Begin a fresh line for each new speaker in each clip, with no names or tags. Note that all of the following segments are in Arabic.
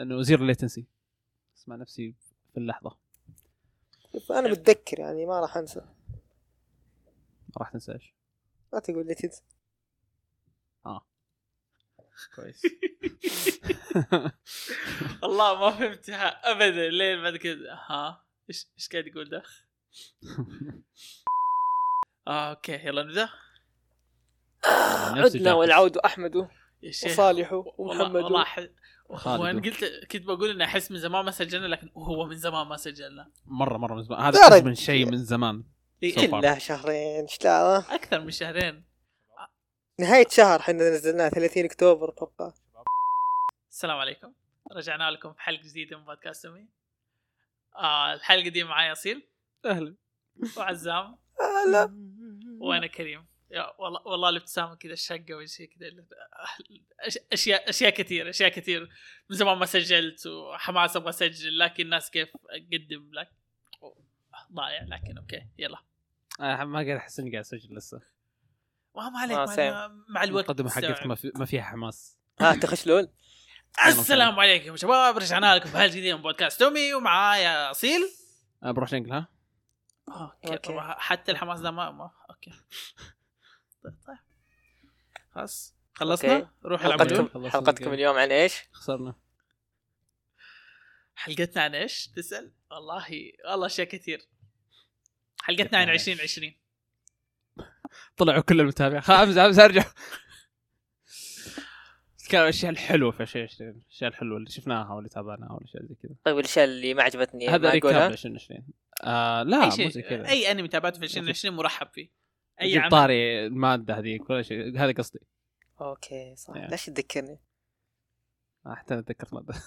لأنه zero latency أسمع نفسي في اللحظة.
أنا متذكر يعني ما راح أنسى.
ما راح تنسى إيش؟
لا تقول لي تنسى.
كويس.
والله ما فهمتها ابدا. لين بعد كذا ها؟ إيش إيش قاعد يقول ده؟ آه okay يلا نبدأ.
نفس
عدنا. والعود
أحمد
وصالح ومحمد
والله
خالد.
وأنا قلت كنت بقول اني أحس من زمان ما سجلنا لكن هو من زمان ما سجلنا.
مره مرة من زمان. هذا. من شيء من زمان
إيه،.
كلها شهرين إيش
أكثر من شهرين.
نهاية شهر إحنا نزلناه 30 أكتوبر أتوقع.
السلام عليكم. رجعنا لكم في حلقة جديدة من بودكاست أمي. آه الحلقة دي معايا اصيل
أهلا.
وعزام.
آه لا
وأنا كريم. والله والله الابتسامه كذا الشقه وشي كذا أشياء أشياء كثير أشياء كثير من زمان ما سجلت وحماس أبغى أسجل لكن الناس كيف أقدم لك ضايع لكن أوكي يلا.
آه ما قاعد أحس إني قاعد أسجل لسه.
ما ما عليك
آه،.
مع الوقت
المقدمه حقتك
تستوعب.
ما, في ما فيها حماس.
ها تخشلون
السلام عليكم شباب رجعنا لكم في حلقه جديده من بودكاست تومي ومعايا أصيل.
آه بروح شنقل ها؟
أوكي
أوكي. حتى الحماس ده ما, ما. أوكي. طيب طيب. خلاص. خلصنا؟
أوكي.
روح
حلقتكم.
حلقتكم
خلصنا
حلقتكم
الجيم.
اليوم عن إيش؟
خسرنا.
حلقتنا عن إيش؟ تسأل؟ والله والله أشياء كثير. حلقتنا عن
عن إيش؟
2020
طلعوا كل المتابعين. امزح امزح أرجع. كان الاشياء الحلوة في أشياء الاشياء الحلوة اللي شفناها واللي تابعناها والأشياء زي كذا.
طيب الاشياء اللي ما عجبتني
هذا
ما
recap
أقولها؟
2020 آه لا
أي
مو زي كذا.
أي أنمي تابعته في 2020 مرحب فيه.
أي
عمل؟
طاري الماده هذيك كل شيء. هذا قصدي.
okay صح.
Yeah.
ليش تذكرني؟
آه، حتى أتذكر مادة.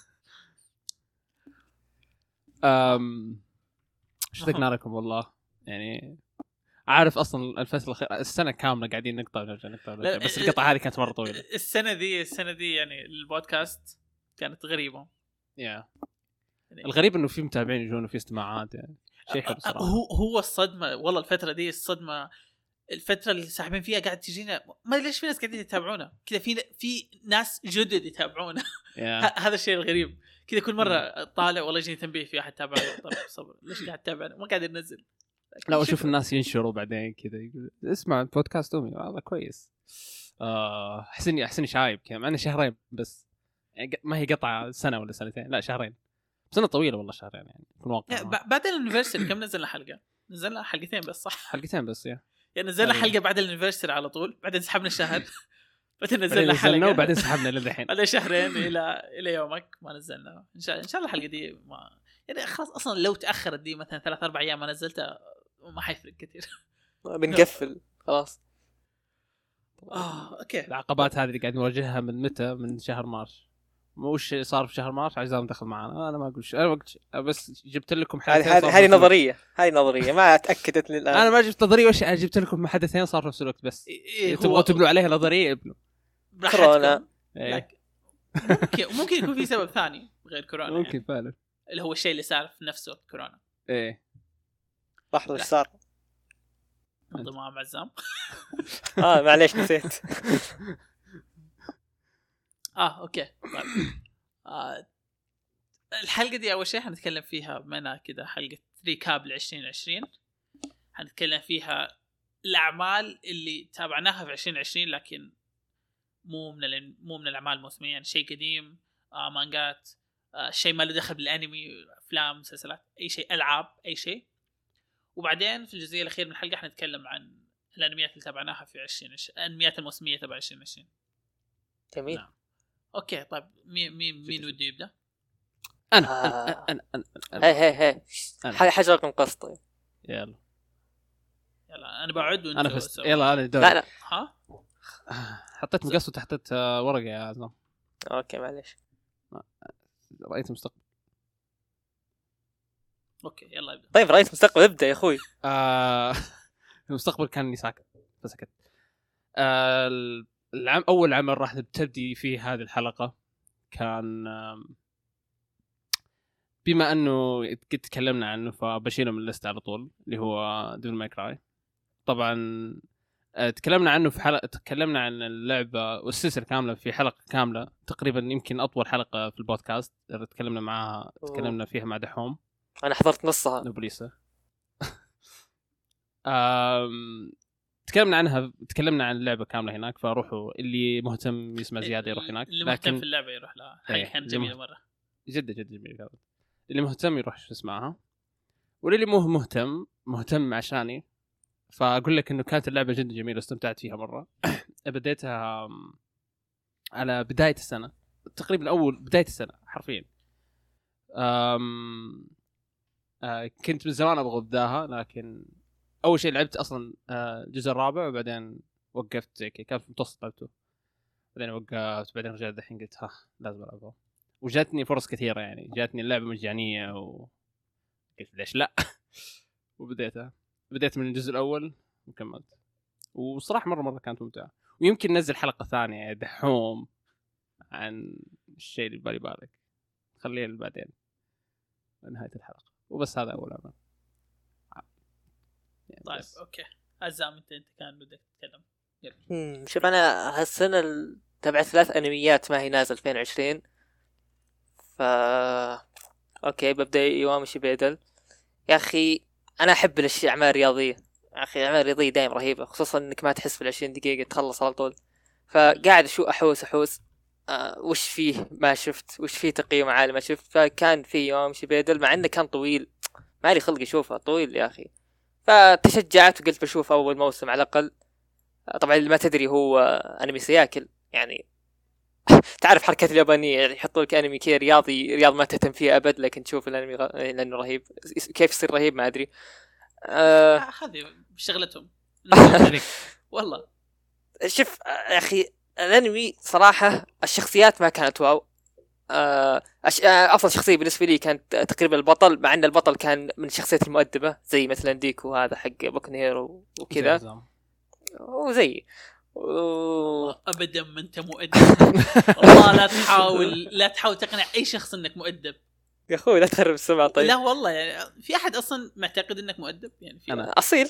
أم... اشتقنا لكم؟ والله. يعني عارف أصلا الفترة الاخيره السنة كاملة قاعدين نقطع ونرجع نقطع ونرجع
لا،
بس
ال-
القطعة هذه كانت مرة طويلة.
السنة دي السنة دي يعني البودكاست كانت غريبة.
يا
يعني
الغريب إنه في متابعين يجون وفي استماعات يعني. شيء حلو صراحة.
هو هو الصدمة والله الفترة دي الصدمة الفترة اللي ساحبين فيها قاعد تجينا ما ليش في ناس قاعدين يتابعونا. كذا في في ناس جدد يتابعونا. هذا الشيء الغريب. كذا كل مرة طالع والله يجيني تنبيه في أحد تابعنا. طب صبر. ليش قاعد تتابعنا؟ ما قاعد ننزل.
لا
وأشوف.
الناس ينشروا بعدين كذا يقول اسمع بودكاست أمي. والله كويس. آه، احس اني احس اني شايب كذا مع إنه شهرين بس. يعني ما هي قطعة سنة ولا سنتين. لا شهرين. سنه طويلة والله شهرين يعني. في الواقع
لا، ب- بعد الانيفرساري كم نزلنا حلقة؟ نزلنا حلقتين بس صح؟
حلقتين بس يا.
يعني نزلنا
أيوة.
حلقة بعد الانيفرساري على طول بعدين سحبنا شهر. بعدين نزلنا حلقة.
وبعدين سحبنا للحين.
بعدين شهرين إلى إلى يومك ما نزلنا. إن شاء إن شاء الله الحلقة دي ما يعني خلاص أصلا لو تأخرت دي مثلا ثلاث أربع أيام ما نزلتها ما حيفرق كثير.
بنقفل. خلاص.
آه أوكي.
العقبات هذه اللي قاعد نواجهها من متى؟ من شهر مارس. وش صار في شهر مارس عزام دخل معنا أنا ما أقول شيء أنا ما قلت شيء أنا بس جبت لكم حدثين
هذه
نفس.
نظرية هذه نظرية ما تأكدت للان
أنا ما جبت نظرية وش أنا جبت لكم حدثين صار في نفس الوقت بس
إيه
تبغوا تبنوا عليها نظرية ابنوا.
كورونا.
إيه.
ممكن ممكن يكون في سبب ثاني غير كورونا
ممكن
يعني.
فعلا
اللي هو الشيء اللي صار في نفسه كورونا
إيه
لحظه
إيش.
صار؟
انضمام عزام
آه معليش نسيت
آه okay. طيب. آه الحلقة دي أول شيء حنتكلم فيها بما كذا حلقة recap ل 2020 حنتكلم فيها الأعمال اللي تابعناها في 2020 لكن مو من مو من الأعمال الموسمية. يعني شيء قديم آه مانجات آه شيء ما له دخل بالأنمي أفلام مسلسلات أي شيء ألعاب أي شيء. وبعدين في الجزئية الأخيرة من الحلقة حنتكلم عن الأنميات اللي تابعناها في 2020 الأنميات الموسمية تبع 2020
جميل.
نعم. أوكي طيب مين مين مين وده يبدأ؟
أنا
آه.
أنا أنا أنا, أنا.
هي هي هي. حجركم قسط
يلا.
يلا أنا بعد وأنت
أنا فزت. يلا أنا دوري.
لا لا.
ها؟
حطيت مقص وتحطيت آه، ورقة يا عزام.
okay معليش.
رأيت المستقبل
okay يلا ابدأ.
طيب رئيس مستقبل ابدأ يا أخوي.
آه المستقبل كاني ساكت فسكت. آه العام أول عمل راح تبدي فيه هذه الحلقة كان بما أنه قد تكلمنا عنه فبشيله من ال list على طول اللي هو Devil May Cry. طبعا آه، تكلمنا عنه في حلقه تكلمنا عن اللعبة والسلسلة كاملة في حلقة كاملة تقريبا يمكن أطول حلقة في البودكاست تكلمنا معاها تكلمنا فيها مع دحوم.
أنا حضرت نصها.
نوبليسا آم، تكلمنا عنها تكلمنا عن اللعبة كاملة هناك فروحوا اللي مهتم يسمع زيادة يروح هناك
اللي مهتم في اللعبة يروح لها.
إيه،
كانت
اللي جميلة.
مرة.
جدا جدا جميل كانت اللي مهتم يروح يسمعها واللي مو مهتم مهتم عشاني فأقول لك إنه كانت اللعبة جدا جميلة واستمتعت فيها مرة. بديتها على بداية السنة تقريبا أول بداية السنة حرفيا. أم... آه كنت من زمان أبغى أبداها لكن أول شيء لعبت أصلا آه، الجزء الرابع وبعدين وقفت زي كذا. كان في المتوسط لعبته. بعدين وقفت بعدين رجعت الحين قلت ها لازم ألعبها. وجاتني فرص كثيرة يعني. جاتني اللعبة مجانية و قلت ليش لا؟ وبديتها. بديت من الجزء الأول وكملت. وصراحة مرة مرة كانت ممتعة. ويمكن ننزل حلقة ثانية دحوم عن الشيء اللي ببالي بالك خليها بعدين نهايه الحلقة. وبس هذا أول عمل يعني
طيب
بس.
أوكي. عزام انت أنت كان بدك تتكلم.
مم، شوف أنا هالسنة ال- تبعت ثلاث أنميات ما هي نازل 2020 ف أوكي ببدأ يوامشي بيدل. يا أخي أنا أحب الأشياء الاعمال الرياضيه يا أخي الاعمال الرياضيه دايم رهيبة خصوصا إنك ما تحس في العشرين دقيقة تخلص على طول. فقاعد شو أحوس أحوس. آه وش فيه ما شفت؟ وش فيه تقييم عالي ما شفت؟ فكان في يوامشي بيدل مع إنه كان طويل. ما لي خلق أشوفه طويل يا أخي. فتشجعت وقلت بشوف أول موسم على الأقل. طبعا اللي ما تدري هو أنمي سياكل يعني تعرف حركات اليابانية يعني يحطوا لك أنمي كذا رياضي رياض ما تهتم فيه أبد لكن تشوف الأنمي غ... لأنه رهيب. كيف يصير رهيب ما أدري. آه
آه، هذه شغلتهم. والله.
شوف يا أخي الأنمي صراحة الشخصيات ما كانت واو. أفضل شخصية بالنسبة لي كانت تقريبا البطل مع إن البطل كان من الشخصيات المؤدبة زي مثلا ديكو هذا حق بوكن هيرو وكذا. وزي. و...
ابدا ما أنت مؤدب. والله لا تحاول لا تحاول تقنع أي شخص إنك مؤدب.
يا أخوي لا تخرب السمعه طيب.
لا والله يعني في أحد أصلا معتقد إنك مؤدب؟ يعني في
أنا.
أصيل.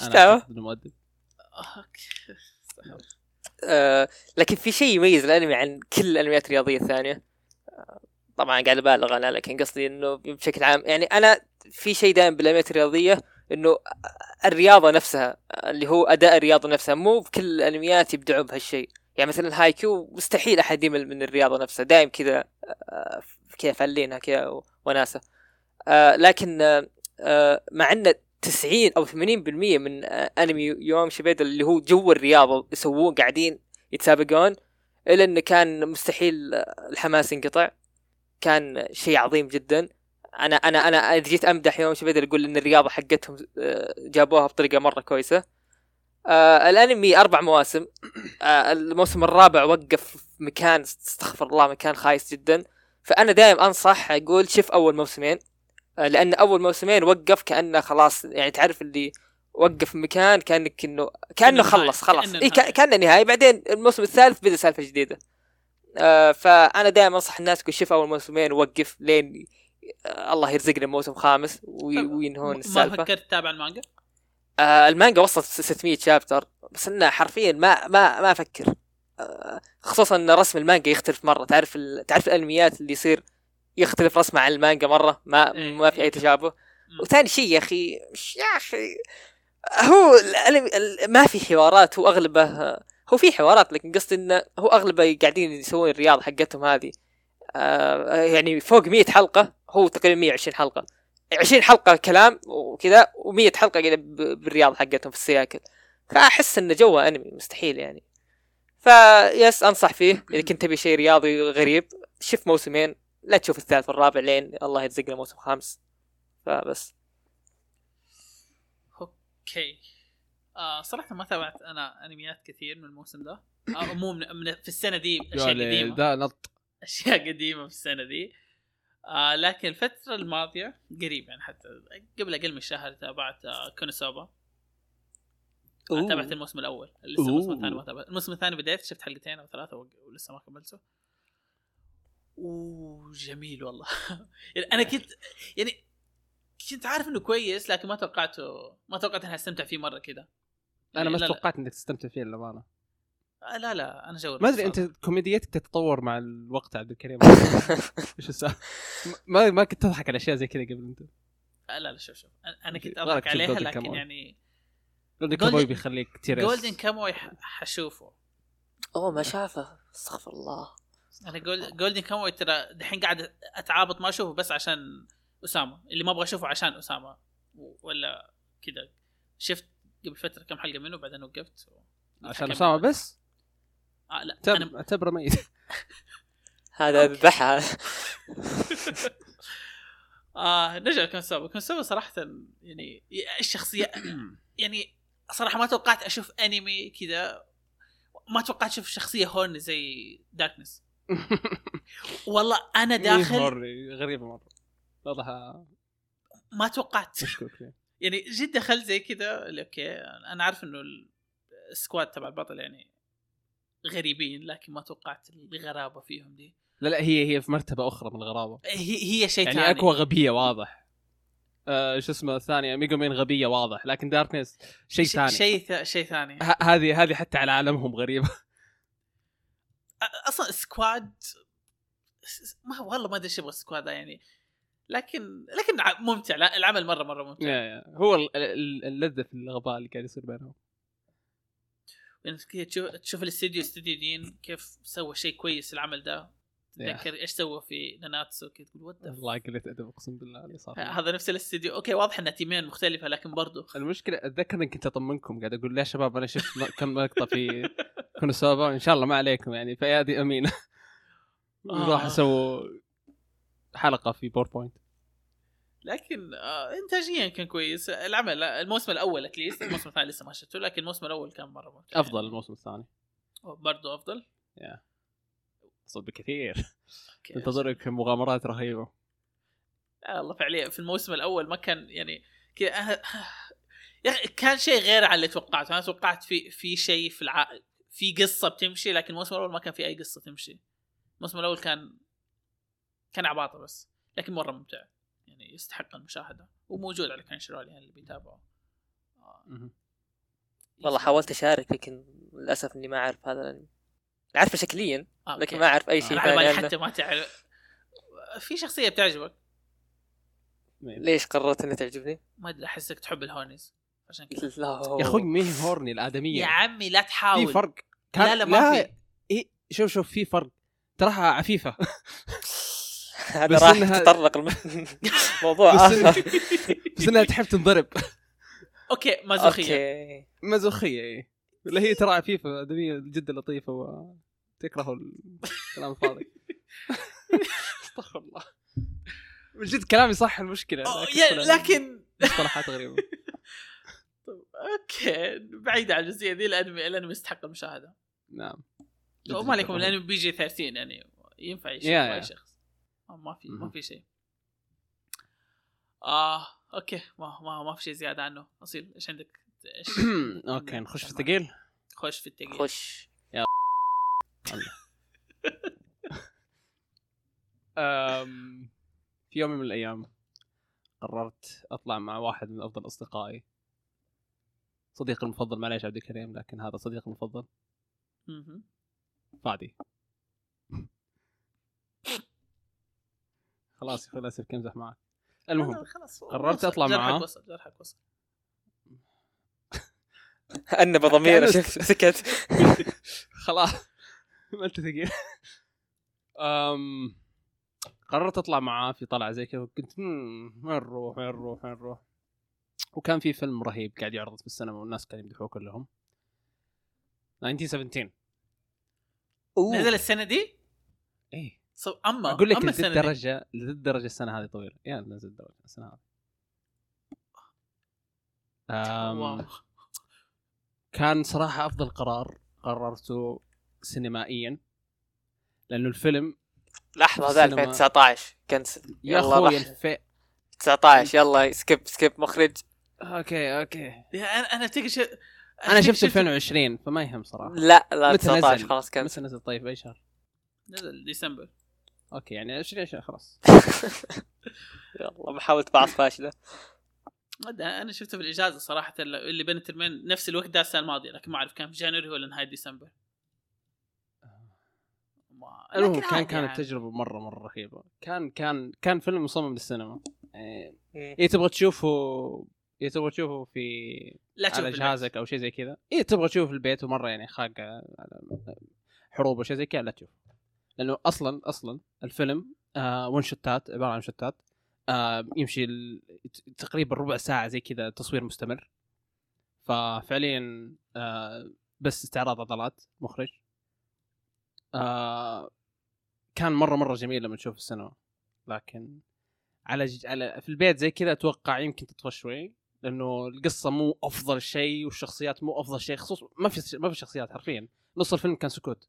إيش أنا مؤدب.
آه، أوكي.
آه لكن في شيء يميز الأنمي عن كل الأنميات الرياضية الثانية. آه طبعا قاعد أبالغ أنا لكن قصدي إنه بشكل عام يعني أنا في شيء دائما بالانميات الرياضيه إنه الرياضة نفسها اللي هو أداء الرياضة نفسها مو بكل الأنميات يبدعوا بهالشيء. يعني مثلا هايكيو مستحيل أحد يمل من الرياضة نفسها دائم كذا آه، كذا فلينها كذا وناسة. آه لكن آه مع إن 90 أو 80% من أنمي يوم شبيد اللي هو جو الرياضة يسووه قاعدين يتسابقون إلا إنه كان مستحيل الحماس ينقطع. كان شيء عظيم جدا. أنا أنا أنا إذا جيت أمدح يوم شبيدر أقول إن الرياضة حقتهم آه، جابوها بطريقة مرة كويسة. آه الأنمي أربع مواسم. آه الموسم الرابع وقف في مكان استغفر الله مكان خايس جدا. فأنا دائم أنصح أقول شوف أول موسمين. آه لأن أول موسمين وقف كأنه خلاص يعني تعرف اللي وقف مكان كأنك انه
كأنه
خلص خلاص
إي.
كأنه
نهاية
بعدين الموسم الثالث بدأ سالفة جديدة آه فأنا دائما أنصح الناس تقول شوف أول موسمين ووقف لين آه الله يرزقنا موسم خامس وي- وينهون
ما
السالفة
فكرت تتابع المانجا؟
آه المانجا وصلت 600 شابتر بس انه حرفيا ما ما ما أفكر آه خصوصا إن رسم المانجا يختلف مرة تعرف. تعرف الأنميات اللي يصير يختلف رسمه عن المانجا مرة ما
إيه،
ما في أي
إيه.
تشابه. وثاني شيء يا أخي يا أخي هو الانمي ال- ما في حوارات هو أغلبه هو في حوارات لكن قصدي انه هو أغلبه قاعدين يسوون الرياضه حقتهم هذه. آه يعني فوق 100 حلقة هو تقريبا 120 حلقة. 20 حلقة كلام وكذا و100 حلقة كذا بالرياضه حقتهم في السياكل. فأحس انه جوه أنمي مستحيل يعني. فيس أنصح فيه. إذا كنت تبي شيء رياضي غريب شوف موسمين لا تشوف الثالث والرابع لين الله يرزقنا موسم خامس. فبس.
okay آه صراحة ما تابعت أنا أنميات كثير من الموسم ده. آه مو من, من في السنة دي أشياء
يا ليل،
قديمة.
ذا نط.
أشياء قديمة في السنة دي. آه لكن الفترة الماضية قريب يعني حتى قبل أقل من شهر تابعت آه كونوسوبا. آه تابعت الموسم الأول. لسه الموسم. الثاني ما تابعت. الموسم الثاني بديت شفت حلقتين أو ثلاثة وق- ولسه ما كملته. أوه جميل والله. يعني أنا كنت يعني كنت عارف إنه كويس لكن ما توقعته ما توقعت إني استمتع فيه مرة كذا
أنا ما. توقعت إنك تستمتع فيه للامانه
آه، لا لا أنا جو
ما
أدري
أنت كوميديتك تتطور مع الوقت عبد الكريم. إيش السالفة؟ ما ما كنت تضحك على أشياء زي كذا قبل أنت.
آه، لا لا شوف شوف. أنا- أنا كنت
أضحك
عليها لكن. يعني Golden
Kamuy بيخليك كثير
جولدن كاموي ح- حشوفه.
أوه ما شافه. استغفر الله.
أنا Gol- Golden Kamuy ترى دحين قاعد اتعابط ما أشوفه بس عشان أسامة اللي ما أبغى أشوفه عشان أسامة. ولا كذا شفت قبل فترة كم حلقة منه بعدين وقفت.
عشان أسامة بس؟
آه لا
اعتبر-
أنا
اعتبره ميت.
هذا ذبحها
آه نرجع لكونسوبا كونسوبا صراحة يعني الشخصية يعني صراحة ما توقعت أشوف أنمي كذا. ما توقعت أشوف شخصية horny زي Darkness والله أنا داخل
horny، غريبة واضحه
ما توقعت. يعني جد دخلت زي كذا okay أنا عارف إنه ال squad تبع البطل يعني غريبين لكن ما توقعت الغرابة فيهم دي.
لا لا هي هي في مرتبة أخرى من الغرابة.
هي هي شيء
يعني
ثاني.
Aqua غبية واضح. آه شو اسمه الثانية؟ Megumin غبية واضح لكن Darkness شيء ثاني.
شيء ث- شيء ثاني.
هذه هذه حتى على عالمهم
غريبة. أصلا squad ما والله ما أدري إيش يبغى ال squad يعني. لكن لكن ممتع العمل مرة مرة ممتع.
يا يا. هو ال- ال- اللذة في الغباء اللي قاعد يصير بينهم.
كذا تشوف تشوف الاستديو Studio Deen كيف سوى شيء كويس العمل ده.
yeah.
تذكر إيش سوى في ناناتسو كذا تقول what
والله قله أدب أقسم بالله اللي صار
هذا نفس الاستديو. okay واضح انها team ين مختلفة لكن برضو.
المشكلة أتذكر إني كنت أطمنكم قاعد أقول يا شباب أنا شفت كم مقطع في كونسوبا إن شاء الله ما عليكم يعني في أيادي أمينة.
آه.
راح اسووا حلقة في PowerPoint
لكن آه انتاجيا كان كويس. العمل الموسم الأول at least الموسم الثاني لسه ما شفته لكن الموسم الأول كان مرة ممتع.
أفضل الموسم الثاني.
برضو أفضل؟
افضل بكثير
أوكي.
تنتظرك مغامرات رهيبة.
آه والله فعليا في الموسم الأول ما كان يعني كذا يا أخي كان شيء غير عن اللي توقعته. أنا توقعت في في شيء في الع... في قصة بتمشي لكن الموسم الأول ما كان في أي قصة تمشي. الموسم الأول كان كان عباطة بس لكن مرة ممتع. يعني يستحق المشاهدة. وموجود على كانشرول يعني اللي بيتابعه. آه.
والله حاولت أشارك لكن للأسف إني ما أعرف هذا الأنمي. اعرفه شكليا لكن
أوكي.
ما أعرف أي شيء
على بالي حتى ما تعرف. في شخصية بتعجبك؟
ليش قررت إنها تعجبني؟
ما أدري احسك تحب الهونيز عشان كذا.
لا.
يا أخوي مين هورني الآدمية؟
يا عمي لا تحاول.
في فرق.
لا لا ما في.
إيه شوف شوف في فرق. تراها عفيفة.
هذا
بس
راح
إنها-
تتطرق الموضوع
إنها- بس إنها تحب تنضرب.
أوكي مازوخية.
أوكي.
مازوخية إيه. ولا هي ترى عفيفه أدمية جدا لطيفة وتكره الكلام الفاضي. أستغفر الله. من جد كلامي صح
المشكلة.
لكن مصطلحات غريبة.
okay. بعيد عن الجزئية دي الأنمي الأنمي يستحق المشاهدة.
نعم.
وما عليكم الأنمي PG 13 يعني ينفع يشوف. أي شخص. ما في ما. في شيء. آه okay ما ما ما في شيء زيادة عنه. أصيل إيش عندك؟ إيش
okay نخش في الثقيل
خش في التقيل.
خش.
أم، في يوم من الأيام قررت أطلع مع واحد من أفضل أصدقائي. صديقي المفضل معليش عبد الكريم لكن هذا صديقي المفضل. فادي. خلاص يا لا اسف أمزح معك. المهم
خلاص
قررت
وصل.
أطلع
جرحك
معاه.
وصل جرحك وصل.
انب ضميره شفت سكت.
خلاص ما انت ثقيل أم... قررت أطلع معاه في طلعة زي كذا وكنت "مم، وين نروح وين نروح وين نروح؟ وكان في فيلم رهيب قاعد يعرض في السينما والناس كانوا يمدحوه كلهم. 1917
أوه.
نزل السنة دي؟
إيه.
صو... اما
أقول لك
أما
لذي
السنة دي.
الدرجه لذي الدرجه السنة هذه طويلة. يا نزل الدرجه السنة هذه. أم... كان صراحة أفضل قرار قررته سينمائيا لأنه الفيلم
لحظة
السينما.
2019 كان س...
يا
يلا أخوي.
الفي
19 يلا سكيب سكيب مخرج.
okay okay.
yeah أنا أنا تيجي ش...
أنا شفت 2020 فما يهم صراحة.
لا لا
متى
19
نزل؟
خلاص كان
متى نزل طيب؟ أي شهر؟
نزل ديسمبر.
okay يعني 20 شهر خلاص.
يلا محاولة بعض فاشلة.
أنا شفته في الاجازه صراحة اللي بين الترمين نفس الوقت ده السنة الماضية لكن ما أعرف كان في January ولا نهايه ديسمبر. ما-
المهم كان كانت
يعني.
تجربة مرة مرة رهيبة. كان كان كان فيلم مصمم للسينما. يعني تبغى تشوفه إيه تبغى تشوفه في
لا تشوف
على. جهازك أو شيء زي كذا. إيه تبغى تشوفه في البيت ومرة يعني خاق على حروب وشيء زي كذا لا تشوف لأنه أصلا أصلا الفيلم آه ون شوتات عبارة عن شوتات آه يمشي تقريبا ربع ساعة زي كذا تصوير مستمر. ففعليا آه بس استعراض عضلات مخرج. آه كان مرة مرة جميل لما تشوف السينما. لكن على ج... على في البيت زي كذا أتوقع يمكن تطفى شوي لأنه القصة مو أفضل شيء والشخصيات مو أفضل شيء خصوصا ما في ما في شخصيات حرفيا. نص الفيلم كان سكوت.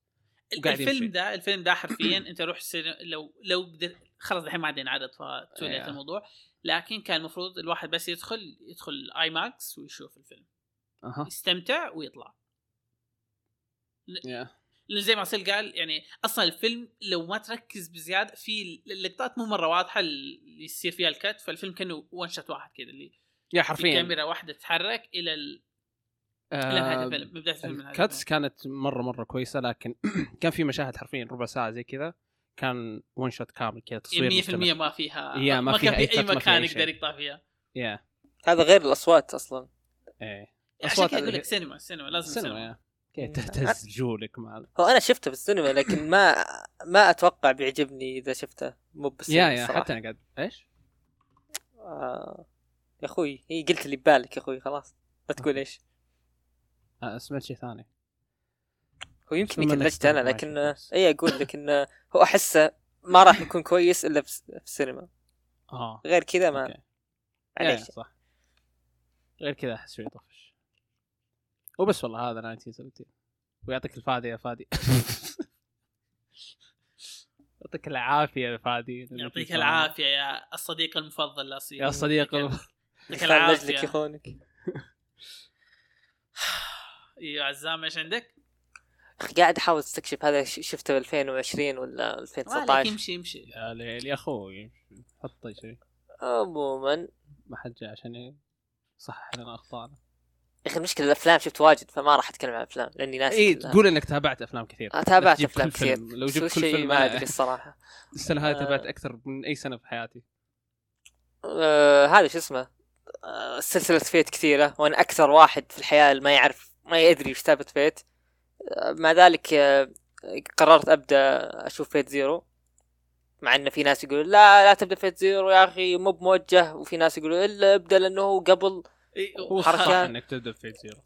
الفيلم. ده الفيلم ده حرفيا أنت روح لو لو قدر خلاص الحين ما عندنا عدد ف too late
أيوه.
الموضوع لكن كان المفروض الواحد بس يدخل يدخل IMAX ويشوف الفيلم
أها
يستمتع ويطلع
yeah.
لأنه زي ما أصيل قال يعني أصلا الفيلم لو ما تركز بزيادة في اللقطات مو مرة واضحة اللي يصير فيها ال cut فالفيلم كأنه one shot واحد كذا اللي
yeah
في
حرفيا
كاميرا واحدة تتحرك إلى ال...
آه ال
cuts.
كانت مرة مرة كويسة لكن كان في مشاهد حرفيا ربع ساعة زي كذا كان one shot كامل كذا تصوير
100%
مستمر.
ما فيها
yeah، ما
ما
فيها
كان في
أي
مكان يقدر. يقطع فيها
yeah
هذا غير الأصوات أصلا
إيه
عشان
أصوات
كذا
أقول
لك سينما سينما لازم
السينما
سينما
يا كذا
مم.
تهتز رجولك مع
هو أنا شفته في السينما لكن ما ما أتوقع بيعجبني إذا شفته مو بالسينما
يا يا. حتى أنا قاعد إيش؟
آه. يا أخوي هي قلت اللي ببالك يا أخوي خلاص لا تقول
إيش سمعت شيء ثاني.
هو يمكن
إنك
كلجت
أنا
لكن
بس.
اي أقول لك انه هو أحسه ما راح يكون كويس إلا في السينما.
آه
غير كذا ما
أوكي. يا يا
معليش
صح. غير كذا أحس شوي طفش. وبس والله هذا 1917 ويعطيك الفادي يا فادي. يعطيك العافية يا فادي.
يعطيك العافية يا الصديق المفضل لاصيل
يا صديق
يعطيك
خل نجلك
العافيه أيوه عزام إيش عندك؟
أخي قاعد أحاول أستكشف هذا ش- شفته ب 2020 ولا
مالك
2019
يمشي يمشي.
يا ليل يا أخوي حط شيء.
عموما.
ما حد جاء عشان يصحح لنا اخطائنا
يا أخي المشكلة الأفلام شفت واجد فما راح أتكلم عن أفلام لأني ناسي إي.
تقول إنك تابعت أفلام كثير.
آه، تابعت
أفلام
كثير.
لو جبت كل
شيء
فيلم
ما أدري الصراحة.
السنة هذه
آه.
تابعت أكثر من أي سنة في حياتي.
آه هذا شو اسمه؟ آه سلسلة Fate كثيرة وأنا أكثر واحد في الحياة اللي ما يعرف ما يدري وش سالفه Fate. مع ذلك آه قررت أبدأ أشوف Fate Zero. مع إن في ناس يقولوا لا لا تبدأ Fate Zero يا أخي مو بموجه. وفي ناس يقولوا إلا ابدأ لأنه هو قبل.
صح إنك تبدأ Fate Zero.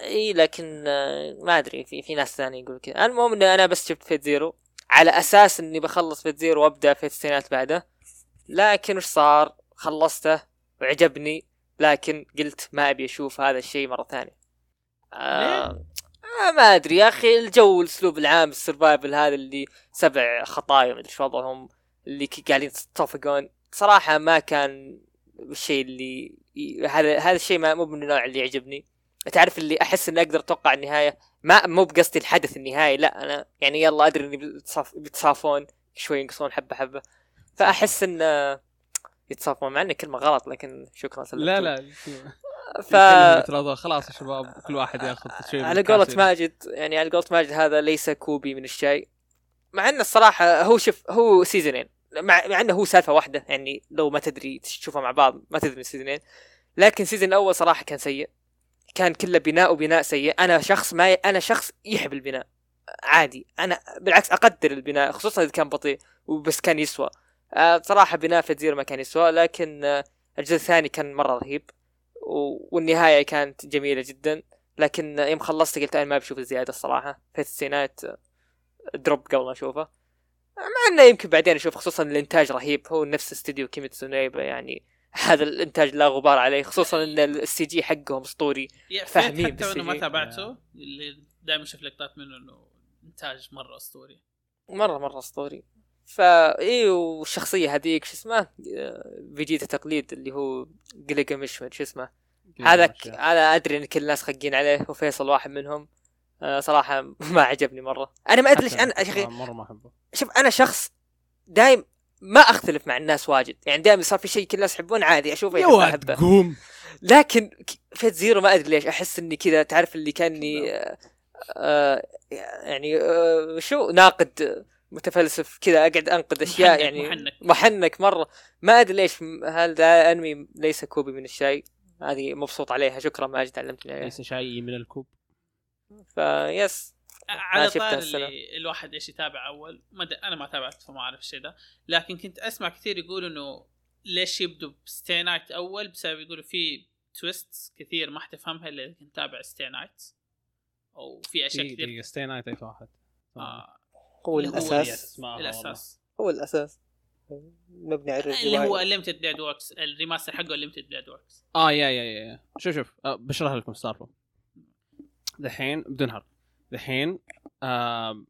إي لكن آه، ما أدري في في ناس ثانية يقولوا كذا. المهم إني أنا بس جبت Fate Zero. على أساس إني بخلص Fate Zero وأبدأ Fate Stay Night بعده. لكن وش صار؟ خلصته وعجبني. لكن قلت ما أبي أشوف هذا الشيء مرة ثانية. آه آه ما أدري يا أخي الجو الأسلوب العام السرفايفل هذا اللي سبع خطايا ما ادري شو وضعهم اللي قاعدين يتطفقون صراحة ما كان الشيء اللي هذا هذا الشيء ما مو من النوع اللي يعجبني. تعرف اللي أحس إني أقدر أتوقع النهاية؟ ما مو بقصدي الحدث النهائي لا أنا يعني يلا أدري إني بيتصاف- بيتصافون شوي ينقصون حبة حبة. فأحس إن يتصافون مع انه كلمة غلط لكن شكرا سلمت
لا لا
ف.
خلاص يا شباب كل واحد ياخذ شيء
على قولة. ماجد يعني على قولة ماجد هذا ليس كوبي من الشاي. مع إنه الصراحة هو شوف هو season ين مع, مع إنه هو سالفة واحدة يعني لو ما تدري تشوفها مع بعض ما تدري من season ين لكن season الأول صراحة كان سيء. كان كله بناء وبناء سيء. أنا شخص ما ي... أنا شخص يحب البناء. عادي. أنا بالعكس أقدر البناء خصوصا إذا كان بطيء وبس كان يسوى. آه، بصراحة بناء Zero ما كان يسوى لكن آه، الجزء الثاني كان مرة رهيب. و- والنهاية كانت جميلة جدا. لكن يوم خلصت قلت أنا ما بشوف الزيادة الصراحة. Fate Stay Night drop قبل ما أشوفه. مع إنه يمكن بعدين أشوف خصوصا الإنتاج رهيب. هو نفس استوديو Kimetsu no Yaiba يعني هذا الإنتاج لا غبار عليه. خصوصا إن ال CG حقهم أسطوري.
يا
فاهمين
حتى إنه ما. تابعته اللي دائما أشوف لقطات منه إنه إنتاج مرة أسطوري.
مرة مرة أسطوري. فا اي والشخصية هذيك شو اسمه؟ آه، فيجيتا تقليد اللي هو مشمن شو اسمه؟ هذا هذا أدري إن كل الناس خقين عليه وفيصل واحد منهم. آه، صراحة ما عجبني مرة. أنا ما أدري ليش أنا يا أخي
مرة ما أحبه.
شوف أنا شخص دايم ما أختلف مع الناس واجد. يعني دائما صار في شيء كل الناس يحبون عادي أشوفه
يا
أحبه.
قوم.
لكن فيت زيرو ما أدري ليش أحس إني كذا تعرف اللي كأني آه آه يعني آه شو؟ ناقد متفلسف كذا أقعد أنقد أشياء
محنك-
يعني
محنك.
محنك مرة. ما أدري ليش هل ده أنمي ليس كوبي من الشاي؟ هذه مبسوط عليها. شكرا ماجد علمتني عليها.
ليس شيء من الكوب.
فيس
على
شفتها
طار. اللي الواحد إيش يتابع أول ما أنا ما تابعت فما أعرف الشيء ده لكن كنت أسمع كثير يقولوا إنه ليش يبدوا بستي نايت أول بسبب يقولوا في twist كثير ما حتفهمها إلا إذا كنت تابع Stay Night أو في أشياء كثير.
Stay Night أي واحد.
آه.
هو
اللي هو
الأساس.
الأساس.
هو الأساس. مبني على
اللي هو.
Unlimited
Blade Works ال remaster حقه Unlimited Blade Works
آه يا يا يا. شوف شوف. آه بشرح لكم صار دحين بدون حرق دحين آه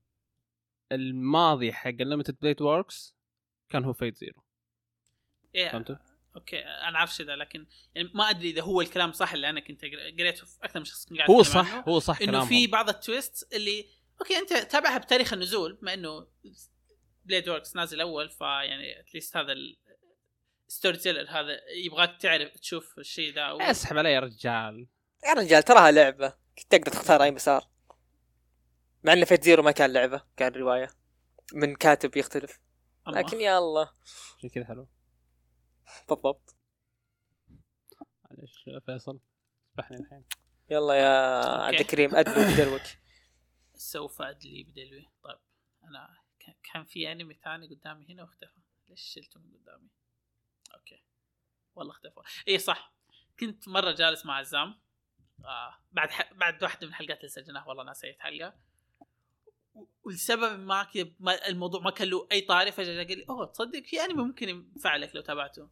الماضي حق Unlimited Blade Works كان هو Fate Zero
إيه.
فهمتوا؟
okay أنا عارف ده لكن يعني ما أدري إذا هو الكلام صح اللي أنا كنت قر- قريته في أكثر من شخص قاعد
هو صح
عنه.
هو صح إنه
في بعض ال twist اللي okay أنت تابعها بتاريخ النزول مع إنه Blade Works نازل أول فيعني at least هذا ال story teller هذا يبغاك تعرف تشوف الشيء ذا أول.
اسحب علي يا رجال.
يا رجال تراها لعبة. كنت تقدر تختار أي مسار. مع إن Fate Zero ما كان لعبة كان رواية. من كاتب يختلف.
أما.
لكن يا الله.
عشان كذا حلو.
بالضبط.
معلش فيصل اسبحني الحين.
يلا يا. عبد الكريم ادلو بدلوك
سوف أدلي بدلوي طيب أنا كان- في أنمي ثاني قدامي هنا واختفى. ليش شلته من قدامي؟ okay. والله اختفى. اي صح. كنت مرة جالس مع عزام. آه بعد ح... بعد واحدة من الحلقات اللي سجلناها والله نسيت حلقة. و- ولسبب ما الموضوع ما كان له أي طاري فجأة قال لي أوه تصدق في أنمي ممكن ينفع لك لو تابعته.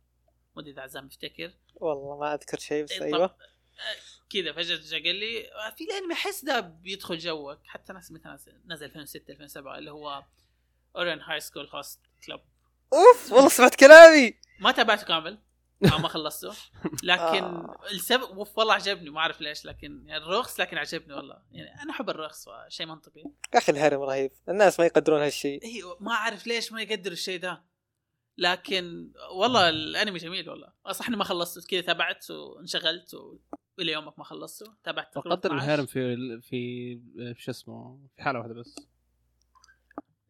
ما أدري إذا عزام يفتكر.
والله ما أذكر شيء بس
إيه، أيوه. كذا فجأة جا قال لي في الانمي أحس ده بيدخل جوك. حتى ناس مثلا نزل 2006 2007 اللي هو Ouran High School Host Club
أوف والله سمعت كلامي
ما تابعته كامل ما خلصته. لكن
آه.
السبب أوف، والله عجبني ما أعرف ليش لكن يعني الرخص لكن عجبني والله. يعني أنا أحب الرخص شيء منطقي.
يا أخي ال harem رهيب. الناس ما يقدرون هالشيء.
أيوه ما أعرف ليش ما يقدر الشيء ده لكن والله الأنمي جميل والله. صح اني ما خلصته كذا تابعت وانشغلت و... والى يومك ما خلصته تابعت 12.
ال harem في في في شو اسمه في حالة واحدة بس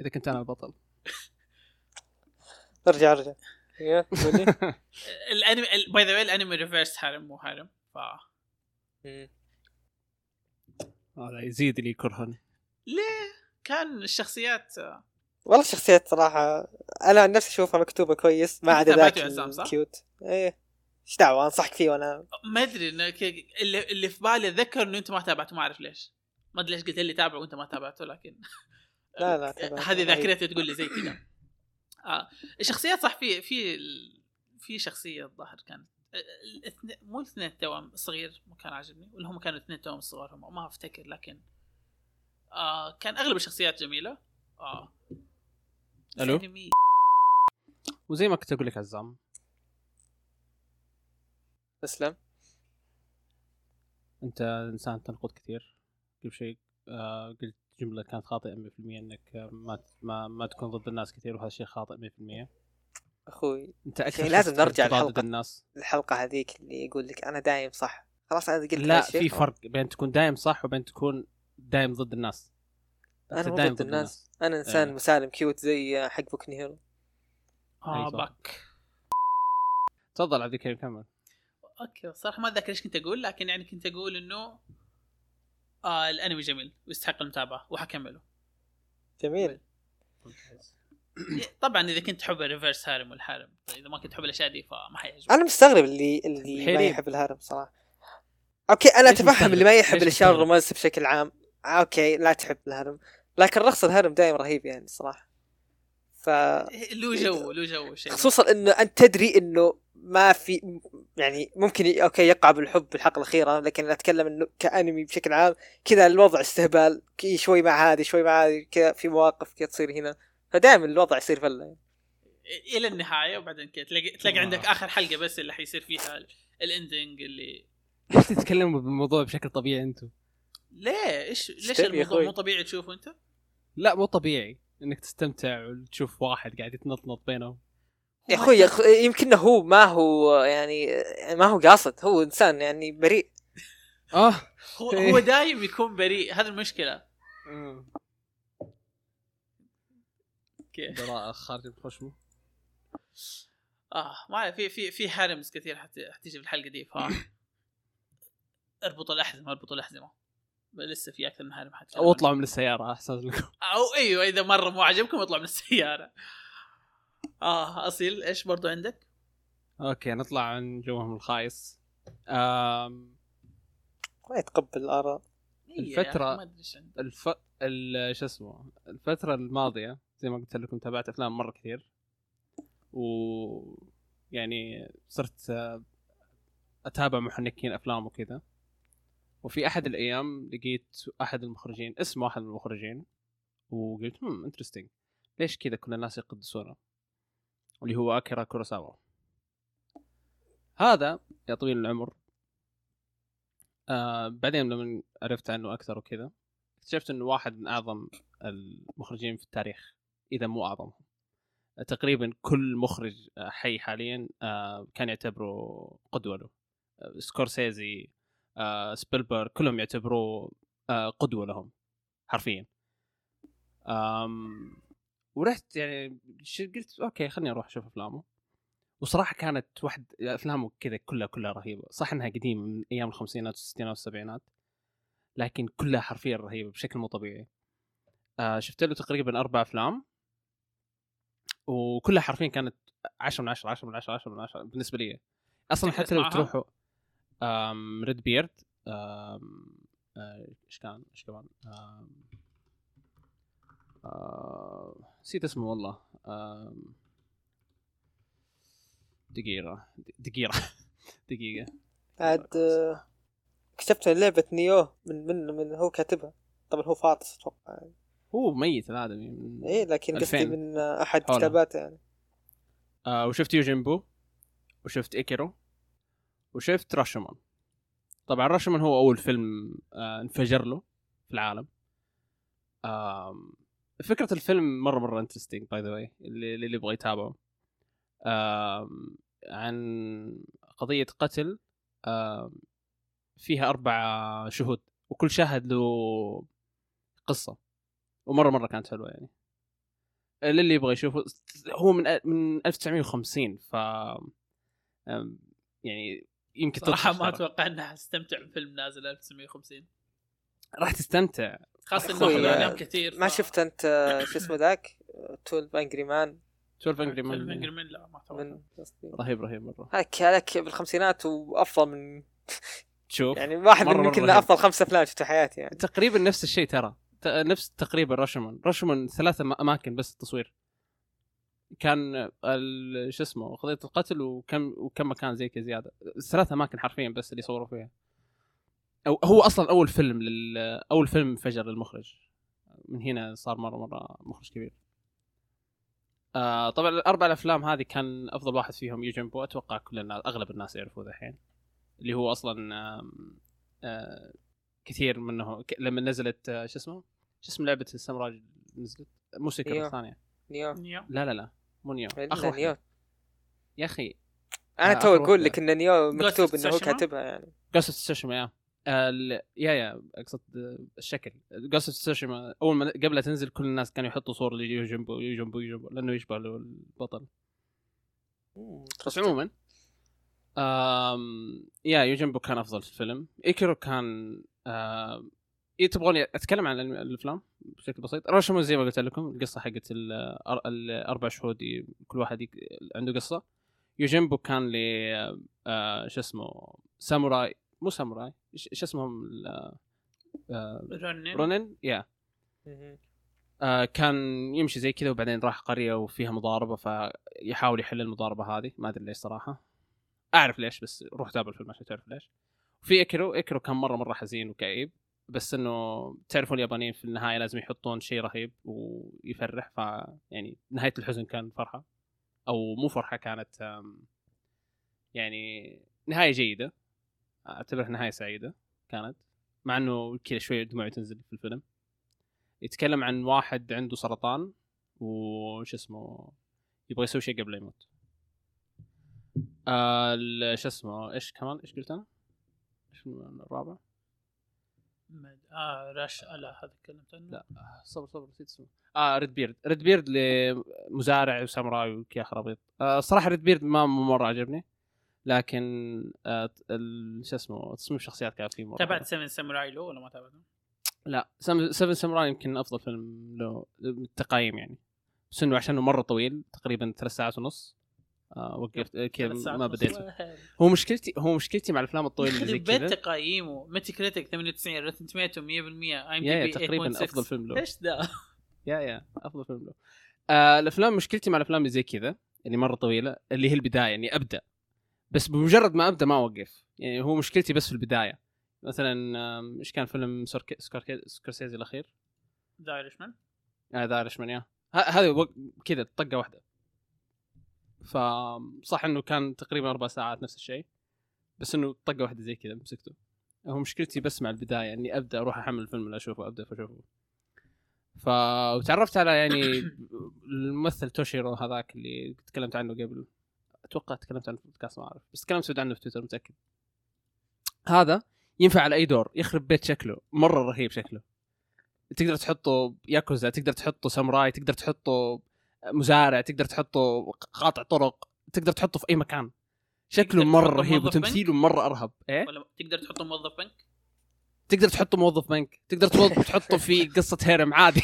إذا كنت أنا البطل
ارجع ارجع.
الانمي by the way الأنمي reverse harem مو harem ف.
هذا يزيد اللي يكرهني
ليه كان الشخصيات آه،
والله الشخصيات صراحة أنا عن نفسي أشوفها مكتوبة كويس ما عدا ذاك؟ الكيوت إيه إيش دعوة؟ أنصحك فيه وأنا
ما أدري إنه ك- اللي, اللي في بالي أتذكر إنه أنت ما تابعته ما أعرف ليش. ما أدري ليش قلت لي تابعه وأنت ما تابعته لكن
لا لا.
هذه ذاكرتي تقول لي زي كذا. آه الشخصيات صح في في في شخصية الظاهر كانت الاثنين مو الاثنين التوأم الصغير ما كان عاجبني ولا هم كانوا الاثنين التوام الصغار هم ما أفتكر لكن آه كان أغلب الشخصيات جميلة. آه.
ألو؟
الأنمي-
وزي ما كنت أقول لك عزام
تسلم.
أنت إنسان تنقد كثير. قبل شيء آه قلت جملة كانت خاطئة 100% إنك آه، ما ما ما تكون ضد الناس كثير وهذا شيء خاطئ 100%
أخوي
أنت أكثر
يعني لازم نرجع الحلقة.
الناس.
الحلقة هذيك اللي يقول لك أنا دايم صح. خلاص أنا قلت
لا. في فرق بين تكون دايم صح وبين تكون دايم ضد الناس. أنا
مو
دايم
ضد الناس. أنا إنسان
إيه.
مسالم cute زي حق Boku
Hero
آه.
باك.
تفضل عبد الكريم كمل.
okay صراحة ما أتذكر إيش كنت أقول لكن يعني كنت أقول إنه آه الأنمي جميل ويستحق المتابعة وحكمله.
جميل.
طبعا إذا كنت تحب ال reverse harem وال harem طيب إذا ما كنت تحب الأشياء دي فما حيعجبك.
أنا مستغرب اللي اللي ما. يحب ال harem صراحة.
okay
أنا
أتفهم؟
اللي ما يحب
الأشياء؟
الرومانسيه بشكل عام. okay لا تحب ال harem لكن رخص ال harem دائما رهيب يعني صراحة. ف
له جو له جو شيء
خصوصا إنه أنت تدري إنه ما في يعني ممكن okay يقع بالحب بالحلقة الأخيرة لكن أتكلم إنه كأنمي بشكل عام كذا الوضع استهبال كي شوي مع هذه شوي مع هذه كذا في مواقف كذا تصير هنا فدائما الوضع يصير فلة يعني.
إلى النهاية وبعدين كذا تلاقي تلاقي
آه.
عندك آخر حلقة بس اللي حيصير فيها ال- الاندنج اللي
ليش تتكلموا بالموضوع بشكل طبيعي أنتم؟
ليه إيش ليش الموضوع. مو طبيعي تشوفه أنت؟
لا مو طبيعي إنك تستمتع وتشوف واحد قاعد يتنطنط بينهم.
يا أخوي يمكن هو ما هو يعني ما هو قاصد هو إنسان يعني بريء.
آه.
هو هو دايم يكون بريء هذه المشكلة. okay.
براءة خارج من خشمه
آه ما في في في harms كثير حت- حتيجي في الحلقة دي ف اربطوا الأحزمة اربطوا الأحزمة. لسه في أكثر من harm حتى
أو اطلعوا من السيارة أحسن لكم.
أو إيوه إذا مرة مو عجبكم اطلعوا من السيارة. آه أصيل إيش برضو عندك؟
أوكي نطلع عن جوهم الخايس. آم
ما يتقبل الآراء.
إيه
الفترة- الف ال- شو اسمه الفترة الماضية زي ما قلت لكم تابعت أفلام مرة كثير. و يعني صرت آه، أتابع محنكين أفلام وكذا. وفي أحد الأيام لقيت أحد المخرجين اسمه احد المخرجين وقلت هم interesting ليش كذا كل الناس يقدسونه؟ اللي هو أكيرا كوروساوا. هذا يا طويل العمر آه بعدين لما عرفت عنه أكثر وكذا اكتشفت إنه واحد من أعظم المخرجين في التاريخ إذا مو اعظمهم تقريبا كل مخرج حي حاليا آه، كان يعتبره قدوة له. آه، سكورسيزي آه، سبيلبرغ كلهم يعتبروه آه، قدوة لهم حرفيا. آم، ورحت يعني قلت أوكي خليني أروح أشوف أفلامه. وصراحة كانت واحد أفلامه كذا كلها كلها رهيبة. صح إنها قديمة من أيام الخمسينات والستينات والسبعينات لكن كلها حرفيا رهيبة بشكل مو طبيعي. آه شفت له تقريبا أربع أفلام. وكلها حرفيا كانت 10 من 10 10 من 10 10 من 10 بالنسبة لي.
أصلا
حتى لو؟ تروحوا Red Beard آه، إيش كان إيش كمان آه، نسيت اسمه والله دقيقة دقيقة دقيقة
بعد آه، اكتشفت ان لعبة Nioh من من من هو كاتبها طبعا هو فاطس أتوقع يعني.
هو ميت الآدمي من
إيه لكن قصدي
2000.
من
أحد.
كتاباته يعني
آه وشفت يوجينبو وشفت إيكيرو وشفت راشومان طبعا راشومان هو أول فيلم آه انفجر له في العالم. آم فكرة الفيلم مرة مرة interesting by the way اللي اللي يبغى يتابعه. آم عن قضية قتل آم فيها أربع شهود وكل شاهد له قصة. ومرة مرة كانت حلوة يعني. للي يبغى يشوفه هو من من 1950 ف يعني يمكن صراحة
ما. أتوقع انها استمتع بفيلم نازل 1950
راح تستمتع.
خاصة
إنه
اعلام كثير
ما شفت أنت شو اسمه ذاك؟ 12 انجري مان
12 انجري مان
انجري لا ما
أتوقع.
رهيب رهيب مرة.
هذاك هذاك بالخمسينات وأفضل من
تشوف
يعني واحد
مرة
من
مرة
يمكن. أفضل خمس أفلام شفتها في حياتي يعني.
تقريبا نفس الشيء ترى. ت- نفس تقريبا رشمن رشمن ثلاثة أماكن بس التصوير. كان ال- شو اسمه قضية القتل وكم وكم مكان زي كذا زيادة. ثلاث أماكن حرفيا بس اللي صوروا فيها. أو هو أصلا أول فيلم لل أول فيلم انفجر للمخرج. من هنا صار مرة مرة مخرج كبير. آه طبعا الأربع الأفلام هذه كان أفضل واحد فيهم يوجنبو أتوقع كل الناس أغلب الناس يعرفوه ذحين اللي هو أصلا آم، آه كثير منه ك- لما نزلت آه شو اسمه؟ شو اسم لعبة الساموراي نزلت؟ مو Sekiro
Nioh.
الثانية
Nioh.
Nioh.
لا لا لا. مو
Nioh
اخر Nioh. يا أخي
أنا
آه،
تو
أقول.
لك إن Nioh مكتوب إنه هو؟ كاتبها يعني.
of Tsushima yeah. آه، yeah yeah أقصد الشكل. of Tsushima أول ما قبل لا تنزل كل الناس كانوا يحطوا صور ليوجنبو يوجنبو يوجنبو لأنه يشبه له البطل. بس عموما آم يا يوجنبو كان أفضل في الفيلم. إيكيرو كان آم إيه تبغوني أتكلم عن الأفلام بشكل بسيط؟ رشمو زي ما قلت لكم القصة حقت الأربع شهود كل واحد عنده قصة. يوجنبو كان ل آه، شو اسمه ساموراي. مو ساموراي شو اسمهم ال- آه،
رونين
رونن يا. آه كان يمشي زي كذا وبعدين راح قرية وفيها مضاربة فيحاول يحل المضاربة هذه. ما أدري ليش صراحة. أعرف ليش بس روح تابع الفيلم عشان تعرف ليش. وفي اكرو اكرو كان مرة مرة حزين وكئيب. بس إنه تعرفوا اليابانيين في النهاية لازم يحطون شيء رهيب ويفرح ف يعني نهاية الحزن كان فرحة. أو مو فرحة كانت يعني نهاية جيدة. أعتبرها نهاية سعيدة كانت. مع إنه كذا شوية دموع تنزل في الفيلم. يتكلم عن واحد عنده سرطان وش اسمه يبغى يسوي شيء قبل لا يموت. آه شو اسمه إيش كمان إيش قلت أنا؟ إيش الرابع؟
مد- آه رش لا هذا تكلمت عنه
لا آه، صبر صبر نسيت اسمه. آه Red Beard Red Beard لمزارع وساموراي وكيا خرابيط. آه الصراحه Red Beard ما مرة عجبني لكن آه شو اسمه تصميم الشخصيات كان فيه مرة
تابعت Seven Samurai له ولا ما تابعته؟
لا Seven Samurai يمكن أفضل فيلم له بالتقايم يعني. بس إنه عشانه مرة طويل تقريبا ثلاث ساعات ونص. وقفت. آه، كذا
ثلاث ساعات
ما. بديت. هو مشكلتي هو مشكلتي مع الأفلام الطويلة اللي زي
يخرب بيت
كذا
تقايمه Metacritic 98 Rotten Tomatoes 100% IMDb
تقريبا
8.6
أفضل فيلم له.
إيش ذا؟
yeah yeah أفضل فيلم له. آه الأفلام مشكلتي مع الأفلام اللي زي كذا اللي مرة طويلة اللي هي البداية يعني أبدأ. بس بمجرد ما أبدأ ما أوقف. يعني هو مشكلتي بس في البداية. مثلا إيش كان فيلم. سكورسيزي
الأخير؟ The
Irishman The Irishman yeah. ه- هذا وق- كذا طقة واحدة. فصح إنه كان تقريبا أربع ساعات نفس الشيء بس إنه طقة واحدة زي كذا مسكته. هو مشكلتي بس مع البداية إني أبدأ أروح أحمل الفيلم اللي أشوفه أبدأ أشوفه. ف وتعرفت على يعني الممثل توشيرو هذاك اللي تكلمت عنه قبل. أتوقع تكلمت عنه في البودكاست ما أعرف بس تكلمت عنه في تويتر متأكد. هذا ينفع على أي دور يخرب بيت شكله مرة رهيب شكله. تقدر تحطه ياكوزا تقدر تحطه ساموراي تقدر تحطه مزارع تقدر تحطه قاطع طرق تقدر تحطه في أي مكان. شكله
مرة
رهيب وتمثيله مرة أرهب. إيه؟
ولا تقدر تحطه موظف بنك؟
تقدر تحطه موظف بنك. تقدر تحطه في قصة هيرم عادي.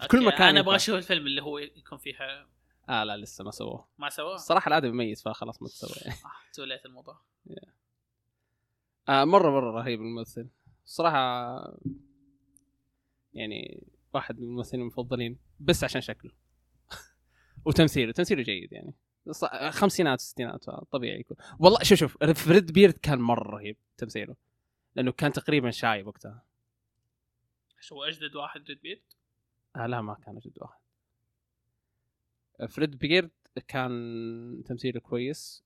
في كل مكان أنا.
أبغى أشوف الفيلم اللي هو يكون فيها
آه لا لسه ما سووه.
ما سواه
الصراحه الادمي مميز فخلاص ما تسوي. يعني.
آه، توليت الموضوع.
آه مره مرة رهيب الممثل. الصراحه يعني واحد من الممثلين المفضلين بس عشان شكله. وتمثيله تمثيله جيد يعني. خمسينات ستينات طبيعي يكون. والله شوف شوف فريد بيرد كان مرة رهيب تمثيله لأنه كان تقريبا شايب وقتها.
شو أجدد واحد Red Beard
آه لا ما كان جد واحد. ف Red Beard كان تمثيله كويس.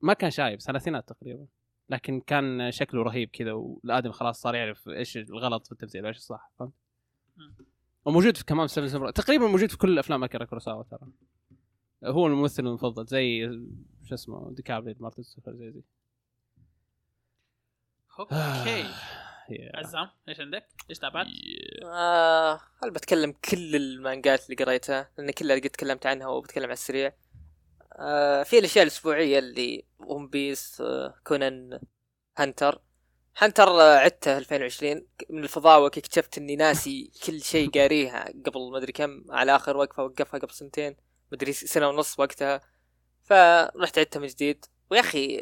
ما كان شايب ثلاثينات تقريبا. لكن كان شكله رهيب كذا والآدم خلاص صار يعرف إيش الغلط في التمثيل وايش الصح فهمت؟ وموجود في كمان Seven Samurai تقريبا موجود في كل أفلام اكيرا كوروساوا ترى. هو الممثل المفضل زي شو اسمه ديكابريو مارتن سكورسيزي زي زي
okay.
yeah.
عزام إيش عندك؟ إيش تابعت؟
آه هل بتكلم كل المانجات اللي قريتها؟ لأن كلها قد تكلمت عنها وبتكلم على السريع. آه في الأشياء الأسبوعية اللي One Piece آه كونان Hunter Hunter آه عدته 2020 من الفضاوه اكتشفت إني ناسي كل شيء قاريها. قبل ما أدري كم على آخر وقفة وقفها قبل سنتين. مدري سنة ونص وقتها. فرحت عدتها من جديد. ويا أخي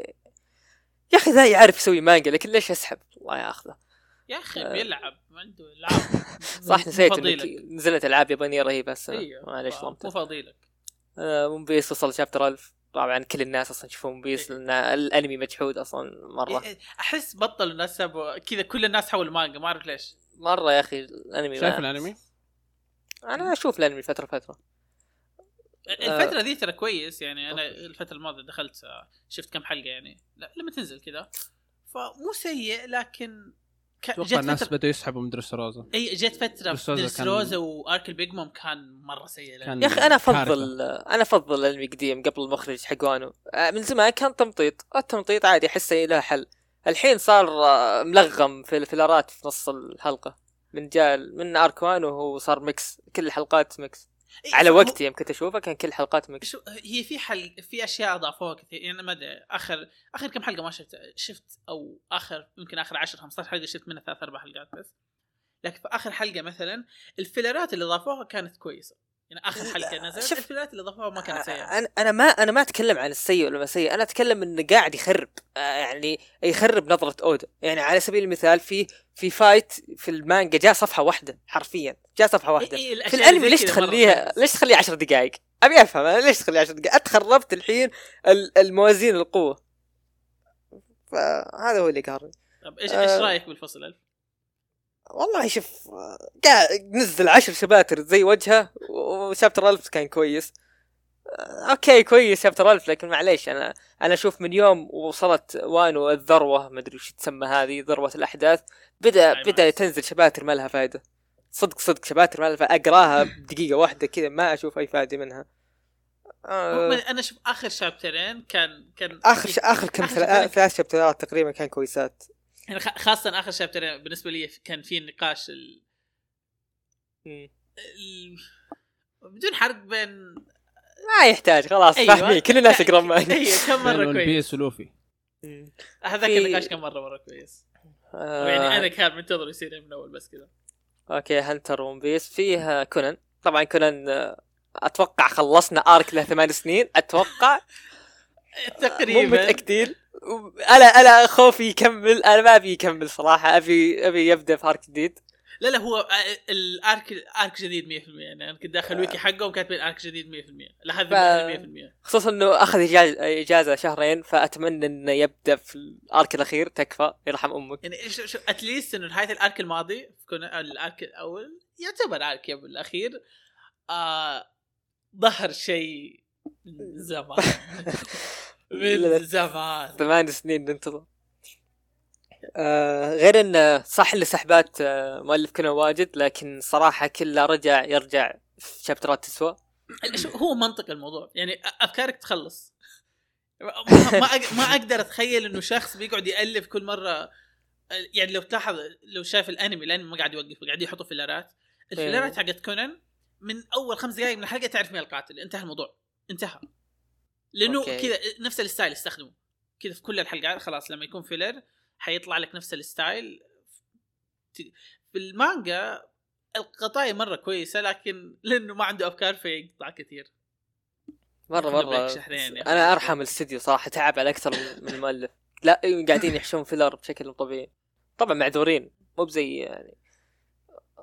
يا أخي ذا يعرف يسوي مانجا لكن ليش يسحب الله ياخذه.
يا أخي
آه.
بيلعب ما عنده ألعاب.
صح نسيت نزلت ألعاب يابانية رهيبة هسه
أيوه
معليش
مو فاضيلك
One Piece وصل chapter 1000 طبعا كل الناس أصلا يشوفون One Piece
إيه.
لأن الأنمي مجحود أصلا مرة
إيه، أحس بطلوا الناس سابوا كذا كل الناس حولوا مانجا ما أعرف ليش
مرة يا أخي الأنمي
شايف الأنمي؟
أنا أشوف الأنمي فترة فترة
الفترة ذي ترى كويس يعني أنا الفترة الماضية دخلت آه، شفت كم حلقة يعني لا لما تنزل كذا فمو سيء لكن.
أتوقع
جت
الناس
فترة
بدوا يسحبوا من دريس روزا.
إي جت فترة
دريس روزا كان-
روزا و arc البيج موم كان مرة سيء
كان-
يا أخي
أنا.
أفضل أنا أفضل الأنمي قديم قبل المخرج حق وانو. آه، من زمان كان تمطيط. التمطيط عادي احسه له حل. الحين صار آه، ملغم في الفيلرات في نص الحلقة. من جا من arc وانو هو صار mix. كل الحلقات
mix.
على
فهو-
وقتي يوم كنت أشوفه كان كل الحلقات mix
شو هي في حل في أشياء أضافوها كثير يعني ما أدري آخر آخر كم حلقة ما شفت شفت أو آخر يمكن آخر 10 15 حلقة شفت منها ثلاث أربع حلقات بس. لكن في آخر حلقة مثلا الفيلرات اللي أضافوها كانت كويسة. يعني آخر حلقة نزلت
شوف-
الفيلرات اللي اضافوها ما كانت سيئة
أنا أنا ما أنا ما أتكلم عن السيء ولا ما سيء أنا أتكلم إنه قاعد يخرب آه، يعني يخرب نظرة اودا يعني على سبيل المثال في في fight في المانجا جاء صفحة واحدة حرفيا جاء صفحة واحدة
إيه، إيه،
في
الأنمي
ليش تخليها. ليش تخليها 10 دقائق أبي أفهم أنا ليش تخليها 10 دقائق اتخربت الحين ال- الموازين القوة فهذا هو اللي قهرني
طب إيش إيش
آه.
رأيك بالفصل ألف؟
والله شوف قاعد نزل عشر شباتر زي وجهه و chapter ألف كان كويس. أوكي كويس chapter ألف لكن معليش أنا أنا أشوف من يوم وصلت وانو الذروه ما أدري وش تسمى هذه ذروة
الأحداث
بدأ
بدأ.
تنزل شباتر ما لها فائده صدق صدق شباتر ما لها فائده أقراها بدقيقة واحدة كذا ما أشوف أي فائده منها. آه.
أنا أشوف آخر شابترين كان كان
آخر ش...
آخر كم.
ثلاث شابترات تقريبا كان كويسات.
يعني خ- خاصة آخر شابترين بالنسبة لي كان في نقاش ال... ال... بدون حرق بين
ما يحتاج خلاص
أيوة.
فاهمين كل الناس يقرون مانجا
أيوه كم مرة
ون
كويس.
بيس ولوفي.
هذاك
في-
النقاش كان مره مرة كويس.
آه،
يعني أنا كان منتظر يصير من أول بس كذا.
أوكي هنتر ون بيس. فيه كونان. طبعا كونان آه، أتوقع خلصنا arc له ثمان سنين. أتوقع مو
تقريبا
متأكدين. أنا أنا خوفي يكمل. أنا ما أبي يكمل صراحة. ابي أبي يبدأ في arc جديد.
لا لا هو آه، ال arc arc جديد 100% يعني أنا كنت داخل الويكي حقه وكاتبين arc جديد 100% لاحظت
ف-
100%
خصوصا إنه أخذ إجازة, إجازة شهرين فأتمنى إنه يبدأ في الأرك الأخير. تكفى. يرحم أمك.
يعني شو شو اتليست إنه نهاية الأرك الماضي كنا الأرك الأول يعتبر أرك يب الأخير. آه ظهر شيء زمان. من زمان.
ثمان سنين ننتظر. آه غير انه صح إن سحبات آه مؤلف كنا واجد لكن صراحة كله رجع يرجع في شابترات تسوى.
هو منطق الموضوع. يعني أفكارك تخلص. ما ما, أقدر أتخيل إنه شخص بيقعد يألف كل مرة. يعني لو تلاحظ لو شايف الأنمي الأنمي ما قاعد يوقف قاعد يحطوا فيلرات الفيلرات. حقت كونان من أول خمس دقائق من الحلقة تعرف مين القاتل. انتهى الموضوع. انتهى.
لأنه.
كذا نفس ال style استخدمه كذا في كل الحلقات خلاص لما يكون filler حيطلع لك نفس ال style. في المانجا القضايا مرة كويسة لكن لأنه ما عنده أفكار فيقطع كثير. مرة مرة. يعني.
أنا أرحم الاستديو صراحة تعب على أكثر من- من المؤلف. لا قاعدين يحشون filler بشكل مو طبيعي. طبعا معذورين مو بزي يعني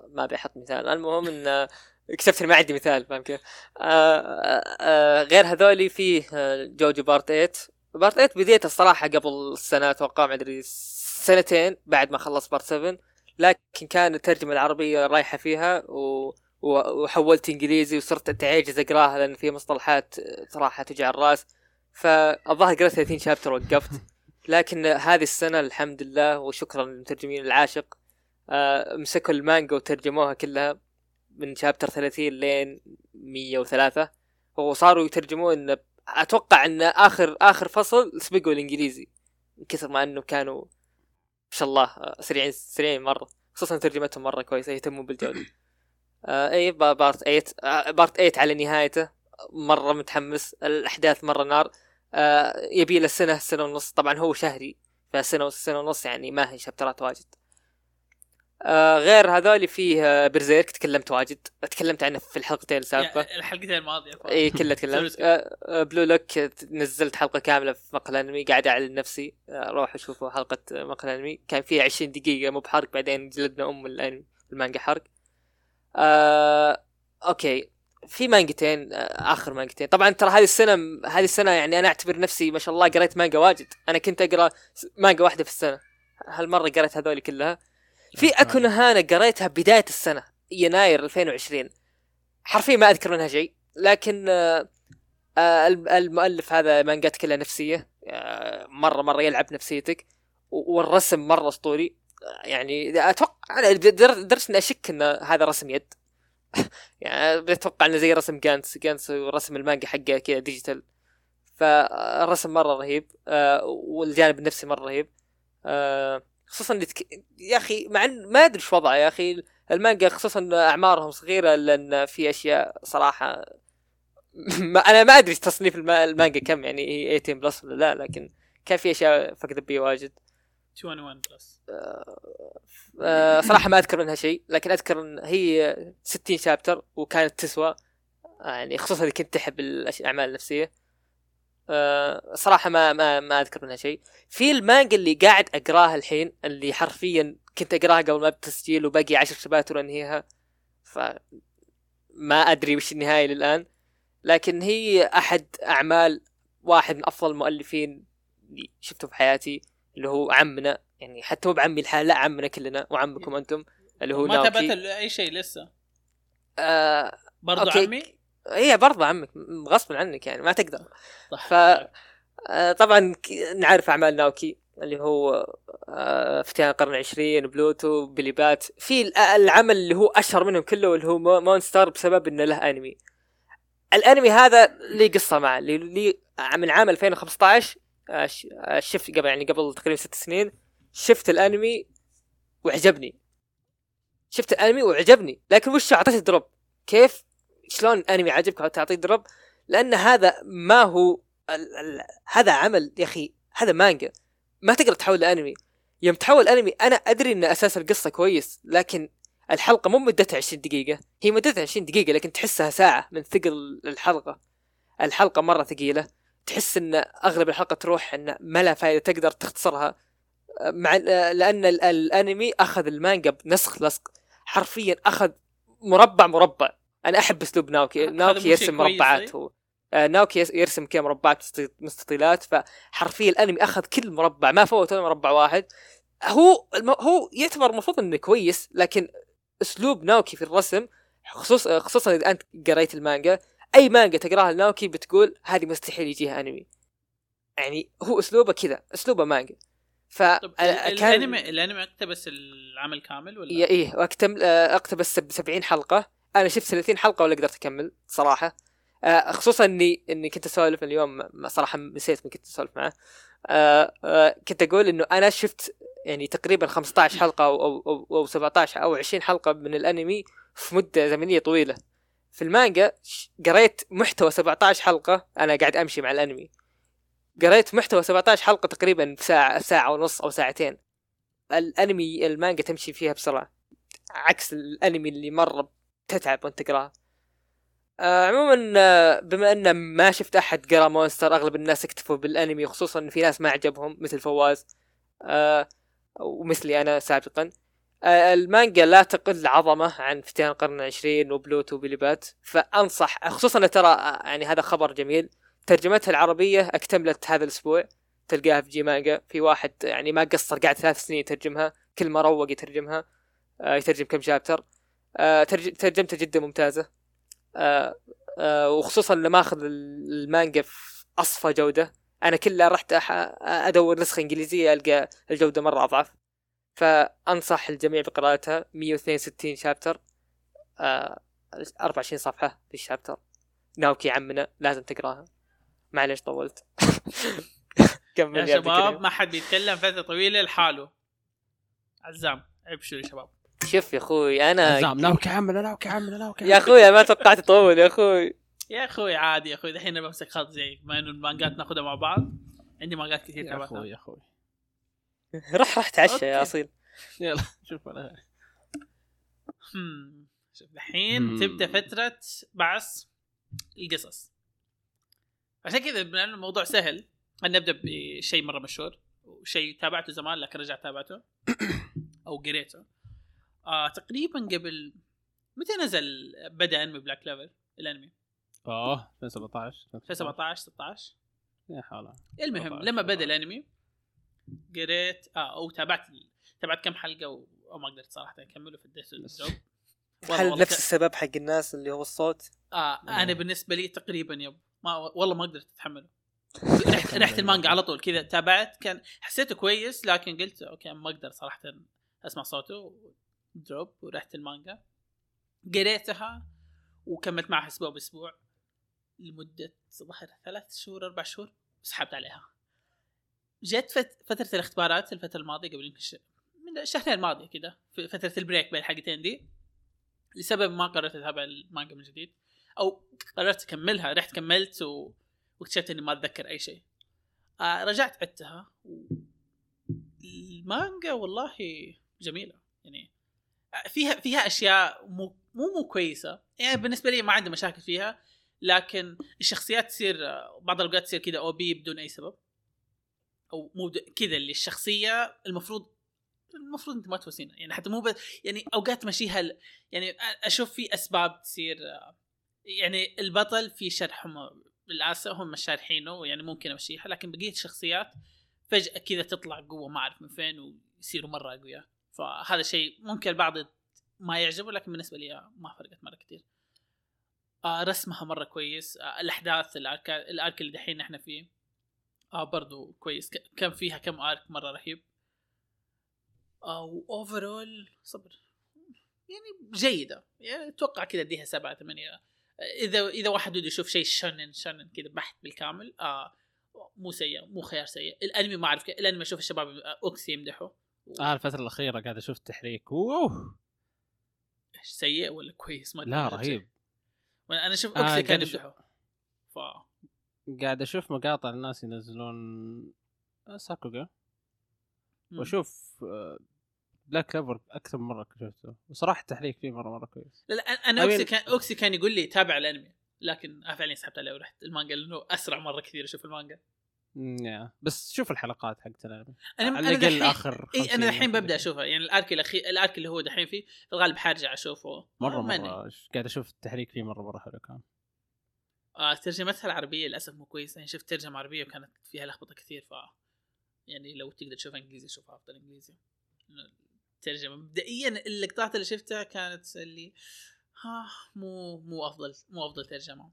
ما بيحط مثال. المهم إن اكتشفت ما عندي مثال فاهم كيف؟ آه آه غير هذولي آه، جوجو part 8 part 8 بديته الصراحة قبل سنه أتوقع ما أدري سنتين بعد ما خلص part 7 لكن كان الترجمة العربية رايحة فيها و وحولت إنجليزي وصرت اتعجز أقرأها لأن في مصطلحات صراحة توجع الرأس. فالظاهر قرأت 30 شابتر وقفت. لكن هذه السنة الحمد لله وشكرا للمترجمين العاشق آه، مسكوا المانجا وترجموها كلها. من شابتر 30 لين 103 وصاروا يترجمون أتوقع إن اخر آخر فصل سبقوا الإنجليزي من كثر ما إنه كانوا ما شاء الله آه، سريعين سريعين مرة. خصوصا ترجمتهم مرة كويسة يهتمون بالجودة. آه إي با- part 8 آه part 8 على نهايته. مرة متحمس الأحداث مرة نار. آه يبي له سنة سنة ونص. طبعا هو شهري فسنة سنة ونص يعني ما هي شابترات واجد. آه غير هذول فيه آه برزيرك تكلمت واجد. تكلمت عنه في الحلقتين السابقة.
يعني الحلقتين الماضية
إي كلها تكلمت. آه آه، بلو لوك نزلت حلقة كاملة في مقهى الأنمي. قاعد أعلن نفسي. آه روحوا شوفوا حلقة آه، مقهى الأنمي. كان فيها 20 دقيقة مو بحرق بعدين جلدنا أم الأنمي المانجا حرق. آه أوكي. في مانجتين آه آخر مانجتين. طبعا ترى هذه السنة هذه السنة يعني أنا أعتبر نفسي ما شاء الله قريت مانجا واجد. أنا كنت أقرأ مانجا واحدة في السنة. هالمرة قريت هذولي كلها. في أكو نو هانا قريتها بداية السنة يناير 2020 حرفيا ما أذكر منها شيء لكن آه آه الم- المؤلف هذا مانجات كلها نفسية آه مرة مرة يلعب نفسيتك والرسم مرة أسطوري. يعني أتوقع أنا در- لدرجه إني أشك إن هذا رسم يد. يعني أتوقع إنه زي رسم جانتز جانتز ورسم المانجا حقه كذا digital. فالرسم مرة رهيب والجانب النفسي مرة رهيب. خصوصا اللي تك... يا أخي مع ما أدري إيش وضعه يا أخي. المانجا خصوصا أعمارهم صغيرة لأن في أشياء صراحة ما أنا ما أدري تصنيف الم- المانجا كم يعني هي 18 plus ولا لا لكن كان في أشياء فقد بي واجد.
21 plus.
آه، صراحة ما أذكر منها شيء لكن أذكر إن هي 60 chapter وكانت تسوى. آه، يعني خصوصا إذا كنت تحب الأعمال النفسية. آه، صراحة ما ما ما أذكر منها شيء. في المانجا اللي قاعد أقراها الحين اللي حرفيا كنت أقراها قبل ما التسجيل وباقي عشر شباتر أنهيها ف ما أدري وش النهاية للآن. لكن هي أحد أعمال واحد من أفضل المؤلفين اللي شفته في حياتي اللي هو عمنا. يعني حتى مو بعمي لحالي لا عمنا كلنا وعمكم أنتم اللي هو
ما ال- أي شيء لسه؟
آه
برضو
أوكي.
عمي؟
هي برضه عمك غصبا عنك يعني ما تقدر.
صح.
ف آه طبعا نعرف أعمال ناوكي اللي هو آه فتيان القرن العشرين بلوتو بيلي بات في ال- العمل اللي هو أشهر منهم كله واللي هو مو- مونستر بسبب إنه له أنمي. الأنمي هذا لي قصة معه لي, من عام 2015 آه، ش- آه، شفت قبل يعني قبل تقريبا ست سنين شفت الأنمي وعجبني. شفت الأنمي وعجبني لكن وش أعطيته drop كيف شلون أنمي عجبك وتعطيه drop؟ لأن هذا ما هو ال ال هذا عمل يا أخي هذا مانجا. ما تقدر تحول لأنمي. يوم تحول انمي أنا أدري إن أساس القصة كويس لكن الحلقة مو مدتها 20 دقيقة. هي مدتها 20 دقيقة لكن تحسها ساعة من ثقل الحلقة. الحلقة مرة ثقيلة. تحس إن أغلب الحلقة تروح إن ما لها فائده تقدر تختصرها. مع لأن ال- الأنمي أخذ المانجا بنسخ لصق. حرفيا أخذ مربع مربع. أنا أحب أسلوب ناوكي ناوكي يرسم مربعات
طيب؟
هو. آه، ناوكي يرسم كذا مربعات مستطي- مستطيلات فحرفيا الأنمي أخذ كل مربع ما فوت ولا مربع واحد. هو الم... هو يعتبر المفروض إنه كويس لكن أسلوب ناوكي في الرسم خصوص خصوصا إذا أنت قريت المانجا أي مانجا تقراها لناوكي بتقول هذه مستحيل يجيها أنمي. يعني هو أسلوبه كذا أسلوبه مانجا. ف
طب ال-
كان
الأنمي الأنمي أقتبس العمل كامل ولا؟
إيه واكتم آه، أقتبس ب 70 حلقة. أنا شفت 30 حلقة ولا قدرت أكمل صراحة. آه، خصوصا اني إني كنت أسولف اليوم صراحة نسيت من كنت أسولف معه. آه، آه، كنت أقول إنه أنا شفت يعني تقريبا 15 حلقة أو أو أو, أو 17 أو 20 حلقة من الأنمي في مدة زمنية طويلة. في المانجا قريت محتوى 17 حلقة أنا قاعد أمشي مع الأنمي. قريت محتوى 17 حلقة تقريبا في ساعه ساعة ونص أو ساعتين. الانمي المانجا تمشي فيها بسرعة. عكس الأنمي اللي مره تتعب وانت تقراه. آه عموما آه، بما إن ما شفت أحد قرأ Monster أغلب الناس اكتفوا بالأنمي خصوصا ان في ناس ما عجبهم مثل فواز آه ومثلي أنا سابقا. آه المانجا لا تقل عظمة عن فتيان القرن العشرين و Pluto و Billy Bat فأنصح خصوصا ترى آه، يعني هذا خبر جميل. ترجمتها العربية اكتملت هذا الأسبوع تلقاها في جي مانجا في واحد يعني ما قصر قاعد ثلاث سنين يترجمها كل ما روق يترجمها آه، يترجم كم شابتر. آه، ترج- ترجمته جدا ممتازة. آه، آه، وخصوصا لما أخذ المانجا في أصفى جودة. أنا كلها رحت أح- أدور نسخة إنجليزية ألقى الجودة مرة أضعف. فأنصح الجميع بقراءتها. 162 شابتر. آه، 24 صفحة في الشابتر ناوكي عمنا لازم تقراها. معليش طولت. كمل
يا شباب. ما حد بيتكلم فترة طويلة لحاله. عزام ابشروا يا شباب.
شوف يا أخوي أنا
نظام ناوكي عمله ناوكي عمله ناوكي
يا أخوي ما توقعت اطول يا أخوي.
يا أخوي عادي يا أخوي دحين أنا بمسك خط زيك بما إنه المانجات ناخذها مع بعض. عندي مانجات كثير
يا أخوي يا أخوي.
رح رح تعشى يا. أصيل.
يلا شوف أنا
هم. شوف دحين
مم.
تبدأ فترة بعث القصص. عشان كذا بما إنه الموضوع سهل خلينا نبدأ بشيء مرة مشهور وشيء تابعته زمان لكن رجعت تابعته أو قريته. آه تقريبا قبل متى نزل بدا انمي Black Clover الأنمي؟
آه 2017
2017 16
يا حول.
المهم
17.
لما بدأ الأنمي قريت آه أو تابعت تابعت كم حلقة و... أو ما قدرت صراحة
أكمله.
الجو والله-
هل نفس
ك-
السبب حق الناس اللي هو الصوت؟
آه
مم.
أنا بالنسبة لي تقريبا yep. ما والله ما قدرت أتحمله. رحت رحت المانجا على طول كذا تابعت كان حسيته كويس لكن قلت okay ما أقدر صراحة أسمع صوته. drop ورحت المانجا. قريتها وكملت معها أسبوع بأسبوع لمدة ظهر ثلاث شهور أربع شهور سحبت عليها. جت فت... فترة الاختبارات الفترة الماضية قبل يمكن. من الشهرين الماضية كذا في فترة ال break بين الحلقتين دي. لسبب ما قررت أتابع المانجا من جديد أو قررت أكملها رحت كملت و... واكتشفت إني ما أتذكر أي شيء. آه رجعت عدتها و... المانجا والله جميلة. يعني فيها فيها أشياء مو مو مو كويسة. يعني بالنسبة لي ما عندي مشاكل فيها لكن الشخصيات تصير بعض الأوقات تصير كذا أو بي بدون أي سبب. أو مو كذا اللي الشخصية المفروض المفروض أنت ما توسينها يعني حتى مو يعني أوقات تمشيها ل- يعني أشوف في أسباب تصير يعني البطل في بالاسف هم مش شارحينه يعني ممكن أمشيها لكن بقية الشخصيات فجأة كذا تطلع قوة ما أعرف من فين ويصيروا مرة أقوياء. فهذا شيء ممكن البعض ما يعجبه لكن بالنسبة لي ما فرقت مرة كثير آه رسمها مرة كويس. آه الأحداث ال arc ال arc اللي دحين إحنا فيه آه برضو كويس. كان فيها كم arc مرة رهيب. آه و overall صبر. يعني جيدة. يعني أتوقع كذا أديها سبعة ثمانية. إذا إذا واحد بده يشوف شيء shonen shonen كذا بحت بالكامل آه مو سيء مو خيار سيء. الأنمي ما أعرف الأنمي أشوف الشباب آه، أوكسي يمدحه.
آه الفترة الأخيرة قاعد أشوف تحريك
إيش سيء ولا كويس؟ ما أدري
لا. رهيب.
أنا أشوف
آه،
أوكسي كان
أشوف-
يمدحه. ف
قاعد أشوف مقاطع الناس ينزلون sakuga
مم.
وأشوف آه، Black Clover أكثر من مرة شفته. وصراحة التحريك فيه مرة مرة كويس.
لا لا
أنا
أوكسي كان أوكسي كان يقول لي تابع الأنمي لكن فعليا سحبت عليه ورحت. المانجا لأنه أسرع مرة كثير أشوف المانجا.
يا. بس شوف الحلقات حقت الأنمي.
أنا
على الأقل
دحين
آخر
إي
50
أنا الحين. ببدأ اشوفها يعني الأرك الاخير الأرك اللي هو دحين فيه في الغالب حارجع
أشوفه.
مرة.
مرة. قاعد أشوف التحريك فيه مرة مرة حلو كان.
آه ترجمتها العربيه للأسف مو كويسة. يعني شفت ترجمة عربية وكانت فيها لخبطة كثير ف يعني لو تقدر تشوفها إنجليزي شوفها أفضل إنجليزي. الترجمة مبدئيا اللقطات اللي شفتها كانت اللي ها مو مو أفضل مو أفضل ترجمة.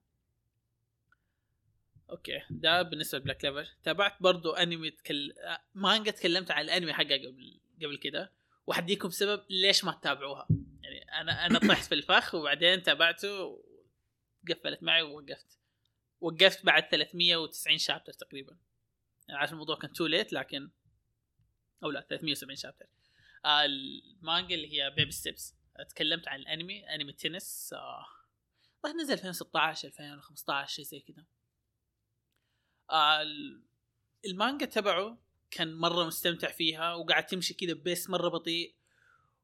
okay ده بالنسبة ل Black Clover. تابعت برضو أنمي تكل... مانجا تكلمت عن الأنمي حقها قبل قبل كده وحديكم سبب ليش ما تتابعوها. يعني أنا أنا طحت في الفخ وبعدين تابعته قفلت معي ووقفت. وقفت بعد 390 chapter تقريبا. يعني عارف الموضوع كان too late لكن أو لا 370 chapter. آه المانجا اللي هي Baby Steps تكلمت عن الأنمي أنمي تنس آه نزل 2016 2015 شيء زي كذا آه ال- المانجا تبعه كان مرة مستمتع فيها وقاعد تمشي كذا pace مرة بطيء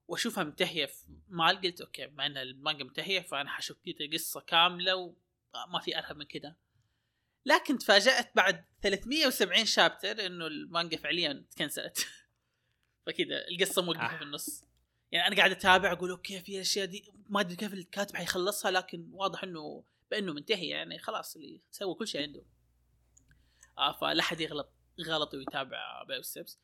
وأشوفها منتهيه في MAL قلت okay بما إن المانجا منتهيه فأنا حشوف كذا قصة كاملة وما في أرهب من كذا. لكن تفاجأت بعد 370 chapter إنه المانجا فعليا تكنسلت فكذا القصة موقفة
آه.
في النص. يعني أنا قاعد أتابع أقول okay في الاشياء دي ما أدري كيف الكاتب حيخلصها لكن واضح إنه بإنه منتهي يعني خلاص اللي سوى كل شيء عنده. فلا حد يغلط غلط ويتابع Baby Steps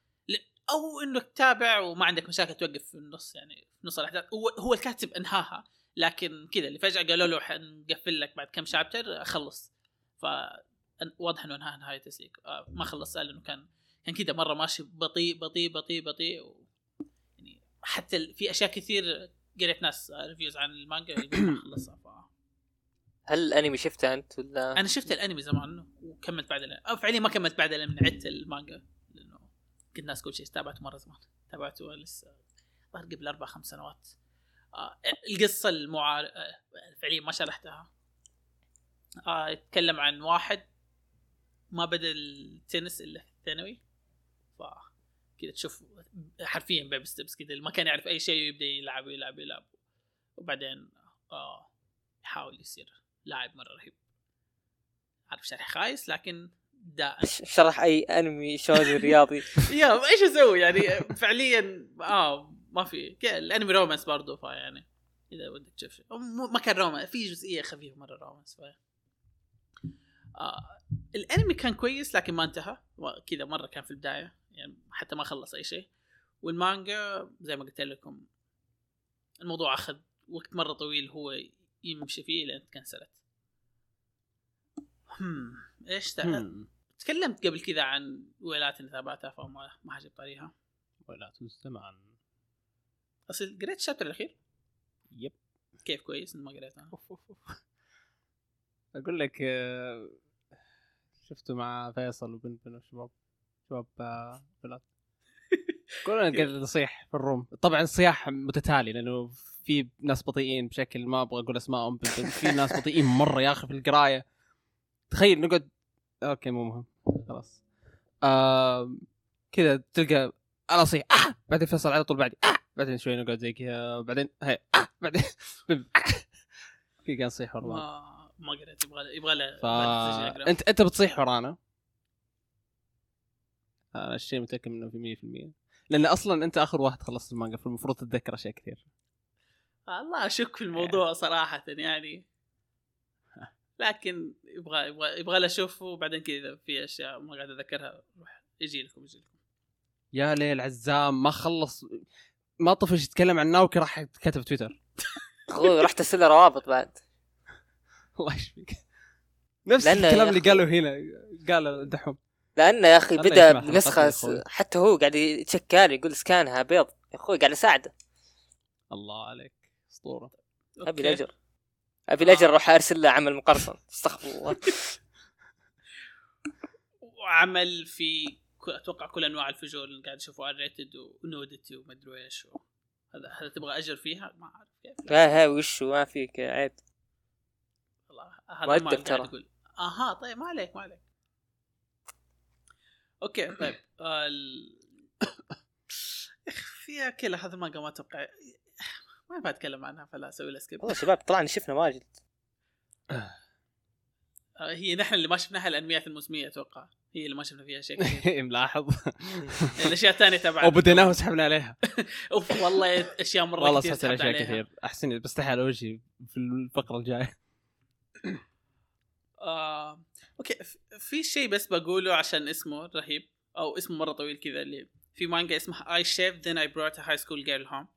أو إنه تتابع وما عندك مشاكل توقف في النص يعني في نص الأحداث. هو هو الكاتب أنهاها لكن كذا اللي فجأة قالوا له حنقفل لك بعد كم chapter خلص. ف واضح إنه انهى نهاية تسليك. آه ما خلص لأنه كان كان كذا مرة ماشي بطيء بطيء بطيء بطيء. و... يعني حتى في أشياء كثير قريت ناس reviews عن المانجا ما خلصها.
هل الانمي شفته انت ولا؟
أنا شفت الانمي زمان وكملت بعد الانمي. أو فعليا ما كملت بعد الانمي عدت المانجا لأنه كنت ناسي كل شيء تابعته مرة زمان. تابعته لسه ظهر قبل أربع خمس سنوات. آه القصة المعار آه فعليا ما شرحتها. آه يتكلم عن واحد ما بدأ التنس إلا في الثانوي. ف كذا تشوف حرفيا Baby Steps كذا ما كان يعرف أي شيء ويبدا يلعب يلعب يلعب وبعدين آه يحاول يصير لاعب مرة رهيب. عارف شرح خايس؟ لكن داء
ش- شرح أي أنمي شونين رياضي.
يا إيش أسوي؟ يعني فعليا آه ما في. الأنمي romance برضه فيعني إذا ودك تشوف. ما كان رومانس في جزئية خفيفة مرة رومانس ف آه الأنمي كان كويس لكن ما انتهى. كذا مرة كان في البداية يعني حتى ما خلص أي شيء. والمانجا زي ما قلت لكم الموضوع أخذ وقت مرة طويل هو يمشي فيه لين تكنسلت. هم
إيش.
تكلمت قبل كذا عن ويلات اللي تابعتها فما ما حجيب طريقها
ولا زمان
أصل قريت الشابتر الأخير؟
يب.
كيف كويس ما قريتها
أوف أوف أوف. أقول لك آه، شفته مع فيصل وبن بن وشباب شباب آه، بلاد. كلنا قاعد نصيح في الروم. طبعا صياح متتالي لأنه في ناس بطيئين بشكل ما أبغى أقول أسمائهم. في ناس بطيئين مرة يا أخي في القراية تخيل نقعد أوكي مو مهم خلاص آه... كذا تلقى أنا اصيح آه! بعدين فيصل على طول بعدي آه! بعدين شوي نقعد زي كذا بعدين هي آه! بعدين في كان نصيح ورا بعض.
ما ما قريت يبغى يبغى له
ف. انت أنت بتصيح ورانا أنا الشيء متأكد منه في 100% لأن أصلا أنت آخر واحد خلصت المانجا فالمفروض تتذكر أشياء كثير
الله أشك في الموضوع صراحة يعني. لكن يبغى يبغى يبغى له أشوفه وبعدين كذا في أشياء ما قاعد أتذكرها روح يجي لكم يجي لكم.
يا ليل عزام ما خلص. ما طفش يتكلم عن ناوكي راح كتب تويتر.
أخوي رحت ارسل له روابط بعد.
الله يشفيك. نفس الكلام اللي قاله هنا. قاله دحوم.
لأنه يا
أخي
بدأ
بنسخة.
حتى هو قاعد يتشكاني يقول سكانها بيض. يا أخوي قاعد أساعده.
الله عليك.
أسطورة.
أبي.
الأجر. أبي الاجل
آه.
أروح أرسل له عمل مقرصن. استغفر الله.
وعمل في أتوقع كل أنواع الفجور اللي قاعد اشوفه R rated و nudity ومدري إيش هذا هذا تبغى أجر فيها؟ ما أعرف كيف.
ها ها وش ما فيك عيب.
والله هذا
مؤدب
ما
ترى.
أها طيب ما عليك ما عليك. أوكي طيب. ال... فيها كذا هذا المانجا ما أتوقع. ما ينفع أتكلم عنها فلا أسوي لها skip
والله شباب طلعنا شفنا ماجد
آه، هي نحن اللي ما شفناها الانميات الموسمية أتوقع. هي اللي ما شفنا فيها شيء كثير.
ملاحظ.
الأشياء الثانية تبعها.
وبديناه وسحبنا عليها.
أوف والله أشياء مرة
والله
كثير
سحبت اشياء. كثير. أحسن بستحي على وجهي في الفقرة الجاية.
آه، أوكي. في شيء بس بقوله عشان اسمه رهيب أو اسمه مرة طويل كذا اللي في مانجا اسمها I shaved then I brought a high school girl home.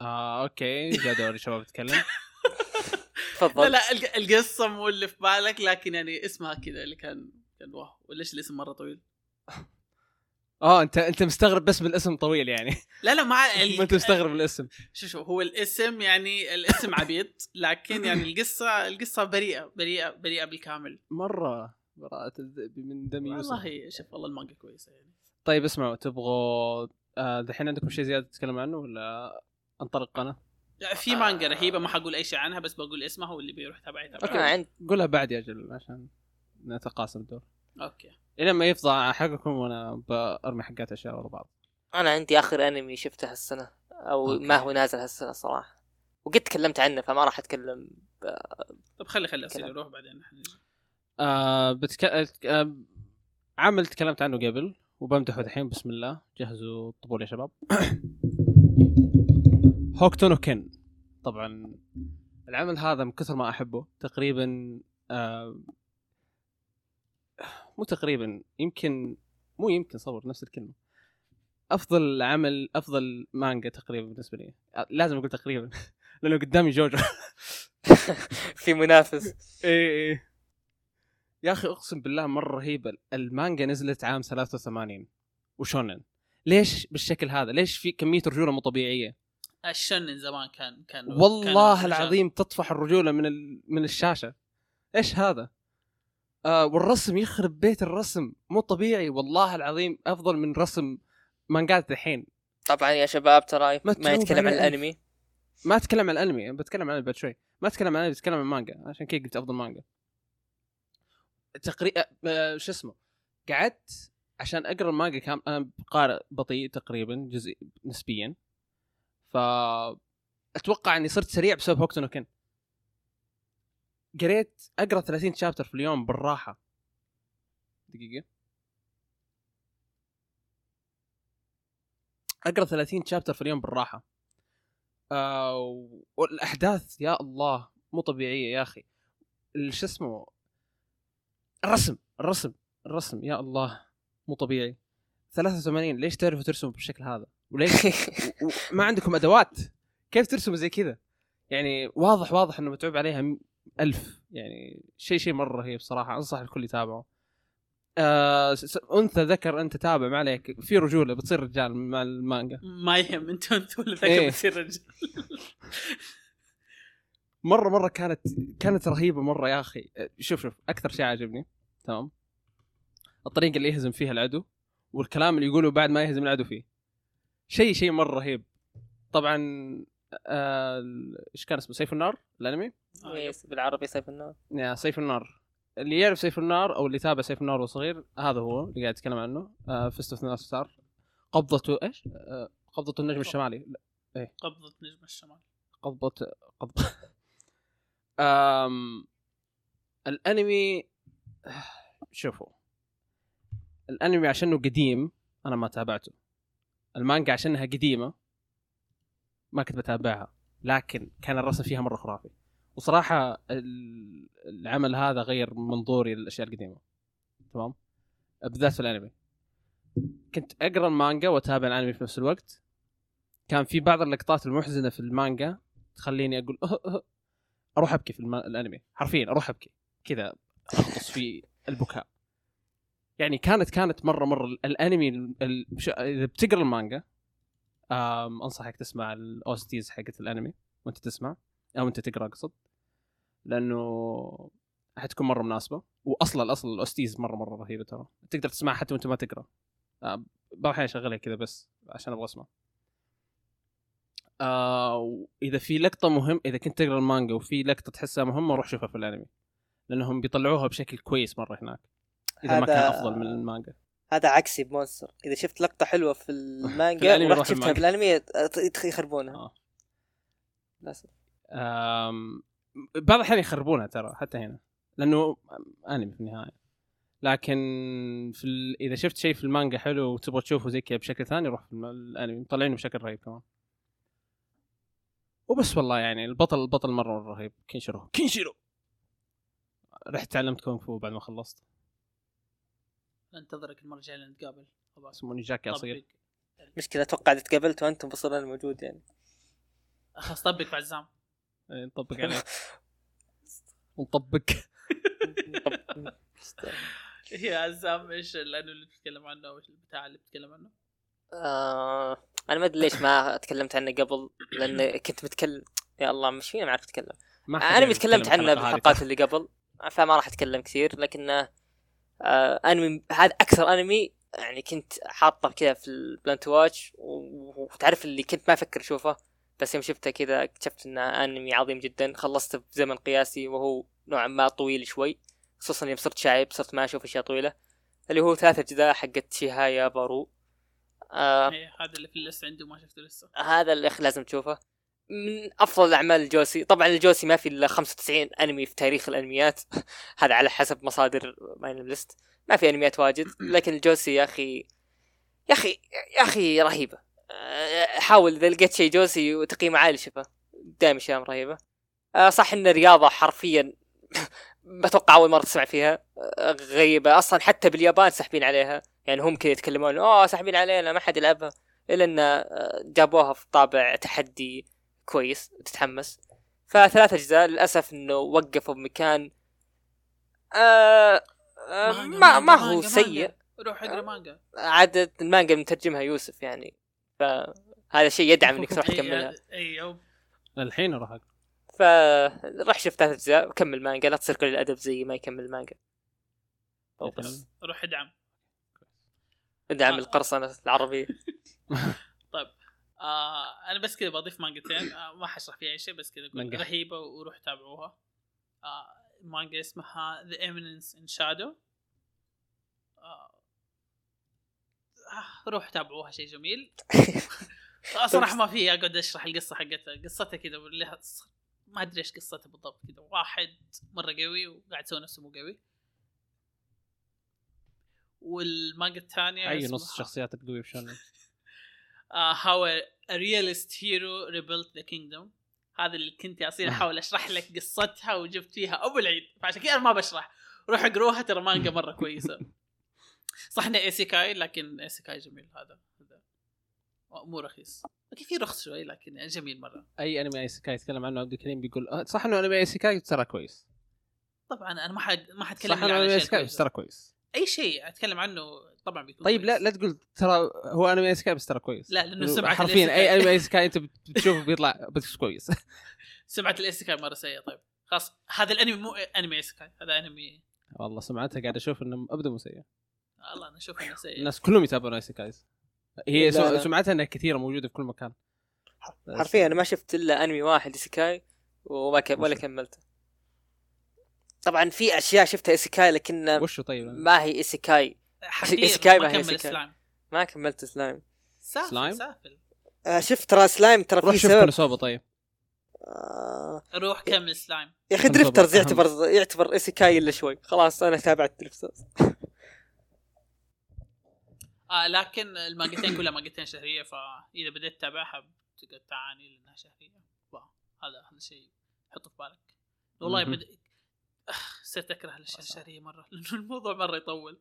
آه أوكي جاء دوري شباب تتكلم
لا
تفضل.
لا الق- القصة مو اللي في بالك لكن يعني اسمها كذا اللي كان كان واو. وليش الاسم مرة طويل؟
آه أنت أنت مستغرب بس بالاسم طويل يعني.
لا لا ما
ما أنت مستغرب الاسم
شو شو هو الاسم يعني الاسم عبيط لكن يعني القصة القصة بريئة بريئة بريئة بالكامل.
مرة براءة الذئب من دم يوسف.
والله شوف والله المانجا كويسة يعني.
طيب اسمعوا تبغوا آه، دحين عندكم شيء زيادة تتكلم عنه ولا؟ انطلق أنا؟
لا، في مانجا رهيبة ما حقول أي شيء عنها بس بقول اسمها واللي بيروح تابع يتابع.
أوكي. عند
قولها بعد يا أجل عشان نتقاسم الدور.
أوكي.
إلى ما يفضى حقكم وأنا برمي حقات أشياء ورا بعض.
أنا عندي آخر أنمي شفته هالسنة أو
أوكي.
ما هو نازل هالسنة صراحة. وقد تكلمت عنه فما راح أتكلم
طب خلي خلي
أصير.
يروح بعدين.
آه بتك... آه عمل تكلمت عنه قبل وبمدحه الحين بسم الله. جهزوا الطبول يا شباب. هوكتو نو كن طبعا العمل هذا من كثر ما أحبه. تقريبا آه مو تقريبا يمكن مو يمكن صور نفس الكلمة. أفضل عمل أفضل مانجا تقريبا بالنسبة لي. آه، لازم أقول تقريبا. لأنه قدامي جوجو.
في منافس.
إيه إيه. يا أخي أقسم بالله مرة رهيبة. المانجا نزلت عام 83 وشونن. ليش بالشكل هذا؟ ليش في كمية رجولة مو طبيعية؟
الشنن زمان كان كان
والله
كان
العظيم تطفح الرجولة من ال... من الشاشة. إيش هذا؟ آه والرسم يخرب بيت الرسم. مو طبيعي. والله العظيم أفضل من رسم مانجات الحين.
طبعا يا شباب ترى
ما
ما يتكلم عن الأنمي.
ما أتكلم عن الانمي بتكلم عن بعد شوي. ما أتكلم عن الانمي بتكلم عن المانجا عشان كذا قلت أفضل مانجا. تقريبا آه شو اسمه؟ قعدت عشان أقرأ المانجا كان أنا قارئ بطيء تقريبا جزء نسبيا. ف أتوقع إني صرت سريع بسبب هوكتو نو كن قريت أقرأ 30 chapter في اليوم بالراحة. دقيقة. أقرأ 30 شابتر في اليوم بالراحة. آه والأحداث يا الله مو طبيعية يا أخي. شو اسمه؟ الرسم الرسم الرسم يا الله مو طبيعي. 83 ليش تعرفوا ترسموا بالشكل هذا؟ وليش؟ ما عندكم أدوات. كيف ترسموا زي كذا؟ يعني واضح واضح إنه متعوب عليها ألف. يعني شيء شيء مرة رهيب صراحة. أنصح الكل يتابعه. آه أنثى ذكر أنت تابع ما عليك. في رجولة بتصير رجال مع المانجا
ما يهم. أنتوا أنتوا اللي
إيه.
ذاك بتصير رجل
مرة مرة كانت كانت رهيبة مرة يا أخي. شوف شوف أكثر شيء عجبني تمام؟ الطريقة اللي يهزم فيها العدو. والكلام اللي يقوله بعد ما يهزم العدو فيه. شيء شيء مرة رهيب. طبعا آه، إيش كان اسمه؟ سيف النار؟ الأنمي؟
آه،
بالعربي سيف النار.
يا سيف النار. اللي يعرف سيف النار أو اللي يتابع سيف النار وهو صغير هذا هو اللي قاعد يتكلم عنه. آه Fist of Star قبضته إيش؟ آه قبضة النجم الشمالي. لا
قبضة نجم الشمال
قبضة قبضة. أم... الأنمي شوفوا. الانمي عشانه قديم أنا ما تابعته. المانجا عشانها قديمة ما كنت بتابعها لكن كان الرسم فيها مرة خرافي. وصراحة ال- العمل هذا غير منظوري للأشياء القديمة. تمام؟ بالذات في الأنمي. كنت أقرأ المانجا وأتابع الأنمي في نفس الوقت. كان في بعض اللقطات المحزنة في المانجا تخليني أقول أه أه أروح أبكي في. الأنمي. حرفيا أروح أبكي. كذا اغطس في البكاء. يعني كانت كانت مرة مرة الأنمي ال... إذا بتقرأ المانجا. أنصحك تسمع ال OSTs حقت الأنمي وأنت تسمع أو أنت تقرأ اقصد لأنه حتكون مرة مناسبة. واصلا الاصل ال OSTs مرة مرة رهيبة ترى. تقدر تسمعها حتى وأنت ما تقرأ. بعض الأحيان أشغلها كذا بس عشان أبغى أسمع. آه اذا في لقطة مهم إذا كنت تقرأ المانجا وفي لقطة تحسها مهمة روح شوفها في الأنمي. لأنهم بيطلعوها بشكل كويس مرة هناك. إذا ما كان
هذا-
أفضل من المانجا.
هذا عكسي بمونستر. إذا شفت لقطة حلوة في المانجا ورحت شفتها في
المانجا.
الانمي ت- يخربونها.
آه.
للاسف
آم، بعض الأحيان يخربونها ترى حتى هنا. لأنه أنمي في النهاية. لكن في ال... إذا شفت شيء في المانجا حلو وتبغى تشوفه زي كذا بشكل ثاني روح في الأنمي. مطلعينه بشكل رهيب كمان. وبس والله يعني البطل البطل مرة رهيب. كينشيرو. كينشيرو! رحت تعلمت كونغ فو بعد ما خلصت.
ننتظرك المرة الجاية نتقابل خلاص.
اسمه نيجاكي أصير.
طبق
مشكله أتوقع إذا تقابلت وأنتم بصير أنا موجود يعني.
خلاص طبق في عزام
إيه، نطبق عليه نطبق.
هي عزام إيش الانمي اللي بتتكلم عنه أو البتاع اللي بتتكلم عنه؟
آه أنا ما أدري ليش ما تكلمت عنه قبل لأن كنت متكلم. يا الله مش فيني ما عرفت أتكلم.
أنا
تكلمت عنه. بالحلقات اللي قبل فما راح أتكلم كثير لكن آه انمي هذا أكثر انمي يعني كنت حاطه كذا في ال plan to watch وتعرف اللي كنت ما أفكر أشوفه بس يوم شفته كذا اكتشفت إنه انمي عظيم جدا. خلصته بزمن قياسي وهو نوعا ما طويل شوي خصوصا يوم صرت شايب صرت ما أشوف أشياء طويلة. اللي هو ثلاثة أجزاء حقت شيهايا فورو آه
إيه، هذا اللي في ال list عندي وما شفته لسه.
هذا اللي أخ لازم تشوفه. من أفضل الاعمال الجوسي. طبعا الجوسي ما في إلا 95 أنمي في تاريخ الأنميات. هذا على حسب مصادر MyAnimeList ما في أنميات واجد لكن الجوسي يا أخي يا أخي يا أخي رهيبة. حاول إذا لقيت شيء جوسي وتقييمه عالي شوفه. دائما أشياء رهيبة. أه، صح إن الرياضة حرفيا بتوقع أول مرة تسمع فيها. أه، غريبة. أصلا حتى باليابان ساحبين عليها. يعني هم كذا يتكلمون أوه ساحبين علينا ما حد يلعبها. إلا إن آه، جابوها في طابع تحدي. كويس تتحمس. فثلاث أجزاء للأسف إنه وقفوا بمكان آه آه
مانجا،
ما ما
مانجا،
هو
مانجا،
سيء.
مانجا. روح اقرأ مانجا.
عادة المانجا مترجمها يوسف يعني. فهذا شيء يدعم إنك تروح تكملها.
أي
الحين أروح أقرأ.
فروح شوف ثلاث أجزاء وكمل مانجا لا تصير قليل الأدب زي ما يكمل المانجا أو بس.
روح ادعم.
ادعم
آه.
القرصنة العربية.
آه أنا بس كذا بضيف مانجتين. آه ما حشرح فيها اي شيء بس كذا
مانجا.
رهيبة وروح تابعوها. آه مانجا اسمها The Eminence in Shadow روح تابعوها شيء جميل. صراحة ما في أقعد أشرح القصة حقتها. قصتها كذا لها ما أدري إيش قصتها بالضبط كذا. واحد مرة قوي وقاعد يسوي نفسه مو قوي. والمانجا الثانية
اي نص شخصياتك قوي بشون
uh, how a, a realist hero rebuilt the kingdom. هذا اللي كنت اصير أحاول أشرح لك قصتها وجبت فيها أبو العيد فعشان كذا أنا ما بشرح. روح اقروها ترى مانجا مرة كويسة. صح إنه isekai لكن isekai جميل. هذا هذا مو رخيص. okay في رخص شوي لكن جميل
مرة. أي أنمي isekai يتكلم عنه؟ عبد الكريم بيقول آه، صح إنه أنمي isekai ترى كويس.
طبعا أنا ما حد ما حتكلم
صح
إنه
أنمي أي
أشياء
isekai
كويسة.
ترى كويس.
أي شيء أتكلم عنه طبعا بيكون
طيب لا
كويس.
لا تقول ترى هو أنمي isekai بس ترى كويس.
لا لأنه سمعه
حرفيا أي أنمي isekai انت بتشوفه بيطلع بس كويس.
سمعه ال isekai مرة سيئة طيب. خلاص هذا الأنمي مو أنمي isekai هذا أنمي
والله سمعتها قاعد أشوف إنه ابدا مو سيء.
الله أنا أشوف إنه سيء.
الناس كلهم يتابعون isekais هي
لا،
سم-
لا.
سمعتها إنها كثيرة موجودة في كل مكان.
حرفيا أنا ما شفت إلا أنمي واحد isekai وما ك... ولا؟ كملته. طبعا في أشياء شفتها isekai لكن
وشو طيب؟
ما هي isekai
حقير
isekai ما
كمل. سلايم.
ما كملت سلايم.
سافل
سلايم؟
سافل
آه شفت ترى سلايم ترى
روح
في
شوف
سبب.
Konosuba طيب.
آه
روح كمل سلايم.
يا أخي
طبع؟
يعتبر يعتبر isekai إلا شوي. خلاص أنا تابعت Drifters.
آه لكن المانجتين كلها مانجتين شهرية فإذا بديت تتابعها بتقعد تعاني لأنها شهرية. هذا هذا شيء حطه في بالك. والله. بد... صرت أكره الأشياء الشهرية مرة لأنه الموضوع مرة يطول.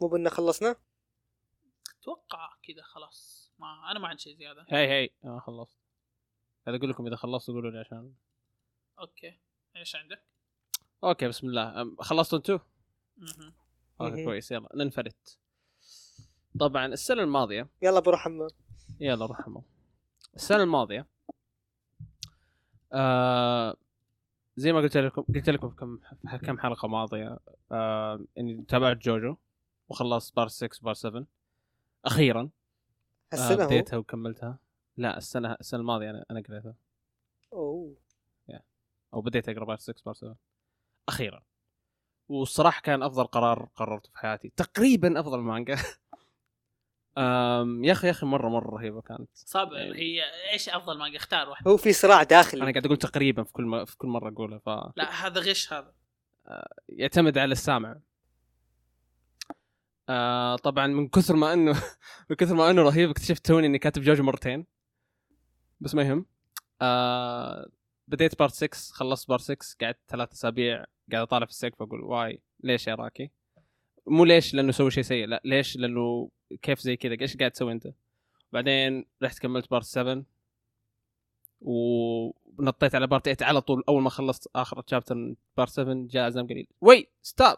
مو بنا خلصنا؟
أتوقع كذا خلاص. ما أنا ما عندي شيء زيادة.
هي هي آه خلصت. هذا أقول لكم إذا خلصتوا قولوا لي عشان.
okay. إيش عندك؟
okay بسم الله. خلصتوا أنتوا؟
okay.
كويس. يلا ننفرد. طبعا السنة الماضية.
يلا بروح حمام
يلا روح حمام السنة الماضية آه زي ما قلت لكم قلت لكم في كم كم حلقة ماضية آه إني تابعت JoJo وخلصت part 6 part 7 أخيرا. آه
السنة هو؟
بديتها وكملتها. لا السنة السنة الماضية أنا أنا قريتها.
أوه.
أو بديت أقرأ part 6 part 7 أخيرا. والصراحة كان أفضل قرار قررته في حياتي. تقريبا أفضل مانجا. يا أخي يا أخي مرة مرة رهيبة كانت.
صعب.
يعني-
هي إيش أفضل مانجا؟ اختار واحدة
هو في صراع داخلي.
أنا قاعد أقول تقريبا في كل م... في كل مرة أقولها ف
لا هذا غش هذا.
يعتمد على السامع. آه طبعا من كثر ما إنه من كثر ما إنه رهيب اكتشفت توني إني كاتب JoJo مرتين. بس ما يهم. آه بديت part 6 خلصت part 6 قعدت ثلاث أسابيع قاعد أطالع في السقف أقول why ليش يا أراكي؟ مو ليش لأنه سوى شيء سيء لا ليش؟ لأنه كيف زي كذا إيش قاعد تسوي أنت؟ بعدين رحت كملت بارت 7 ونطيت على بارت 8 على طول أول ما خلصت آخر شابتر بارت 7 جاء زلم قليل وي ستوب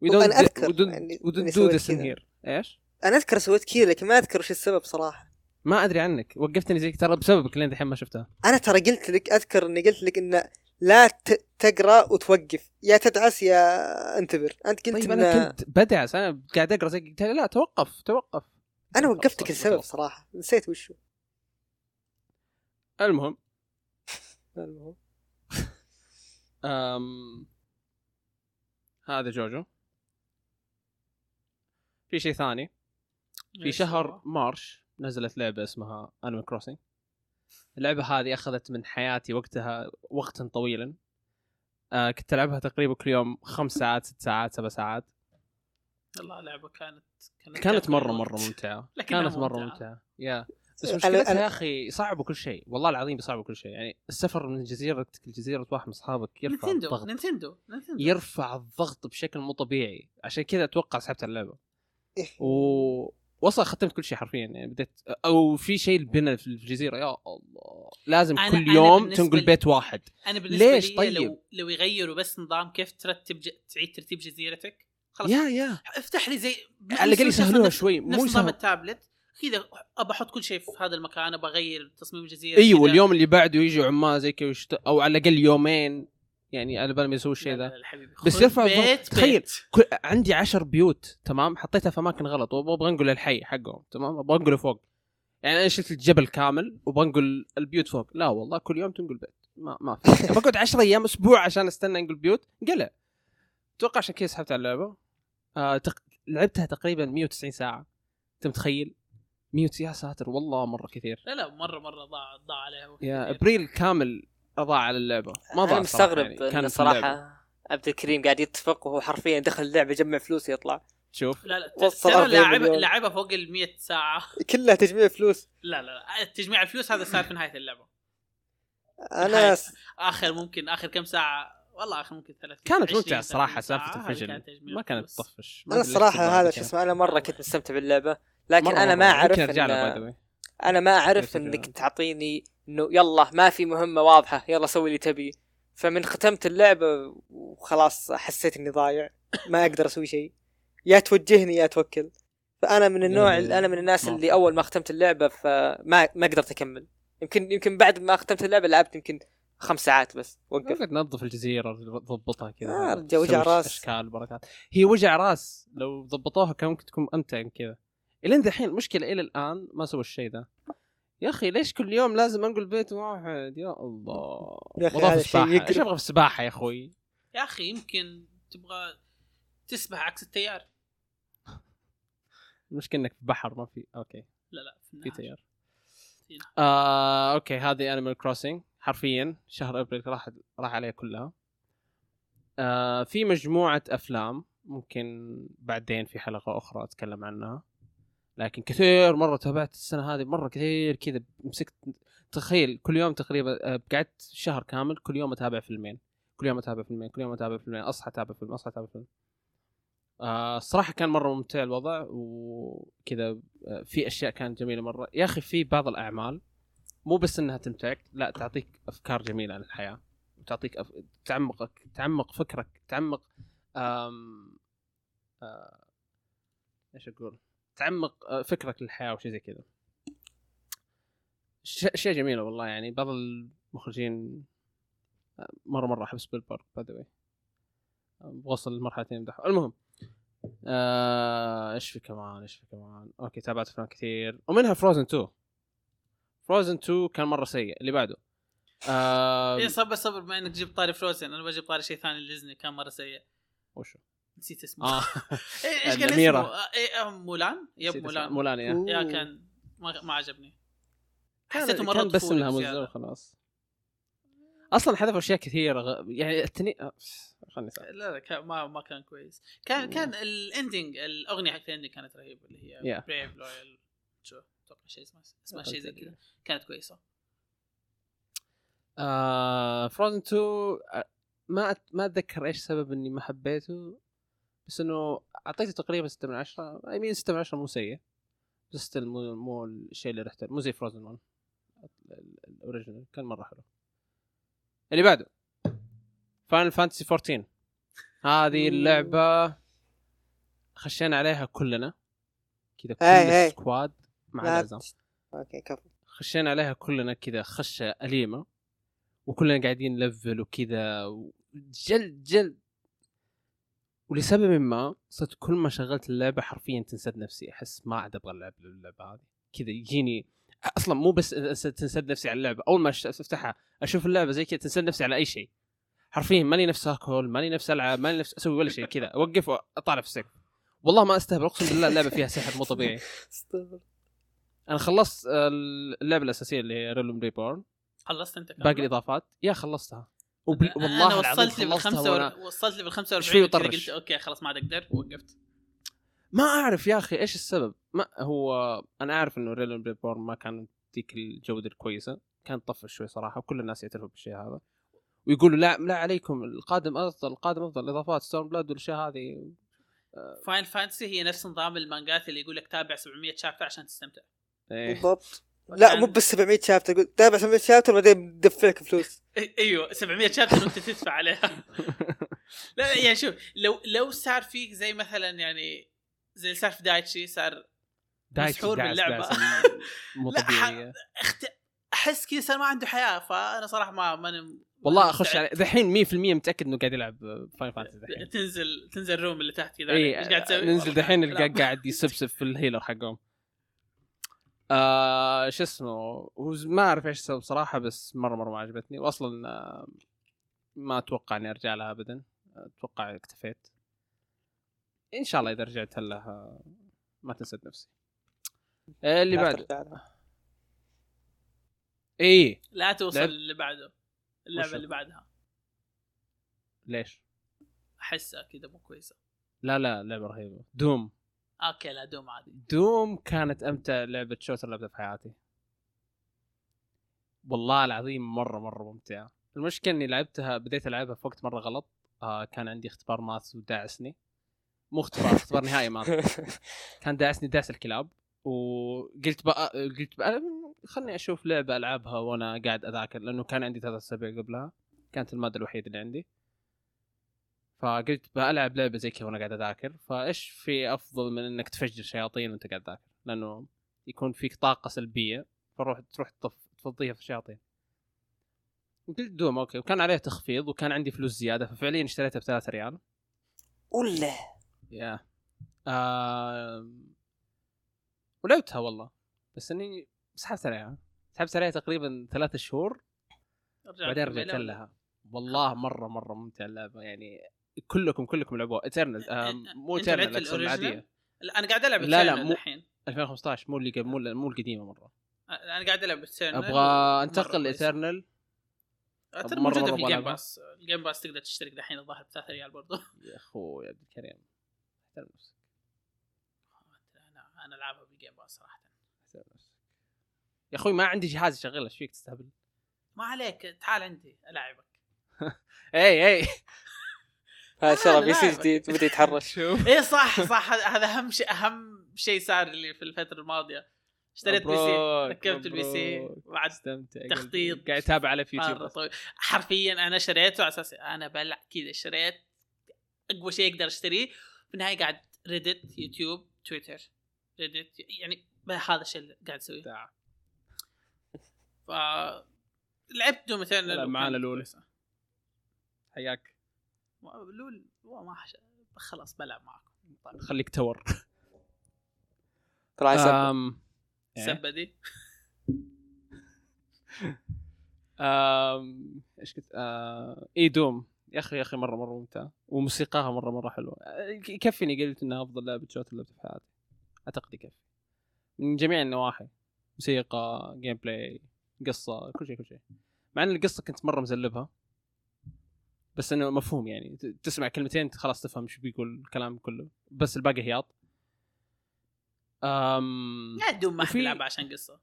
وي
يعني إني
دو ذس. هير إيش؟
أنا أذكر سويت كذا لكن ما أذكر وش السبب صراحة
ما أدري عنك وقفتني زيك ترى بسببك لين دحين ما شفتها
أنا ترى قلت لك أذكر إني قلت لك انه لا ت- تقرأ وتوقف. يا تدعس يا انتبر. أنت قلت
طيب
إن
أنا كنت بدعس. أنا قاعد أقرأ زي قلت لا توقف توقف. أنا
وقفتك
توقف.
صراحة. نسيت وشو
المهم.
المهم.
أم... هذا JoJo. في شيء ثاني. في شهر؟ March نزلت لعبة اسمها Animal Crossing اللعبة هذه أخذت من حياتي وقتها وقتا طويلا. آه كنت ألعبها تقريبا كل يوم خمس ساعات ست ساعات سبع ساعات.
والله لعبه كانت كانت
كانت مرة. مرة
ممتعة.
كانت مرة
ممتعة.
ممتعة. yeah. بس مشكلتها يا أخي صعبوا كل شيء. والله العظيم بيصعبوا كل شيء. يعني السفر من جزيرتك لجزيرة واحد من أصحابك يرفع
Nintendo
الضغط.
Nintendo Nintendo.
يرفع الضغط بشكل مو طبيعي. عشان كذا أتوقع سحبت اللعبة.
إيه.
و وصل ختمت كل شيء حرفيا يعني بديت أو في شيء البناء في الجزيرة يا الله لازم
أنا-
كل
أنا
يوم تنقل بيت واحد
أنا بالنسبة
ليش
لي
طيب؟
لو لو يغيروا بس نظام كيف ترتب ج... تعيد ترتيب جزيرتك خلاص
يا يا
افتح لي زي
على الأقل يسهلوها
نفس-
شوي،
نفس
مو
نظام
يسهل-
التابلت كذا أبى أحط كل شيء في هذا المكان أبى أغير تصميم الجزيرة
إيوه
كذا.
اليوم اللي بعده يجي عمال زي كذا. أو على الأقل يومين يعني على بال ما يسوي الشيء ذا. بس يرفع.
بيت
تخيل. كل... عندي عشر بيوت تمام؟ حطيتها في أماكن غلط وأبغى أنقل الحي حقهم تمام؟ أبغى أنقله فوق. يعني أنا شلت الجبل كامل وأبغى أنقل البيوت فوق. لا والله كل يوم تنقل بيت. ما ما في. بقعد 10 أيام أسبوع عشان أستنى أنقل بيوت. قلع أتوقع عشان كذا سحبت على اللعبة؟ آه تق... لعبتها تقريبا 190 ساعة. أنت متخيل؟ 100 يا ساتر والله مرة كثير.
لا لا مرة مرة ضاع ضاع عليها
يا. أبريل كامل أضاع على اللعبة ما ضاع أنا
مستغرب
يعني. كانت
صراحة
اللعبة.
عبد الكريم قاعد يتفق وهو حرفيا دخل اللعبة يجمع فلوس يطلع
شوف
لا لا
وصل
ترى
40
لاعب. لاعبها فوق ال 100 ساعة
كلها تجميع فلوس
لا لا لا تجميع الفلوس هذا صار في نهاية اللعبة
أنا
نهاية- آخر ممكن آخر كم ساعة والله آخر ممكن 30
كانت
20
ممتعة الصراحه
30 سالفة تجميع
ما كانت. تطفش أنا
الصراحه هذا. شو اسمه أنا مرة كنت مستمتع باللعبة لكن
مرة أنا.
ما
أعرف
أنا ما أعرف
إنك؟
تعطيني إنه يلا ما في مهمة واضحة يلا سوي اللي تبي. فمن ختمت اللعبة وخلاص حسيت إني ضايع ما أقدر أسوي شيء. يا توجهني يا توكل. فأنا من النوع أنا من الناس اللي. أول ما ختمت اللعبة فما ما قدرت أكمل. يمكن يمكن بعد ما ختمت اللعبة لعبت يمكن خمس ساعات بس وقف.
تنظف الجزيرة تضبطها كذا.
آه، وجع راس.
أشكال بركات. هي وجع راس. لو ضبطوها كان ممكن تكون أمتع كذا. إلين دحين المشكلة إلى الآن ما سووا الشيء ذا. يا أخي ليش كل يوم لازم أنقل بيت واحد؟ يا الله.
يا أخي
وضاف
هذا شيء
السباحه
يقرف.
إيش أبغى في السباحه يا أخوي؟
يا أخي يمكن تبغى تسبح عكس التيار.
المشكلة إنك في بحر ما في. okay.
لا لا في
في. تيار. آه، okay هذه Animal Crossing حرفيا شهر أبريل راح راح عليها كلها. آه في مجموعة أفلام ممكن بعدين في حلقة أخرى أتكلم عنها. لكن كثير مرة تابعت السنة هذه مرة كثير كذا مسكت تخيل كل يوم تقريبا آه، قعدت شهر كامل كل يوم أتابع فيلمين. كل يوم أتابع فيلمين كل يوم أتابع فيلمين أصحى أتابع فيلم أصحى أتابع فيلم. آه الصراحه كان مرة ممتع الوضع وكذا آه، في أشياء كانت جميلة مرة. يا أخي في بعض الأعمال مو بس إنها تمتعك لا تعطيك أفكار جميلة عن الحياة وتعطيك أف... تعمقك تعمق فكرك تعمق أم... آه... إيش أقول؟ تعمق آه، فكرك للحياة وشيء زي كذا. أشياء جميلة والله يعني. بعض ال... مخرجين آه، مرة مرة أحب سبيلبرغ by the بوصل لمرحلتين يمدحوا المهم آه، إيش في كمان إيش في كمان؟ okay تابعت أفلام كثير. ومنها Frozen 2 Frozen 2 كان مرة سيء. اللي بعده. آه
إيه صبر صبر بما إنك جبت طاري Frozen أنا بجيب طاري شيء ثاني لديزني كان مرة سيء.
وشو؟
نسيت اسمه.
آه.
إيه، إيش كان
الأميرة.
اسمه؟ إيه آه،
Mulan؟ yep.
Mulan.
Mulan yeah.
yeah كان ما, ما عجبني. حسيته مرة
كان بس إنها مزه. وخلاص. أصلا حذفوا أشياء كثيرة غ... يعني التني آه، خلني.
لا لا كان ما ما كان كويس. كان كان ال ending الأغنية حقت ال ending كانت رهيبة اللي هي
Yeah.
brave loyal true؟ أتوقع شيء اسمه اسمها شيء زي كذا. كانت كويسة.
آه Frozen 2 آه، ما ما أتذكر إيش سبب إني ما حبيته. بس إنه أعطيته تقريبا 6 من 10 I mean 6 من 10 مو سيء. بس مو مو الشيء اللي رحت مو زي Frozen 1 ال- ال- ال original كان مرة حلو. اللي بعده Final Fantasy 14 هذه اللعبة خشينا عليها كلنا. كذا كل
هاي. ال
squad مع
لا.
العزام
okay كفو.
خشينا عليها كلنا كذا خشة أليمة. وكلنا قاعدين نلفل وكذا. جلد جلد. ولسبب ما صرت كل ما شغلت اللعبة حرفيا تنسد نفسي. أحس ما عاد أبغى ألعب اللعبة هذه. كذا يجيني أصلا مو بس تنسد نفسي على اللعبة. أول ما أش- أفتحها أشوف اللعبة زي كذا تنسد نفسي على أي شيء. حرفيا ماني نفس اكل ماني نفس العب ماني نفس أسوي ولا شيء كذا. أوقف وأطالع في السقف والله ما أستهبل. أقسم بالله اللعبة فيها سحر مو طبيعي. أنا خلصت اللعبة الأساسية اللي هي Realm Reborn
خلصت أنت؟
باقي الإضافات. يا خلصتها.
أنا-
والله أنا
وصلت لي بالخمسة. ور... وصلت لي بال 45
شوي
كذا
وطرش.
قلت okay خلاص ما عاد أقدر ووقفت
ما أعرف يا أخي إيش السبب ما هو أنا أعرف إنه Realm Reborn ما كانت ذيك الجودة الكويسة كان طفش شوي صراحة وكل الناس يعترفوا بالشيء هذا ويقولوا لا لا عليكم القادم أفضل القادم أفضل الاضافات Stormblood والأشياء هذه
Final Fantasy هي نفس نظام المانجات اللي يقول لك تابع 700 chapter عشان تستمتع
إيه.
بالضبط لا مو بس 700 chapter قول تابع 700 chapter بعدين بدفعك فلوس
إي- أيوه 700 chapter وأنت تدفع عليها لا يعني شوف لو لو صار فيك زي مثلا يعني زي اللي صار في دايتشي صار
دايتشي
مسحور.
داعس مو
لا، طبيعية. أحس كذا صار ما عنده حياة فأنا صراحة ما ماني
والله
أخش.
عليه دحين 100% متأكد إنه قاعد يلعب Final Fantasy دحين
تنزل تنزل ال room اللي تحت كذا
إي
إيش قاعد تسوي؟
ننزل دحين
قاعد
نلقاه. قاعد يسبسب في ال healer حقهم آه شو اسمه هو ما أعرف إيش سوى بصراحه بس مرة مرة ما عجبتني. واصلا آه ما أتوقع إني أرجع لها ابدا. أتوقع اكتفيت. إن شاء الله إذا رجعت لها ما تنسد نفسي. آه، اللي
لها.
اي
لا توصل
لعب-
اللي بعده. اللعبة
وشو؟
اللي بعدها.
ليش؟
أحسها كذا مو كويسة.
لا لا لعبة رهيبة. Doom.
okay لا Doom عادي.
Doom كانت أمتع لعبة shooter لعبتها في حياتي. والله العظيم مرة مرة ممتعة. المشكلة إني لعبتها بديت ألعبها في وقت مرة غلط. آه كان عندي اختبار math وداعسني. مو اختبار اختبار نهائي math. كان داعسني داعس الكلاب. وقلت بقى قلت بقى خلني أشوف لعبة ألعبها وأنا قاعد أذاكر لأنه كان عندي ثلاث أسابيع قبلها. كانت المادة الوحيدة اللي عندي. فقلت بلعب لعبة زي كذا وأنا قاعد أذاكر فإيش في أفضل من إنك تفجر شياطين وأنت قاعد تذاكر؟ لأنه يكون فيك طاقة سلبية فروح تروح تطف تفضيها في الشياطين. قلت دوم أوكي. وكان عليه تخفيض وكان عندي فلوس زيادة ففعليا اشتريتها ب 3 ريال.
ولا؟
يا. آم، ولعبتها والله. بس إني سحبت عليها. سحبت عليها تقريبا ثلاثة شهور
رجعت
بعدين رجعت؟ لها. والله مرة مرة ممتع اللعبة. يعني كلكم كلكم مو
أنت
Eternal
لعبت
الاجزاء
ال
original؟ العادية.
لا أنا قاعد ألعب
لا، لا، مو-
الحين.
2015 مو اللي مو مو القديمة مرة.
أنا قاعد ألعب Eternal أبغى
أنتقل
كويس.
Eternal
ترى
موجودة
في
ال
Game.
Pass
ال Game Pass تقدر تشترك دحين الظاهر ب 3 ريال برضه
يا أخوي يا عبد الكريم. احترم نفسك.
أنا أنا ألعبها بال Game Pass صراحة.
احترم نفسك. يا أخوي ما عندي جهاز يشغلها إيش فيك تستهبل؟
ما عليك تعال عندي ألعبك.
اي اي
هذا شرى
PC.
جديد بدا يتحرش
شوف
إيه صح صح هذا أهم شيء أهم شيء صار لي في الفترة الماضية اشتريت
PC
ركبت ال
PC.
بعد. تخطيط.
قاعد أتابع على يوتيوب.
حرفيا أنا شريته على أساس أنا بلعب كذا اشتريت أقوى شيء أقدر أشتريه في النهاية قاعد ريدت يوتيوب تويتر ريدت يعني هذا الشيء اللي قاعد
أسويه.
ف لعبت دوم مثلا
لا، معانا لول. حياك
لول هو ما حش... خلاص بلعب معكم. طيب.
خليك تور. أم... إيه؟
سبة دي.
أم... إيش كنت. إي Doom. يا أخي يا أخي مرة مرة ممتع. وموسيقاها مرة مرة حلوة. يكفيني قلت إنها أفضل لعبة shooter لعبتها في حياتي. أعتقد يكفي. من جميع النواحي. موسيقى gameplay قصة كل شيء كل شيء. مع إن القصة كنت مرة مزلبها. بس إنه مفهوم يعني. تسمع كلمتين خلاص تفهم شو بيقول الكلام كله. بس الباقي هياط. أم...
لا Doom ما حد
وفي-
يلعبها عشان قصة.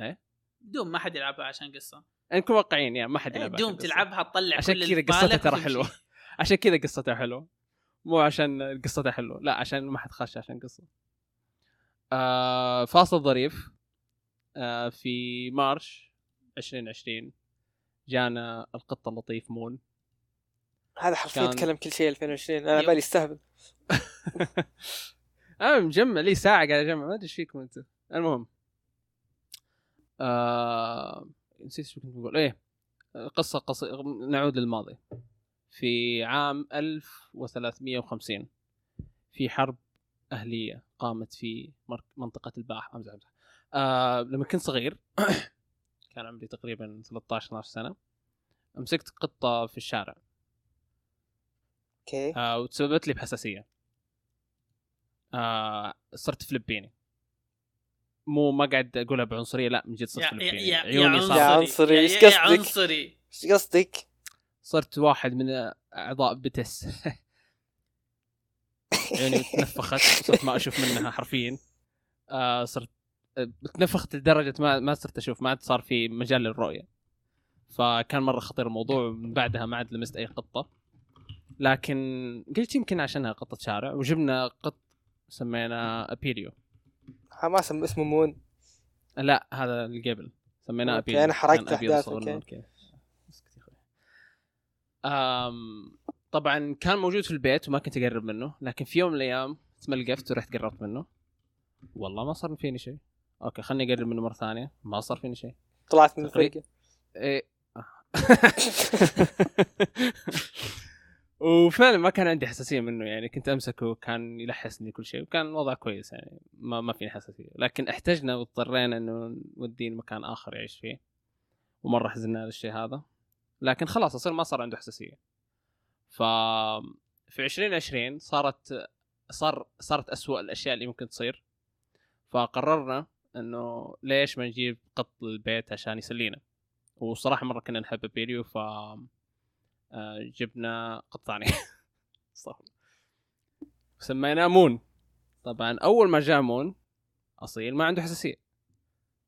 إيه؟
Doom ما حد يلعبها عشان قصة.
نكون واقعيين يعني ما حد
إيه،
يلعب
Doom تلعبها تطلع
عشان كذا قصتها ترى. حلوة. عشان كذا قصتها حلوة. مو عشان قصتها حلوة. لا عشان ما حد خش عشان قصة. آه فاصل ظريف. آه في March 2020 جانا القط اللطيف مون.
هذا حرفيا
كان-
يتكلم كل شيء 2020
أنا.
بالي استهبل.
أنا مجمع لي ساعة قاعد أجمع ما أدري إيش فيكم أنتم المهم. آه... نسيت شو كنت بقول. إيه. قصة قصيره نعود للماضي. في عام 1350 في حرب أهلية قامت في منطقة الباح. أمزح أمزح. آه... لما كنت صغير كان عمري تقريبا 13 12 سنة مسكت قطة في الشارع.
أوكي.
آه وتسببت لي بحساسية. آه صرت فلبيني. مو ما قاعد أقولها بعنصرية لا من جد صرت فلبيني.
يا
عيوني
يا
صارت
يا
عنصري
عنصري،
يا-
إيش
يا
قصدك؟
عنصري.
إيش قصدك؟
صرت واحد من أعضاء بتس عيوني تنفخت صرت ما أشوف منها حرفيا. آه صرت تنفخت لدرجة ما ما صرت أشوف ما عاد صار في مجال للرؤية. فكان مرة خطير الموضوع من بعدها ما عاد لمست أي قطه لكن قلت يمكن عشانها قطه شارع وجبنا قط سميناه بيريو.
ها ما اسم اسمه مون.
لا هذا اللي قبل. سميناه. كذا. اسكت يا أخوي. أم طبعا كان موجود في البيت وما كنت أقرب منه لكن في يوم من الأيام تملقفت ورحت قربت منه. والله ما صار فيني شيء. أوكي خلني أقرب منه مرة ثانية. ما صار فيني شيء.
طلعت من. الفرقه
إيه. وفعلا ما كان عندي حساسية منه يعني كنت أمسكه كان يلحسني كل شيء وكان الوضع كويس يعني ما ما فيني حساسية. لكن احتجنا واضطرينا إنه نوديه لمكان آخر يعيش فيه ومرة حزنا على الشيء هذا. لكن خلاص أصير ما صار عنده حساسية. ف في 2020 صارت صار صارت أسوأ الأشياء اللي ممكن تصير. فقررنا إنه ليش ما نجيب قط للبيت عشان يسلينا. وصراحة مرة كنا نحب بيريو ف جبنا قط ثاني صح. سميناه مون. طبعا أول ما جاء مون أصيل ما عنده حساسية.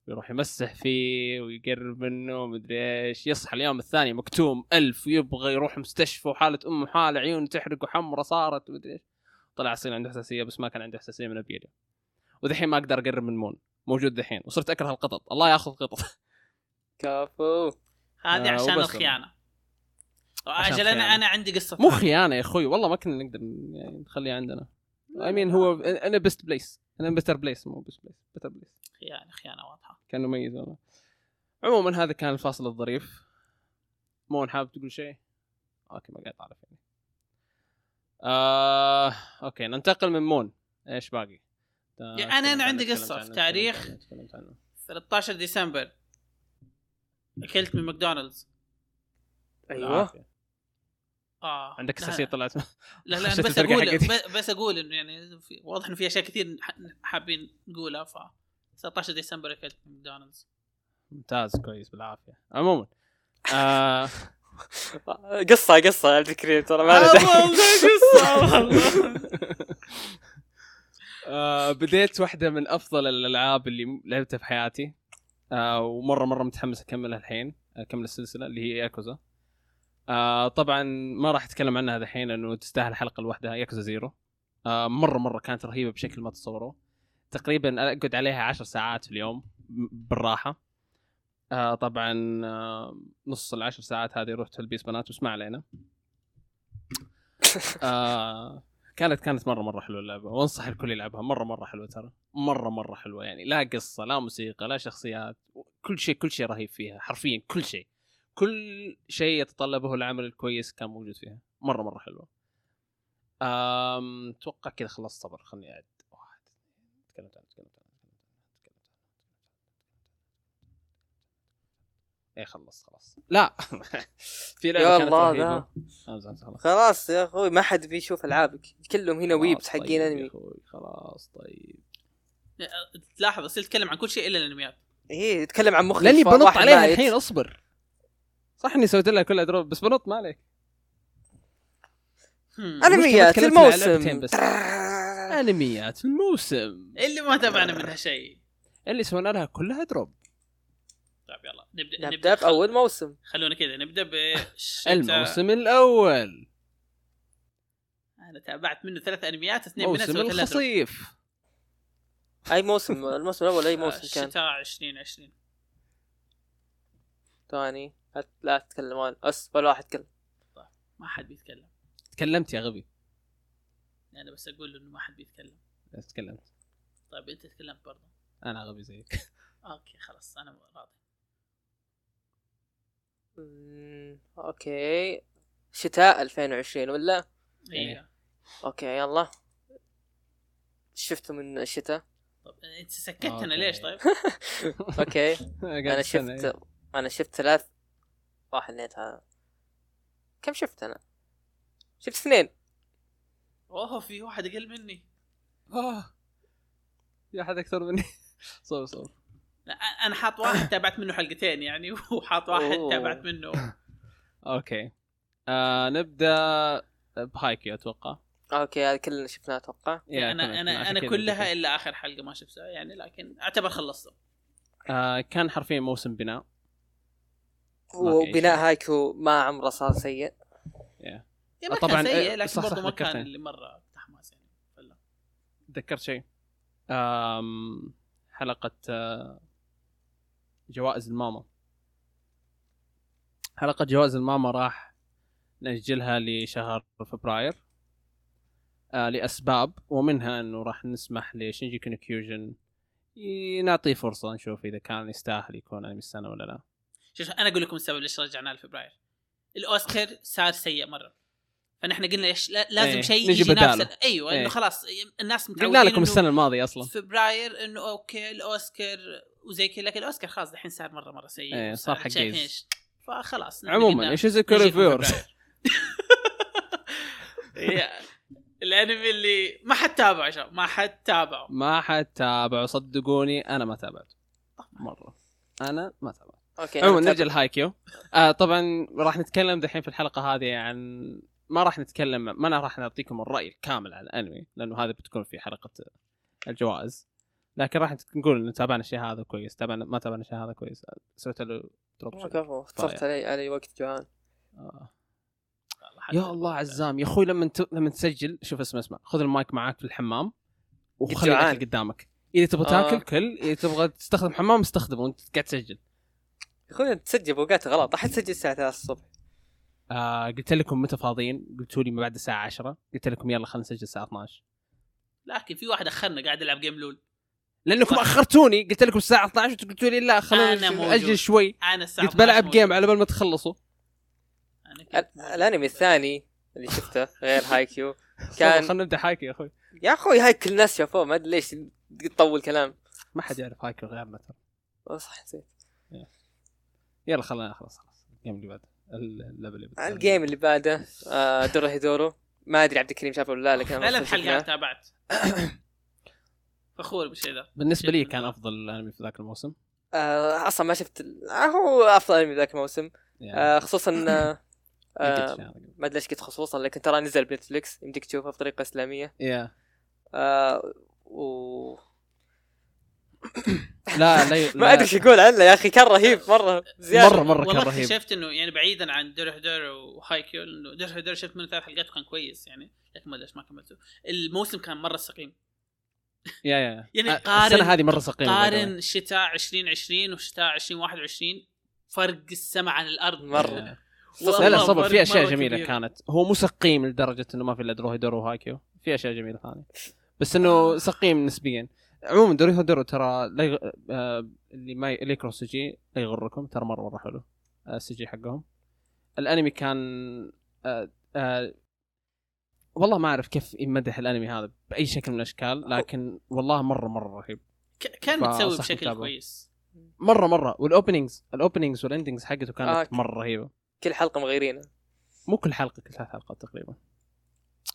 يروح يمسح فيه ويقرب منه ومدري إيش. يصحى اليوم الثاني مكتوم أنف ويبغى يروح مستشفى وحالة أمه حاله عيونه تحرق وحمرة صارت ومدري إيش. طلع أصيل عنده حساسية بس ما كان عنده حساسية من ابيريو ودحين ما أقدر أقرب من مون. موجود دحين. وصرت أكره القطط. الله ياخذ قطط.
كافو
هذه
آه،
عشان الخيانة.
عشان
أجل
أنا.
أنا عندي قصة
مو. خيانة يا أخوي والله ما كنا نقدر يعني نخليها عندنا اي مين هو أنا بيست بليس أنا بيتر بليس مو بيست بليس بيتر بليس
خيانة خيانة واضحة
كان مميز والله عموما هذا كان الفاصل الظريف مون حابب تقول شيء؟ أوكي ما قاعد أعرف يعني آه... أوكي ننتقل من مون إيش باقي؟
يا أنا- أنا عندي
عنه،
في تاريخ.
عنه، تكلمت عنه.
13 ديسمبر أكلت من ماكدونالدز
أيوه.
آه.
عندك
لا-
حساسيه طلعت.
لا لا بس أقول بس أقول إنه يعني في واضح إنه في أشياء كثير ح- حابين نقولها ف 19 ديسمبر أكلت من ماكدونالدز.
ممتاز كويس بالعافية. عموما آه...
قصة قصة على ذكري ترى ما له داعي.
آه بديت واحدة من أفضل الألعاب اللي لعبتها في حياتي. آه ومرة مرة متحمس أكملها الحين أكمل السلسلة اللي هي ياكوزا آه طبعا ما راح أتكلم عنها الحين لأنه تستاهل حلقة لوحدها ياكوزا زيرو. آه مرة مرة كانت رهيبة بشكل ما تتصوروه تقريبا أقعد عليها عشر ساعات في اليوم بالراحة. آه طبعا آه نص العشر ساعات هذه رحت البيس بنات بس ما علينا. آه كانت كانت مرة مرة حلوة اللعبة. وأنصح الكل يلعبها. مرة مرة حلوة ترى. مرة مرة حلوة. يعني لا قصة لا موسيقى لا شخصيات. كل شيء كل شيء رهيب فيها. حرفيا كل شيء. كل شيء يتطلبه العمل الكويس كان موجود فيها. مرة مرة حلوة. أم... أتوقع كذا خلصت صبر. خلني أعد. واحد تكلمت عنه تكلمت عنه إيه خلص خلاص لا في لعبة
يا
كانت
الله
خلاص.
خلاص يا أخوي ما حد بيشوف ألعابك. كلهم هنا ويبس
خلاص
حقين
طيب يا أنمي. خلاص طيب.
تلاحظ اصير اتكلم عن كل شيء إلا الأنميات.
إيه يتكلم عن مخرج لأني
بنط عليها. الحين أصبر. صح إني سويت لها كلها drop بس بنط ما عليك.
انميات الموسم.
انميات الموسم.
اللي ما تابعنا منها شيء.
اللي سوينا لها كلها drop.
طيب يلا نبدأ
نبدأ بأول موسم.
خلونا كذا نبدأ بالشتاء
الموسم الأول.
أنا تابعت منه ثلاث أنميات اثنين منها
موسم
سويت لها drop.
الخصيف.
أي موسم؟ الموسم الأول أي موسم كان؟
الشتاء 2020
ثاني لا- لا تتكلمون بس ولا واحد يتكلم.
ما حد بيتكلم.
تكلمت يا غبي.
أنا بس أقول إنه ما حد بيتكلم.
بس تكلمت.
طيب أنت تكلمت برضه.
أنا غبي زيك.
أوكي خلاص أنا راضي.
أوكي. شتاء 2020 ولا؟
أيوه
أوكي يلا. شفته من الشتاء؟
طب أنت سكتنا. ليش طيب؟
أوكي.
أنا
شفت
إيه.
أنا شفت ثلاث واحد اثنين ثلاثة كم شفت أنا؟ شفت اثنين.
أوه في واحد أقل مني.
آه. في أحد أكثر مني. صور صور
لا أنا حاط واحد تابعت منه حلقتين يعني وحاط واحد
أوه.
تابعت منه.
أوكي. آه نبدأ بهايكي أتوقع.
أوكي هذا كلنا شفناه أتوقع.
يا أنا
أنا
أنا
كلها. إلا آخر حلقة ما شفتها يعني لكن أعتبر خلصته.
آه كان حرفيا موسم بناء.
وبناء. هايكو ما عمره صار سيء
يا ما
طبعاً،
سيء
إيه،
لكن برضه ما كان. اللي مرة تحماس يعني فلا.
تذكرت شيء آم حلقة آه، جوائز الماما حلقة جوائز الماما راح نأجلها لشهر فبراير آه لأسباب ومنها أنه راح نسمح لشينجيكي نو كيوجن نعطيه فرصة نشوف إذا كان يستاهل يكون أنمي السنة ولا لا
شوف أنا أقول لكم السبب ليش رجعنا لفبراير. الأوسكار صار سيء مرة. فنحن قلنا إيش لا- لازم
إيه،
شيء يجي نفس أيوه إنه
إيه.
خلاص الناس متعودين
قلنا لكم
إنه
السنة الماضية أصلا.
فبراير إنه أوكي الأوسكار وزي كذا لكن الأوسكار خلاص الحين صار مره مرة سيء وصار
صار.
إيش. فخلاص
عموما
إيش
interspecies
reviewers. هي الأنمي اللي ما حد تابعه شباب ما حد تابعه.
ما حد تابعه صدقوني أنا ما تابعته. مرة. أنا ما تابعته.
أوكي
عموما نرجع لهايكيو. آه طبعا راح نتكلم دحين في الحلقة هذه عن ما راح نتكلم ما أنا راح نعطيكم الرأي الكامل عن الأنمي لأنه هذا بتكون في حلقة الجوائز. لكن راح نقول إنه تابعنا الشيء هذا كويس تابعنا ما تابعنا الشيء هذا كويس. سويت له drop شوي.
كفو صرت علي علي وقت جوعان
آه. يا الله عزام يا أخوي لما ت... لما تسجل شوف اسمع اسمع. خذ المايك معاك في الحمام وخلي. الأكل قدامك. إذا تبغى
آه.
تاكل كل إذا تبغى تستخدم حمام استخدمه وأنت قاعد تسجل.
يا أخوي أنت تسجل بوقات غلط احد تسجل الساعة 3 الصبح.
آه قلت لكم متى فاضيين؟ قلتوا لي ما بعد الساعة 10 قلت لكم يلا خلينا نسجل الساعة 12
لكن في واحد أخرنا قاعد يلعب game لول.
لأنكم أخرتوني. قلت لكم الساعة 12 قلتوا لي لا
موجود.
ناجل شوي.
أنا الساعة
قلت بلعب
12
game على بال ما تخلصوا.
الأنمي الثاني اللي شفته غير هايكيو
كان خلينا نبدأ حايكي يا أخوي.
يا أخوي هاي كل الناس شافوه ما أدري ليش تطول كلام.
ما حد يعرف هايكي غيرنا ترى.
صح نسيت.
يلا خلينا خلاص خلاص. ال game اللي بعده اللعبة اللي بعده
ال game اللي بعده دورو هيدورو. ما أدري عبد الكريم شافه ولا لا لكن شفناه.
حلقات تابعت. فخور بالشيء ذا.
بالنسبة لي كان. أفضل أنمي في ذاك الموسم.
آه أصلا ما شفت آه هو أفضل أنمي ذاك الموسم.
يعني
آه خصوصا آه. ما أدري ليش قلت خصوصا لكن ترى نزل بنتفليكس يمديك تشوفه بطريقة إسلامية.
يا
آه و
لا لا
ما أدري إيش أقول عنه يا أخي كان رهيب مرة زيادة.
مرة مرة كان
والله
رهيب.
اكتشفت إنه يعني بعيدا عن دوروهيدورو وهايكيو إنه دوروهيدورو شفت منه ثلاث حلقات وكان كويس يعني لكن ما أدري ليش ما كملته. الموسم كان مرة سقيم.
يا يا
يعني
آه،
قارن-
السنة هذه مرة سقيمة
قارن شتاء 2020 وشتاء 2021 فرق السماء عن الأرض.
مرة.
لا لا صبر. في
أشياء
جميلة
كبير.
كانت. هو مو سقيم لدرجة إنه ما في إلا دوروهيدورو وهايكيو. في أشياء جميلة ثانية. بس إنه سقيم نسبيا. عموما دوروهيدورو ترى لا يغ... آه اللي ما ي... اللي يكره ال CG لا يغركم ترى مرة مرة حلو آه، ال CG حقهم. الأنمي كان آه آه والله ما أعرف كيف يمدح الأنمي هذا بأي شكل من الأشكال لكن والله مرة مرة رهيب.
كان مسوي بشكل
تتابعه.
كويس.
مرة مرة وال openings ال openings وال endings حقته كانت
آه.
مرة رهيبة.
كل حلقة مغيرينها.
مو كل حلقة كل ثلاث حلقات تقريبا.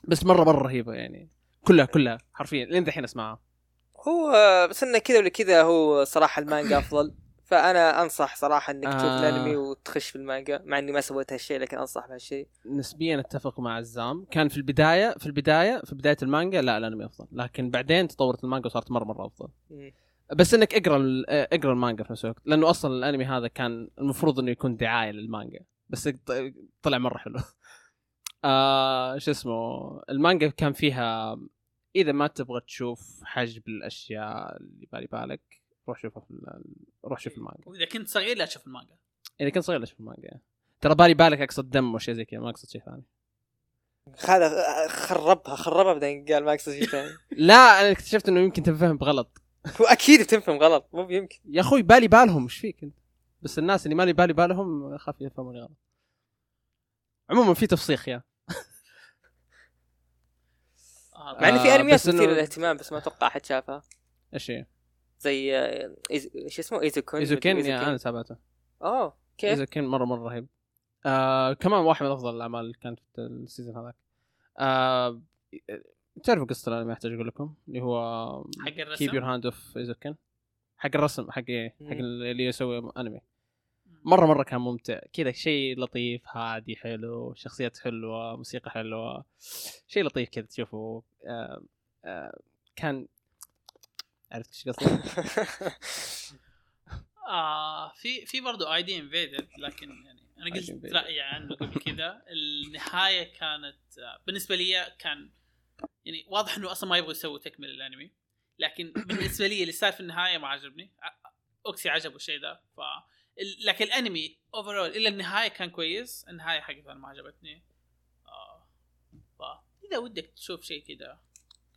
بس مرة مرة رهيبة يعني. كلها كلها حرفيا لين دحين أسمعها.
هو بس إنه كذا ولا كذا هو صراحة المانجا أفضل. فأنا أنصح صراحة إنك تشوف
آه.
الأنمي وتخش في المانجا مع إني ما سويت هالشيء لكن أنصح بهالشيء.
نسبيا أتفق مع عزام كان في البداية في البداية في بداية المانجا لا الأنمي أفضل. لكن بعدين تطورت المانجا وصارت مرة مرة
أفضل.
بس إنك اقرأ اقرأ المانجا في نفس الوقت لأنه أصلا الأنمي هذا كان المفروض إنه يكون دعاية للمانجا. بس طلع مرة حلو. آه شو اسمه المانجا كان فيها إذا ما تبغى تشوف حجب الأشياء اللي بالي بالك روح شوفها في روح شوف المانجا.
وإذا كنت صغير لا تشوف المانجا.
إذا كنت صغير لا شوف المانجا ترى بالي بالك أقصد دم وشيء زي كذا ما أقصد شيء ثاني.
هذا خربها خربها بعدين قال ما أقصد شيء ثاني.
لا أنا اكتشفت إنه يمكن تنفهم بغلط.
هو أكيد بتفهم غلط مو يمكن.
يا أخوي بالي بالهم إيش فيك أنت؟ بس الناس اللي مالي بالي بالهم أخاف يفهموني غلط. عموما في تفسيخ يا.
مع إن في
آه، أنميات
مثيرة للاهتمام بس ما أتوقع أحد شافها.
إيش هي؟
زي آه، إيز... شو اسمه؟ مدري
يا أنا تابعته.
اوه كيف
ايزوكين مرة مرة رهيب. آه كمان واحد من أفضل الأعمال اللي كانت في السيزون هذاك. آه تعرفوا قصة الأنمي أحتاج أقول لكم؟ اللي هو
حق الرسم؟
keep your hands off ايزوكين حق الرسم حق إيه؟ حق. اللي يسوي أنمي. مرة مرة كان ممتع. كذا شيء لطيف هادي حلو شخصيات حلوة موسيقى حلوة. شيء لطيف كذا تشوفه. آه آه كان عرفت إيش قصدي؟
آه في في برضه ID Invaded لكن يعني
أنا
قلت. رأيي عنه قبل كذا. النهاية كانت آه، بالنسبة لي كان يعني واضح إنه أصلا ما يبغوا يسووا تكمل الأنمي. لكن بالنسبة لي اللي صار في النهاية ما عجبني. أوكسي عجبه الشيء ده ف لكن الانمي overall إلى النهاية كان كويس. النهاية حقته أنا ما عجبتني. آه. فاذا ودك تشوف شيء كذا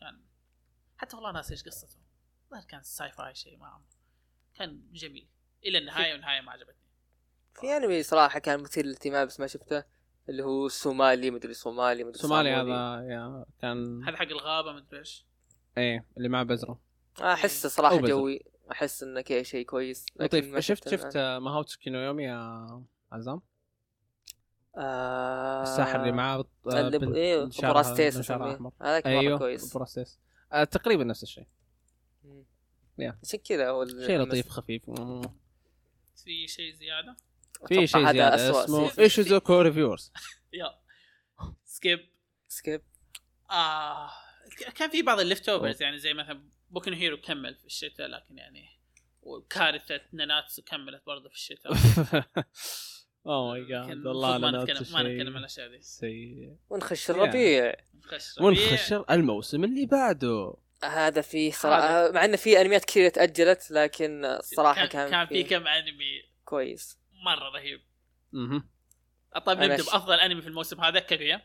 كان حتى والله ناسي إيش قصته. الظاهر كان sci-fi شيء ما كان جميل. إلى النهاية والنهاية ما عجبتني.
في أنمي صراحة كان مثير للاهتمام بس ما شفته. اللي هو الصومالي مدري صومالي مدري
صومالي. هذا يا كان
هذا حق الغابة مدري إيش.
إيه اللي مع بزرة.
احس
صراحة.
جوي. أحس انه كذا شيء كويس
لطيف.
ما
شفت شفت
الآن.
ماهوتسوكي نو يومي يا عزام؟
آه...
الساحر اللي معاه بط- آه،
اللي ب...
أيوه
براستيس. هذاك مرة
أيوه
كويس.
براستيس آه تقريبا نفس الشيء.
عشان كذا هو
شيء لطيف خفيف.
في شيء زيادة؟
في شيء
زيادة.
اسمه
season.
ايشوزوكو ريفيورز.
yeah skip
skip
آه كان في بعض ال leftovers يعني زي مثلا بوكو نو هيرو كمل في الشتاء لكن يعني وكارثة ناناتسو كملت برضه في الشتاء.
oh my
God
والله
ما نتكلم ما نتكلم عن الأشياء دي.
سيء.
ونخش الربيع.
نخش
ونخش الموسم اللي بعده.
هذا في صراحة مع انه في أنميات كثير تأجلت لكن الصراحه كان,
كان في كم أنمي
كويس.
مرة رهيب.
مهم.
طيب نبدا بأفضل أنمي في الموسم هذا كاغويا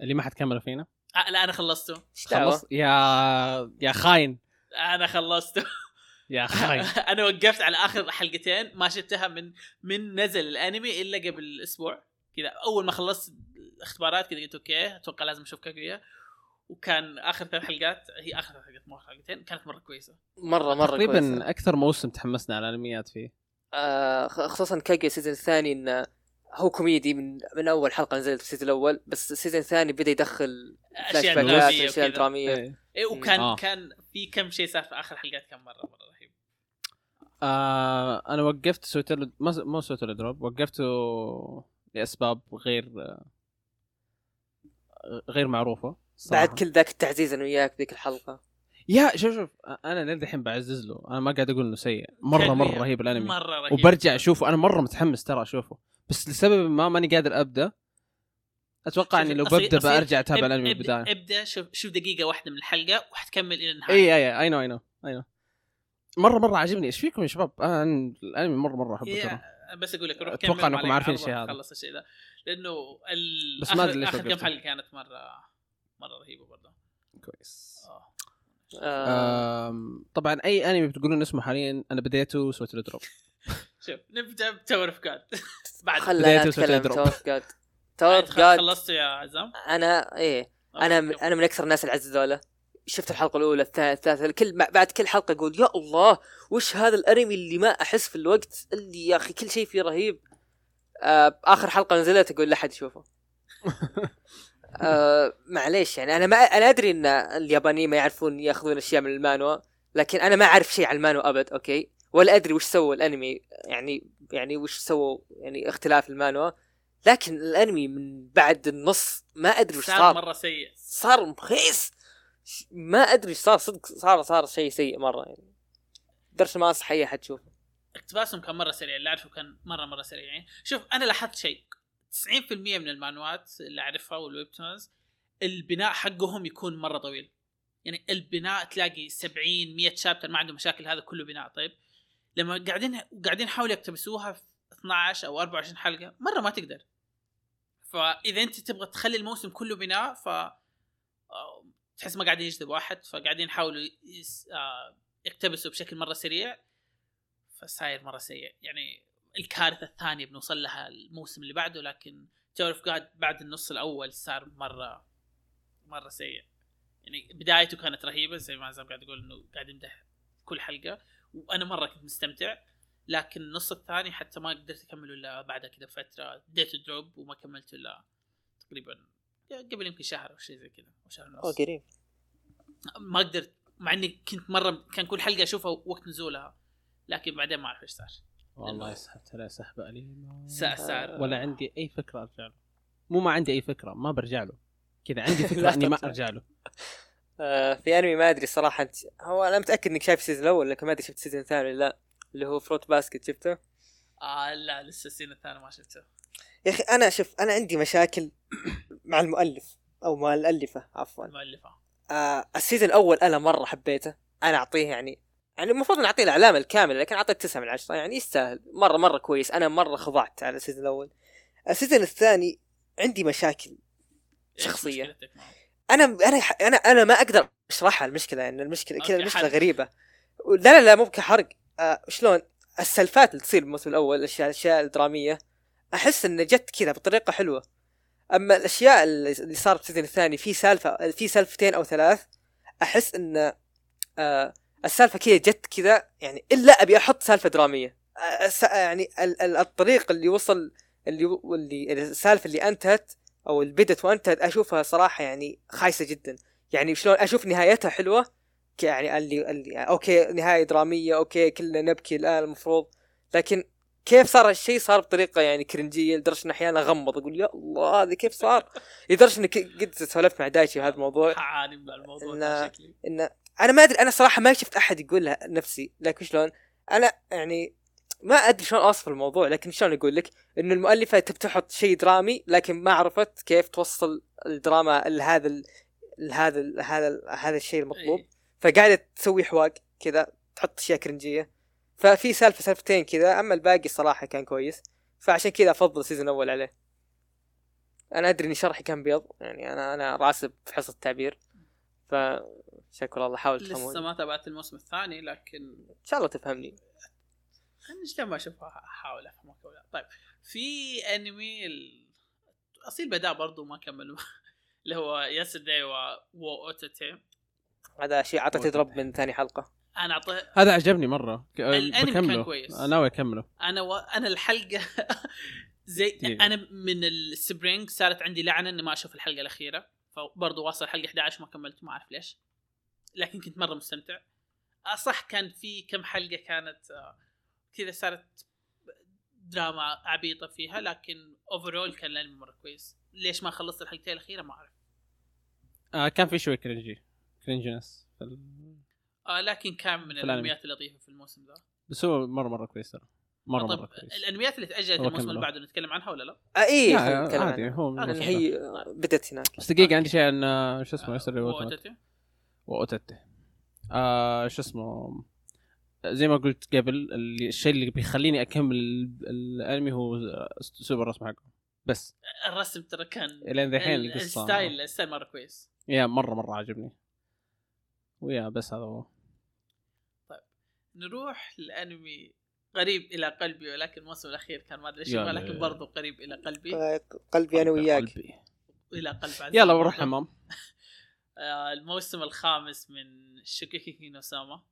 اللي ما حد كمل فينا.
لا أنا خلصته.
خلص؟ يا يا خاين.
أنا خلصته.
يا خاين.
أنا وقفت على آخر حلقتين ما شفتها من من نزل الأنمي إلا قبل أسبوع. كذا أول ما خلصت الاختبارات كذا قلت أوكي أتوقع لازم أشوف كاغويا وكان آخر ثلاث حلقات هي آخر ثلاث حلقات مو آخر حلقتين كانت مرة كويسة.
مرة مرة
تقريبا
كويسة.
أكثر موسم تحمسنا على الأنميات فيه.
آه خصوصا كاجويا ال season الثاني إنه هو كوميدي من من أول حلقة نزلت في ال season الأول بس ال season الثاني بدأ يدخل فلاش
أشياء
باكات درامية
أشياء
درامية
إيه.
إيه وكان
آه.
كان في كم شيء صار في آخر حلقات كان مرة مرة رهيب
آه أنا وقفت سويت له ما مو سويت له drop وقفته لأسباب غير غير معروفة صراحة.
بعد كل ذاك التعزيز أنا وياك ذيك الحلقة
yeah شوف شوف أنا للدحين بعزز له. أنا ما قاعد أقول إنه سيء.
مرة
مرة رهيب الأنمي.
مرة رهيب.
وبرجع أشوفه أنا مرة متحمس ترى أشوفه. بس لسبب ما ماني قادر أبدأ أتوقع إني لو
ببدأ
برجع أتابع
اب-
الأنمي من البداية.
إبدأ شوف شوف دقيقة واحدة من الحلقة وحتكمل إلى النهاية.
إي إي إي نو اي نو اي نو مرة مرة عاجبني. إيش فيكم يا شباب؟ أنا الأنمي مرة مرة
أحبه
ترى.
بس أقول لك روح
أنكم
وعليك
عارفين الشيء هذا.
خلص الشيء ده. لأنه.
بس ما أدري ليش
آخر, كم. حلقة كانت مرة مرة رهيبة برضه.
كويس.
آه.
آه
طبعا أي أنمي بتقولون اسمه حاليا أنا بديته وسويت له drop
شوف نبدأ بتاور اوف جاد بعد.
أتكلم
وتدرب.
تاور اوف جاد تاور اوف جاد
خلصتوا يا عزام؟
أنا إيه أنا أنا من أكثر الناس اللي ذولا شفت الحلقة الأولى الثالثة كل ما- بعد كل حلقة أقول يا الله وش هذا الأنمي اللي ما أحس في الوقت؟ اللي يا أخي كل شيء فيه رهيب. آه آخر حلقة نزلت أقول لا حد يشوفه. آه معليش يعني أنا ما أنا أدري إن اليابانيين ما يعرفون يأخذون أشياء من المانوا لكن أنا ما أعرف شيء عن المانوا أبد أوكي؟ ولا أدري وش سوى الأنمي يعني يعني وش سووا يعني اختلاف المانوا. لكن الأنمي من بعد النص ما أدري وش
صار
صار.
مرة سيء.
صار مخيس. ما أدري صار صدق صار صار شيء سيء مرة يعني. درس ما انصح أي أحد يشوفه.
اقتباسهم كان مرة سريع اللي أعرفه كان مرة مرة سريع يعني. شوف أنا لاحظت شيء. 90% من المانوات اللي أعرفها والويب تونز البناء حقهم يكون مرة طويل. يعني البناء تلاقي 70 100 شابتر ما عندهم مشاكل هذا كله بناء. طيب لما قاعدين قاعدين يحاولوا يقتبسوها في 12 أو 24 حلقة مرة ما تقدر. فإذا أنت تبغى تخلي الموسم كله بناء ف آه، تحس ما قاعدين يجذبوا أحد فقاعدين يحاولوا. آه، يقتبسوا بشكل مرة سريع فصاير مرة سيء. يعني الكارثة الثانية بنوصل لها الموسم اللي بعده لكن تاور اوف جاد بعد النص الأول صار مرة مرة سيء. يعني بدايته كانت رهيبة زي ما زي قاعد يقول إنه قاعد يمدح كل حلقة وأنا مرة كنت مستمتع. لكن النص الثاني حتى ما قدرت أكمله إلا بعدها كذا فتره اديته drop وما كملته إلا تقريبا قبل يمكن شهر أو شيء زي كذا أو شهر ونص.
قريب.
ما قدرت مع إني كنت مرة كان كل حلقة أشوفها وقت نزولها لكن بعدين ما أعرف إيش صار.
والله سحبت عليه سحبه أليمة
سا- صار
ولا عندي أي فكرة أرجع له. مو ما عندي أي فكرة ما برجع له. كذا عندي فكرة إني ما. أرجع له.
آه في أنمي ما أدري صراحة انت هو أنا متأكد إنك شايف ال season الأول لكن ما أدري شفت ال season الثاني ولا لا. اللي هو فروت باسكت شفته؟
آه لا لسه ال season الثاني ما شفته.
يا أخي أنا شوف أنا عندي مشاكل مع المؤلف أو مع الألفة عفوا.
المؤلفة.
آه ال season الأول أنا مرة حبيته. أنا أعطيه يعني يعني المفروض نعطيه العلامه الكامله لكن اعطيت تسعة من عشرة. يعني يستاهل. مرة مرة كويس. أنا مرة خضعت على ال season الأول. ال season الثاني عندي مشاكل
معه؟
أنا أنا أنا أنا ما أقدر أشرحها المشكلة يعني المشكلة كذا المشكلة
حرق.
غريبة. لا لا لا مو كحرق. آه شلون؟ السلفات اللي تصير بالموسم الأول الأشياء الأشياء الدرامية. أحس انها جت كذا بطريقة حلوة. أما الأشياء اللي اللي صارت في السيزون الثاني في سالفة في سالفتين أو ثلاث أحس ان آه السالفة كذا جت كذا يعني إلا أبي أحط سالفة درامية. يعني ال- ال- الطريق اللي وصل اللي اللي السالفة اللي أنتهت أو اللي بدت وأنتهت أشوفها صراحة يعني خايسة جدا. يعني شلون أشوف نهايتها حلوة ك- يعني اللي, اللي okay نهاية درامية okay كلنا نبكي الآن المفروض لكن كيف صار الشيء صار بطريقة يعني كرنجية لدرجة ان أحيانا أغمض أقول يا الله هذا كيف صار؟ لدرجة إني قد سولفت مع دايتشي في هذا الموضوع.
حعاني من الموضوع
إن-
شكلي
أنا ما أدري أنا صراحة ما شفت أحد يقولها نفسي لكن شلون؟ أنا يعني ما أدري شلون أوصف الموضوع لكن شلون أقول لك؟ إنه المؤلفة تبي تحط شيء درامي لكن ما عرفت كيف توصل الدراما لهذا ال- لهذا ال- هذا ال- هذا الشيء المطلوب.
إيه.
فقاعدة تسوي حواق كذا تحط أشياء كرنجية. ففي سالفة سالفتين كذا أما الباقي صراحة كان كويس. فعشان كذا أفضل السيزون الأول عليه. أنا أدري إن شرحي كان بيض يعني أنا أنا راسب في حصة التعبير. فشكر الله حاول تفهموني
لسه ما تابعت الموسم الثاني لكن
إن شاء الله تفهمني.
نجي لما اشوفها أحاول افهمك ولا لا. طيب في أنمي ال- أصيل بدأ برضو ما كملوا. اللي هو Yesterday wo و و Utatte
هذا شيء أعطيته drop من ثاني حلقة.
أنا اعطيه
هذا عجبني مرة. ك-
الأنمي كان كويس.
أنا ناوي أكمله.
أنا و... أنا الحلقة زي. أنا من ال spring صارت عندي لعنة إني ما أشوف الحلقة الأخيرة. فبرضه واصل الحلقة 11 ما كملت ما أعرف ليش. لكن كنت مرة مستمتع آه، صح كان في كم حلقة كانت آه، كذا صارت دراما عبيطة فيها لكن overall كان الأنمي مرة كويس ليش ما خلصت الحلقتين الأخيرة ما أعرف
آه كان في شوي cringy cringeness في ال-
آه لكن كان من. الأنميات اللطيفة في الموسم ذا
بس هو مرة مرة كويس ترى
مرة
مرة كويس
الأنميات اللي تأجلت
هو
الموسم. اللي بعده نتكلم عنها ولا لا؟
آه إيه نتكلم
عادي
عنها.
هو
آه،
هي. بدت هناك
بس دقيقة عندي شيء عن آه، شو اسمه Yesterday
wo
Utatte آه شو اسمه؟ زي ما قلت قبل اللي الشيء اللي بيخليني أكمل ال- الأنمي هو اسلوب الرسم حقه. بس.
الرسم ترى كان
الين ذحين
ال-
القصة
ال style ال style مره كويس.
يا مره مرة عجبني ويا بس هذا هو.
نروح لأنمي قريب إلى قلبي ولكن الموسم الأخير كان ما أدري إيش
يلا.
يبغى، لكن برضه قريب إلى قلبي.
قلبي أنا وياك.
قلبي.
إلى قلب عزيز
يلا. بروح حمام.
الموسم الخامس من شوكوجيكي نو سوما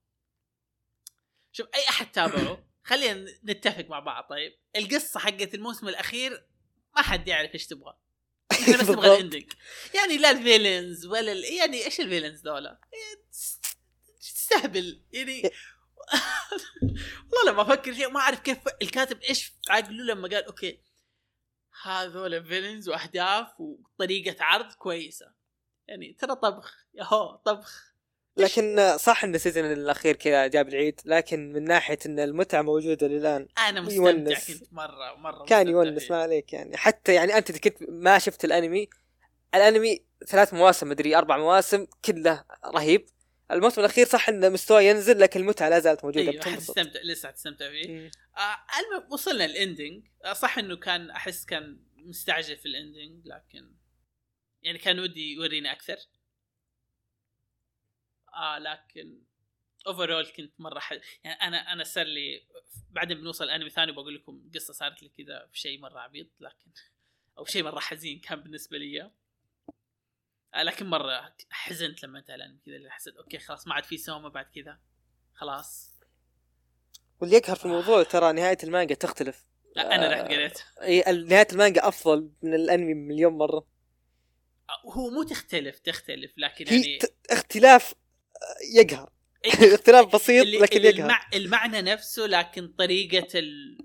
شوف أي أحد تابعه خلينا نتفق مع بعض. طيب القصة حقت الموسم الأخير ما حد يعرف إيش تبغى. إحنا بس نبغى
بالضبط.
ال ending يعني لا ال villains ولا ال... يعني إيش الفيلنز ذولا؟ يعني تس- تستهبل. يعني والله لما أفكر فيها ما أعرف كيف الكاتب إيش عقله لما قال okay هذول villains وأهداف وطريقة عرض كويسة. يعني ترى طبخ ياهو طبخ
لكن صح إن ال season الأخير كذا جاب العيد لكن من ناحية إن المتعة موجودة للان
أنا مستمتع
يونس.
كنت مرة مرة
كان يونس. ما عليك يعني حتى يعني أنت كنت ما شفت الأنمي الأنمي ثلاث مواسم مدري أربع مواسم كله رهيب الموسم الأخير صح انه مستوى ينزل لكن المتعة لا زالت
موجودة
أيوه.
حتستمتع لسه حتستمتع فيه
مم.
آه المهم وصلنا ال ending آه صح إنه كان أحس كان مستعجل في ال ending لكن يعني كان ودي يورينا أكثر. آه لكن overall كنت مرة ح... يعني أنا أنا صار لي بعدين بنوصل أنمي ثاني بقول لكم قصة صارت لي كذا في شيء مرة عبيط لكن أو شيء مرة حزين كان بالنسبة لي. آه لكن مرة حزنت لما انتهى الأنمي كذا اللي حسيت okay خلاص ما عاد في سوما بعد كذا. خلاص.
واللي يقهر في الموضوع ترى نهاية المانجا تختلف.
لا أنا
آه.
رحت قريت.
إي نهاية المانجا أفضل من الأنمي مليون مرة.
هو مو تختلف تختلف لكن يعني
اختلاف آه، يقهر.
إيه،
اختلاف بسيط
اللي
لكن يقهر.
المع... المعنى نفسه لكن طريقة ال...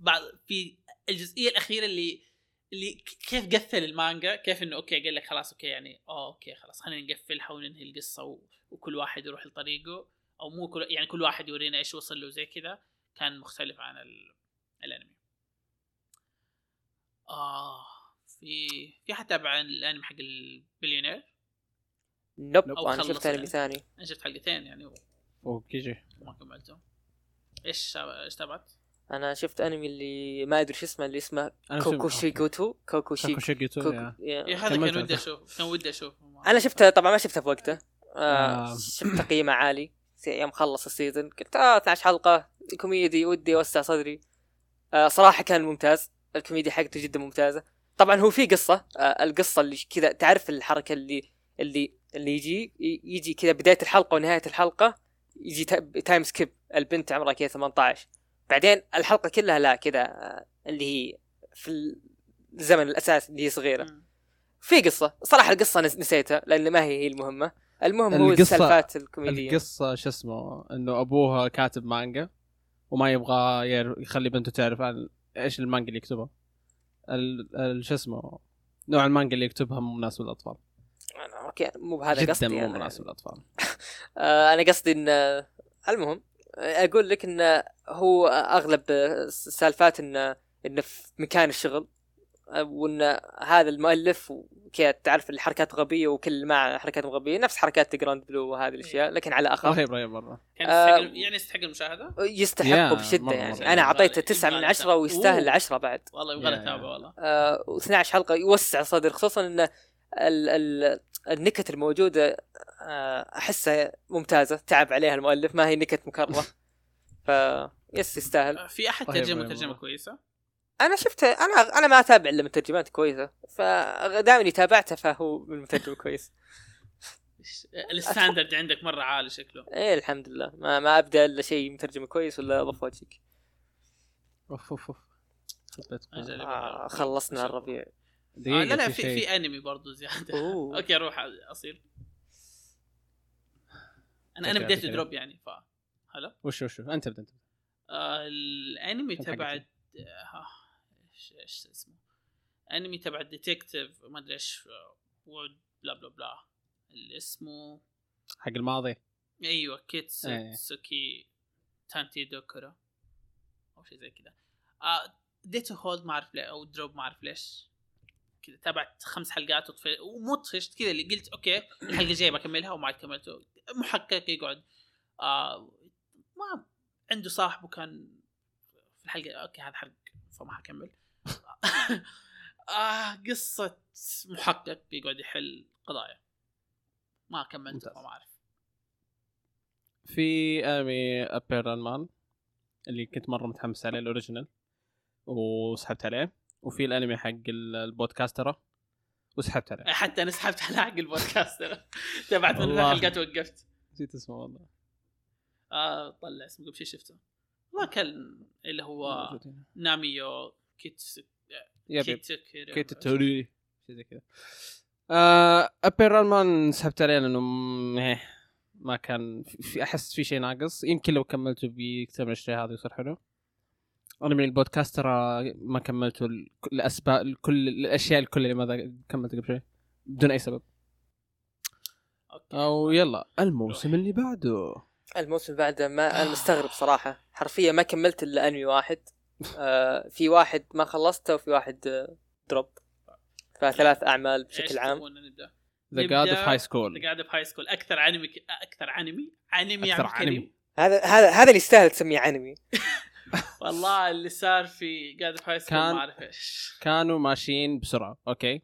بعض في الجزئية الأخيرة اللي اللي كيف قفل المانجا كيف إنه okay قال لك خلاص okay يعني آه okay خلاص خلينا نقفلها وننهي القصة و... وكل واحد يروح لطريقه أو مو كل يعني كل واحد يورينا إيش وصل له زي كذا كان مختلف عن ال... الأنمي. آه. في في حد تابع الأنمي حق البليونير؟
نوب
أو أنا
شفت أنمي
يعني.
ثاني.
أنا شفت حلقتين يعني
وكيجي
وما كملته. إيش إيش تابعت؟
أنا شفت أنمي اللي ما أدري شو اسمه اللي اسمه
أنا
كوكو شيكوتو. كوكو
يا.
إيه هذا كان ودي
هذا.
أشوف كان ودي أشوف.
أنا شفته طبعا ما شفته في وقته. آه
آه.
شفت تقييمه عالي. يوم خلص ال season قلت آه 12 حلقة. كوميدي ودي أوسع صدري. آه صراحة كان ممتاز. الكوميديا حقته جدا ممتازة. طبعا هو في قصة آه القصة اللي كذا تعرف الحركة اللي اللي اللي يجي يجي كذا بداية الحلقة ونهاية الحلقة يجي تا- time skip البنت عمرها كذا 18 بعدين الحلقة كلها لا كذا آه، اللي هي في الزمن الاساسي اللي هي
صغيرة.
في قصة صراحة القصة نس- نسيتها لأن ما هي هي المهمة. المهم هو
القصة-
السالفات الكوميدية.
القصة شو اسمه إنه أبوها كاتب مانجا وما يبغى يخلي بنته تعرف عن إيش المانجا اللي يكتبها. شو اسمه نوع المانجا اللي يكتبها مو مناسب
للأطفال okay مو بهذا
جدا
قصدي
مو
أنا.
مناسب للأطفال
آه أنا قصدي إن آه، المهم آه، أقول لك إن هو أغلب السالفات إن انه في مكان الشغل وإن هذا المؤلف وكذا تعرف الحركات غبيه وكل مع حركات غبية نفس حركات جراند بلو وهذه الأشياء لكن على اخف
رهيب رهيب
مرة.
آه،
يستحق يعني يستحق المشاهدة؟
يستحقه بشدة
مرة
يعني.
مرة.
أنا
أعطيته
تسعة من عشرة. ويستاهل عشرة بعد.
والله يبغى اتابع والله.
آه و12 حلقة يوسع صدر خصوصا إن ال ال النكت الموجودة آه أحسها ممتازة تعب عليها المؤلف ما هي نكت مكررة. ف yes يستاهل.
آه، في
أحد
ترجمة
ترجمة.
كويسة؟
أنا شفته أنا أنا ما أتابع إلا من ترجمات كويسه فدائما إني تابعته فهو من مترجم كويس.
ال standard عندك مرة عالي شكله.
إيه الحمد لله. ما ما أبدأ إلا شيء مترجم كويس ولا ضف وجهك
أوف أوف
أوف.
آه خلصنا الربيع.
آه لا لا
في
في
شيء.
في انمي برضو زيادة.
أوه.
أوكي أروح اصير أنا
أنا
بديت. دروب يعني ف هلا؟
وش وش أنت ابدا أنت
آه الانمي
كم
تبع
حقته؟
آه، إيش إيش اسمه. انمي تبع الديتكتيف ما أدري إيش آه، وود بلا بلا بلا. اللي اسمه
حق الماضي.
أيوه
إيه.
كيتسوكي تانتي دوكورا أو شيء زي كذا. آه ديتو هولد ما أعرف ليه أو دروب ما أعرف ليش. كذا تابعت خمس حلقات ومو طفشت كذا اللي قلت أوكي الحلقة الجاية بكملها وما عاد كملته. محقق يقعد. آه ما عنده صاحبه كان في الحلقة أوكي هذا حرق فما حكمل. آه قصة محقق بيقعد يحل قضايا ما
ممتاز.
فما أعرف
في أنمي ابيران مان اللي كنت مرة متحمس عليه الأوريجينال وسحبت عليه وفي الأنمي حق ال- البودكاسترة وسحبت عليه
حتى أنا سحبت على حق البودكاست أنا. تابعت من. الحلقات وقفت
نسيت اسمه والله
آه طلع اسمه قبل شفته والله كان اللي هو. ناميو كيتس
كيت توري شيء زي كذا. آه ابيران مان سحبت عليه لأنه إيه، ما كان في- أحس في شيء ناقص. يمكن لو كملته بيكتمل الشيء هذا يصير حلو. أنا من البودكاست ترى ما كملته ال- الاسباب كل الأشياء الكل اللي ما كملت قبل شوي. بدون أي سبب.
okay.
أو يلا الموسم اللي بعده.
الموسم بعده ما أنا مستغرب صراحة. حرفيا ما كملت إلا أنمي واحد. آه في واحد ما خلصته وفي واحد آه drop فثلاث
أعمال
بشكل عام؟
The God of High
the
School
God of High School أكثر انمي أكثر انمي انمي
أكثر. أنمي.
هذا هذا هذا اللي يستاهل تسميه انمي
والله اللي صار في God of High
School
ما أعرف إيش.
كانوا ماشيين بسرعة okay؟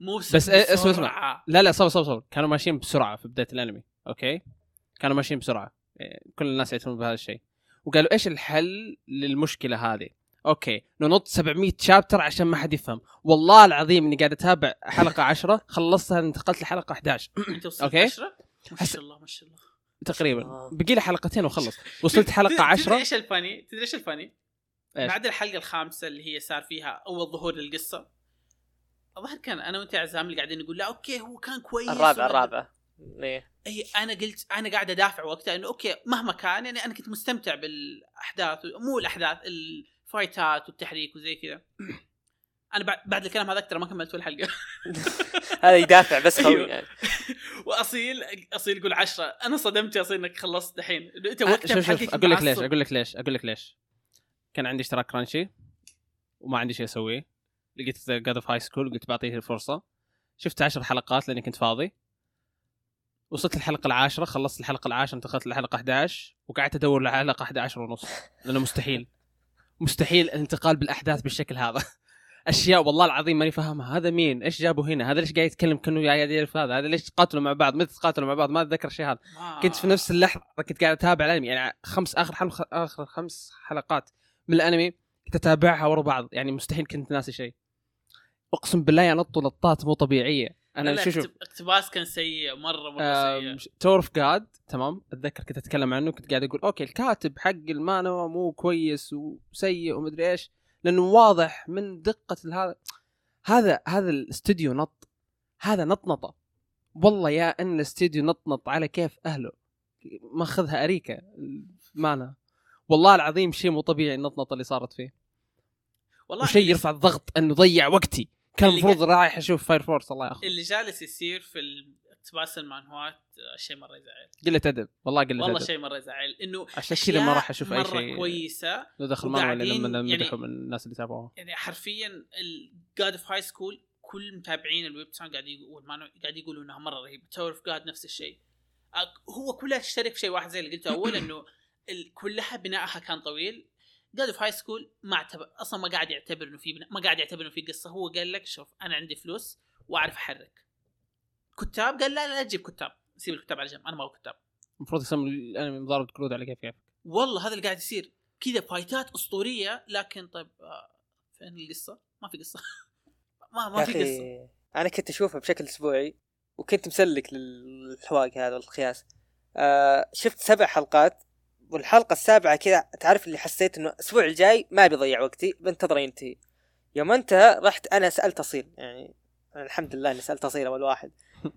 مو
بس إيه، اسمع- اسمع. لا لا صبر صبر صبر. كانوا ماشيين بسرعة في بداية الانمي okay؟ كانوا ماشيين بسرعة. إيه، كل الناس يعتمدون بهذا الشيء. وقالوا إيش الحل للمشكلة هذه؟ okay ننط 700 chapter عشان ما حد يفهم. والله العظيم إني قاعد أتابع حلقة 10 خلصتها انتقلت لحلقة 11
أنت وصلت
okay.
10 ما شاء الله ما شاء الله.
تقريبا. بقي لي حلقتين وخلص. وصلت حلقة
تدري
10
إيش ال funny؟ تدري إيش ال
funny؟
بعد الحلقة الخامسة اللي هي صار فيها أول ظهور للقصة. الظاهر كان أنا وأنت عزام اللي قاعدين نقول لا okay هو كان كويس
الرابع
ولا-
إيه
اي أنا قلت أنا قاعد أدافع وقتها إنه okay مهما كان يعني أنا كنت مستمتع بالأحداث مو الأحداث الفايتات والتحريك وزي كذا. أنا بعد بعد الكلام هذا أكثر ما كملت ولا حلقة.
هذا يدافع بس خوي
أيوه.
يعني
وأصيل أصيل يقول عشرة. أنا صدمت يا أصيل إنك خلصت الحين أنت
آه،
وقتها
شوف شوف. أقول لك ليش. أقول لك ليش أقول لك ليش. كان عندي اشتراك Crunchy وما عندي شيء أسويه. لقيت God of High School قلت بعطيه الفرصة. شفت عشر حلقات لأني كنت فاضي. وصلت الحلقة العاشرة خلصت الحلقة العاشرة انتقلت للحلقه 11 وقعدت أدور لحلقه 11 ونص. لأنه مستحيل. مستحيل الانتقال بالأحداث بالشكل هذا. أشياء والله العظيم ماني فاهمها. هذا مين؟ إيش جابوا هنا؟ هذا ليش قاعد يتكلم كأنه قاعد يعرف هذا؟ هذا ليش تقاتلوا مع بعض؟ متى تقاتلوا مع بعض؟ ما أتذكر الشيء هذا. كنت في نفس اللحظة كنت قاعد أتابع الأنمي. يعني خمس آخر حلقة آخر خمس حلقات من الأنمي كنت أتابعها ورا بعض. يعني مستحيل كنت ناسي شيء. أقسم بالله ينطوا نطات مو
طبيعية.
أنا
لا
شوف
اقتباس كان سيء مرة مرة سيء.
Tower of God تمام؟ أتذكر كنت أتكلم عنه كنت قاعد أقول okay الكاتب حق المانهوا مو كويس وسيء ومدري إيش لأنه واضح من دقة هذا هذا هذا الاستوديو نط هذا نطنطة. والله يا إن الاستوديو نطنط على كيف أهله. ماخذها أريكة مانا والله العظيم شيء مو طبيعي النطنطة اللي صارت فيه.
والله
وشيء
اللي-
يرفع الضغط إنه ضيع وقتي. كان المفروض رايح أشوف Fire Force الله ياخذ
اللي جالس يصير في اقتباس المانهوات آه، شيء مرة يزعل.
قلة أدب والله قلة
والله شيء مرة يزعل إنه
عشان كذا ما راح أشوف أي
مره
شيء
كويسة
لو دخل
وقاعدين
لما
يعني-
مدحوا من الناس اللي تابعوها.
يعني حرفيا ال God of High School كل متابعين ال webtoon قاعد يقول قاعد يقولوا إنها مرة رهيبة. Tower of God نفس الشيء. هو كلها تشترك في شيء واحد زي اللي قلته أول إنه كلها بنائها كان طويل. God of High School ما اعتبر أصلا ما قاعد يعتبر إنه في بنا... ما قاعد يعتبر إنه في قصة. هو قال لك شوف أنا عندي فلوس وأعرف أحرك. كتاب؟ قال لا لا, تجيب كتاب. سيب الكتاب على جنب أنا ما أبغى كتاب.
المفروض يسموا الأنمي مضاربه كرود على كيف كيف
والله هذا اللي قاعد يصير. كذا فايتات أسطورية لكن طيب آه، فين القصة؟ ما في قصة. ما ما في قصة.
أخي أنا كنت أشوفها بشكل أسبوعي وكنت مسلك للحواق هذا والقياس آه شفت سبع حلقات والحلقة السابعة كذا تعرف اللي حسيت إنه الأسبوع الجاي ما بيضيع وقتي بنتظره ينتهي. يوم أنتهى رحت أنا سألت أصيل يعني الحمد لله إني سألت أصيل أول واحد.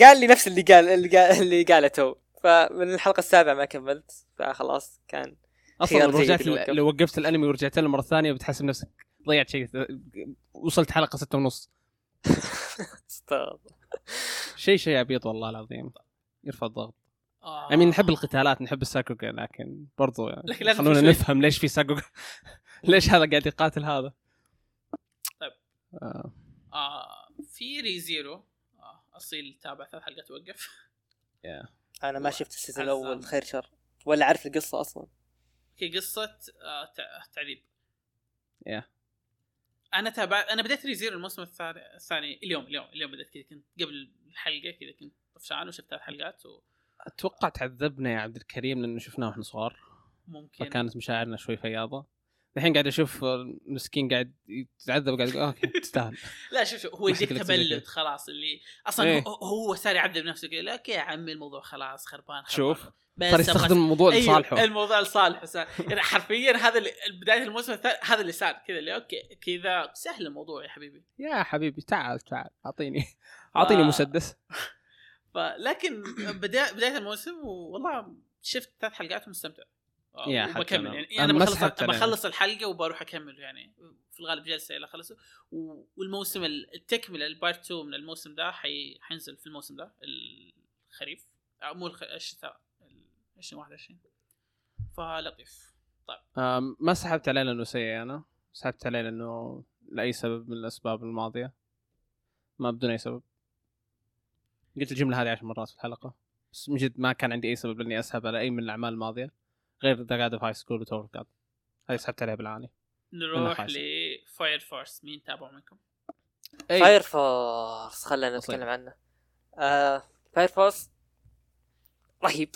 قال لي نفس اللي قال اللي قال اللي قاله تو فمن الحلقة السابعة ما كملت فخلاص كان أصلا
لو رجعت. لو وقفت الأنمي ورجعت له مرة ثانية بتحسب نفسك ضيعت شيء وصلت حلقة ستة ونص. شيء شيء عبيط والله العظيم. يرفع الضغط.
آه.
I mean نحب القتالات نحب الساكوغا لكن برضو
لكن لازم
خلونا نفهم ليش في ساكوغا ليش هذا قاعد يقاتل هذا
طيب.
آه.
آه في Re:Zero آه أصيل تابع ثلاث حلقات وقف
أنا ما شفت ال
season.
الأول خير شر ولا عارف القصة أصلا
هي قصة آه تع- تعذيب
يا.
أنا تابع أنا بديت Re:Zero الموسم الثاني الثاني اليوم اليوم اليوم بديت كذا كنت قبل الحلقة كذا كنت طفشان وشفت ثلاث حلقات و...
أتوقع تعذبنا يا عبد الكريم لأنه شفناه وإحنا صغار
ممكن
فكانت مشاعرنا شوي فياضة الحين قاعد أشوف مسكين قاعد يتعذب قاعد يقول okay تستاهل
لا شوف شوف هو
كذا.
تبلد خلاص اللي أصلا
إيه.
هو, صار يعذب نفسه كذا okay يا عمي الموضوع خلاص خربان, خربان.
شوف
بس
صار يستخدم الموضوع
أيوه
لصالحه
الموضوع لصالحه يعني حرفيا هذا بداية الموسم الثاني هذا اللي صار كذا اللي okay كذا سهل الموضوع يا حبيبي
يا حبيبي تعال تعال أعطيني أعطيني
آه.
مسدس
فلكن بدايه بداية الموسم والله شفت ثلاث حلقات ومستمتع.
يا حتى
وبكمل.
أنا.
يعني
أنا
بخلص. بخلص الحلقة وبروح أكمل يعني. في الغالب جلسه إلى خلصه و- والموسم التكملة البارت 2 من الموسم ده حي... حينزل في الموسم ده الخريف. أو مو الخ... الشتاء ال 2021 فلطيف.
آم، ما سحبت عليه لأنه سيء أنا؟ سحبت عليه لأنه لأي سبب من الأسباب الماضية؟ ما بدون أي سبب. قلت الجملة هذه عشر مرات في الحلقة بس من جد ما كان عندي أي سبب إني أسحب على أي من الأعمال الماضية غير The God of High School و Tower God هذه سحبت عليها بالعاني
نروح.
ل
Fire Force مين تابعوا منكم؟
أي.
Fire Force خلينا. نتكلم عنه آه Fire Force رهيب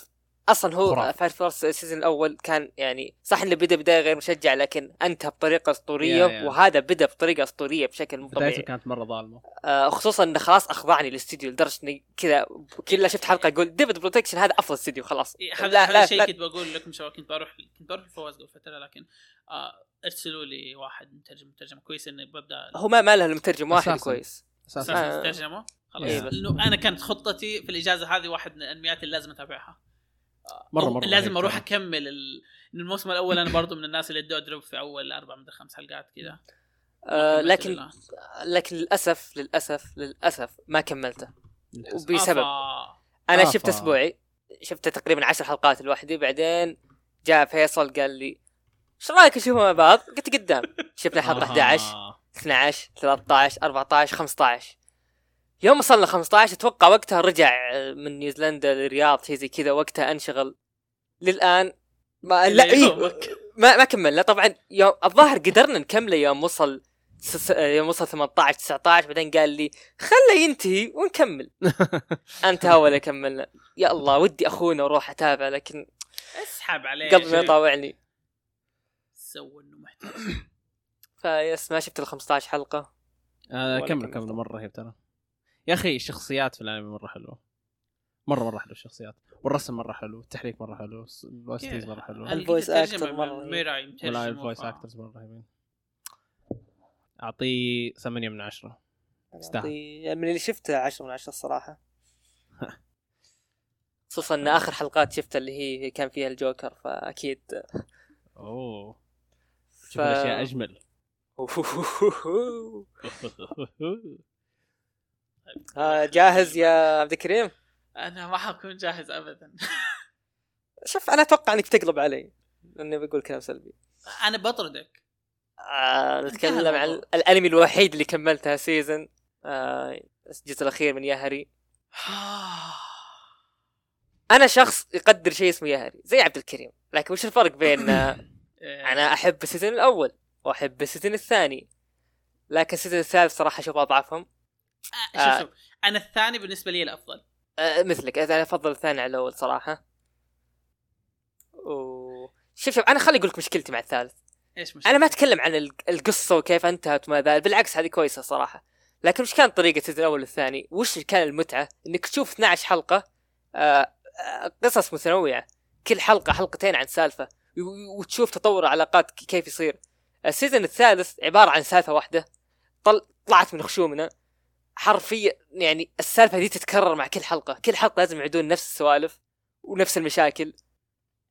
أصلا هو.
Fire
Force ال season الأول كان يعني صح إنه بدأ بداية غير مشجع لكن أنتهى بطريقة أسطورية
يا- يا.
وهذا بدأ بطريقة أسطورية بشكل مو
بدايته
طبيعي
كانت مرة ظالمة
آه خصوصا إنه خلاص أخضعني الاستديو لدرجة إني كذا كل شفت حلقة أقول ديفيد بروتكشن هذا أفضل استديو خلاص
إيه، هذا
لا
هذا
لا
كنت بقول لكم شباب كنت بروح كنت بروح الفواز قبل فترة لكن آه ارسلوا لي واحد مترجم ترجمه كويس إني ببدأ
هو ما ما له إلا مترجم واحد
أساساً.
كويس
أساسا
آه.
أساسا ترجمه خلاص
إيه.
لأنه أنا كانت خطتي في الإجازة هذه واحد من الانميات اللي لازم
أتابعها
مرة
مرة
لازم
أروح.
أكمل ال... إن الموسم الأول أنا برضو من الناس اللي ادوا ادرب في أول أربع من خمس حلقات كذا
آه لكن. لكن للأسف للأسف للأسف ما كملته. وبسبب
آفا.
أنا
آه،
شفت أسبوعي شفت تقريبا عشر حلقات لوحدي بعدين جاء فيصل قال لي إيش رأيك نشوفها مع بعض؟ قلت قدام شفنا حلقة 11
آه.
12 13 14 15 يوم وصلنا 15 أتوقع وقتها رجع من نيوزيلندا للرياض شيء زي كذا وقتها انشغل. للآن ما لا إيه. ما ما كملنا. طبعا يوم الظاهر قدرنا نكمله يوم وصل س- يوم وصل 18 19 بعدين قال لي خله ينتهي ونكمل. انتهى ولا كملنا. يا الله ودي أخونا وأروح أتابع لكن
اسحب عليه
قلبي ما. يطاوعني.
سوى إنه محترم
فيس ما شفت ال 15 حلقة؟
آه كمل. كمل مرة رهيب ترى. يا أخي الشخصيات في الأنمي مرة حلوة. مرة مرة حلو الشخصيات. والرسم مرة حلو التحريك مرة حلو
ال
OSTs مرة
حلو.
ال voice.
ميراي
ولا
مترجم
ال
voice.
actors مرة رهيبين. أعطيه ثمانية من عشرة. يستاهل.
أعطي- من اللي شفته 10 من 10 الصراحه خصوصا إن آخر حلقات شفتها اللي هي كان فيها الجوكر فأكيد.
أوه. شوف
ف-
الأشياء أجمل.
ها جاهز يا عبد الكريم؟
أنا ما حكون جاهز ابدا.
شوف أنا أتوقع إنك تقلب علي لاني بقول كلام سلبي.
أنا بطردك.
آه نتكلم عن. الأنمي الوحيد اللي كملتها season آه الجزء الأخير من Yahari. أنا شخص يقدر شيء اسمه Yahari زي عبد الكريم. لكن وش الفرق بين آه،
إيه.
أنا أحب ال season الأول وأحب ال season الثاني؟ لكن السيزون الثالث صراحة أشوف أضعفهم.
آه،
آه.
شوف أنا الثاني بالنسبة لي الأفضل.
آه مثلك أنا أفضل الثاني على الأول صراحة. و... شوف شوف أنا خلي أقول لك مشكلتي مع الثالث.
إيش مشكلة؟
أنا ما أتكلم عن ال- القصة وكيف انتهت وما ذلك بالعكس هذه كويسة صراحة. لكن وش كانت طريقة الأول والثاني؟ وش كان المتعة؟ إنك تشوف 12 حلقة آه آه قصص متنوعة. كل حلقة حلقتين عن سالفة وتشوف تطور العلاقات كيف يصير. السيزون الثالث عبارة عن سالفة واحدة. طل... طلعت من خشومنا. حرفيا يعني السالفة دي تتكرر مع كل حلقة. كل حلقة لازم يعيدون نفس السوالف ونفس المشاكل.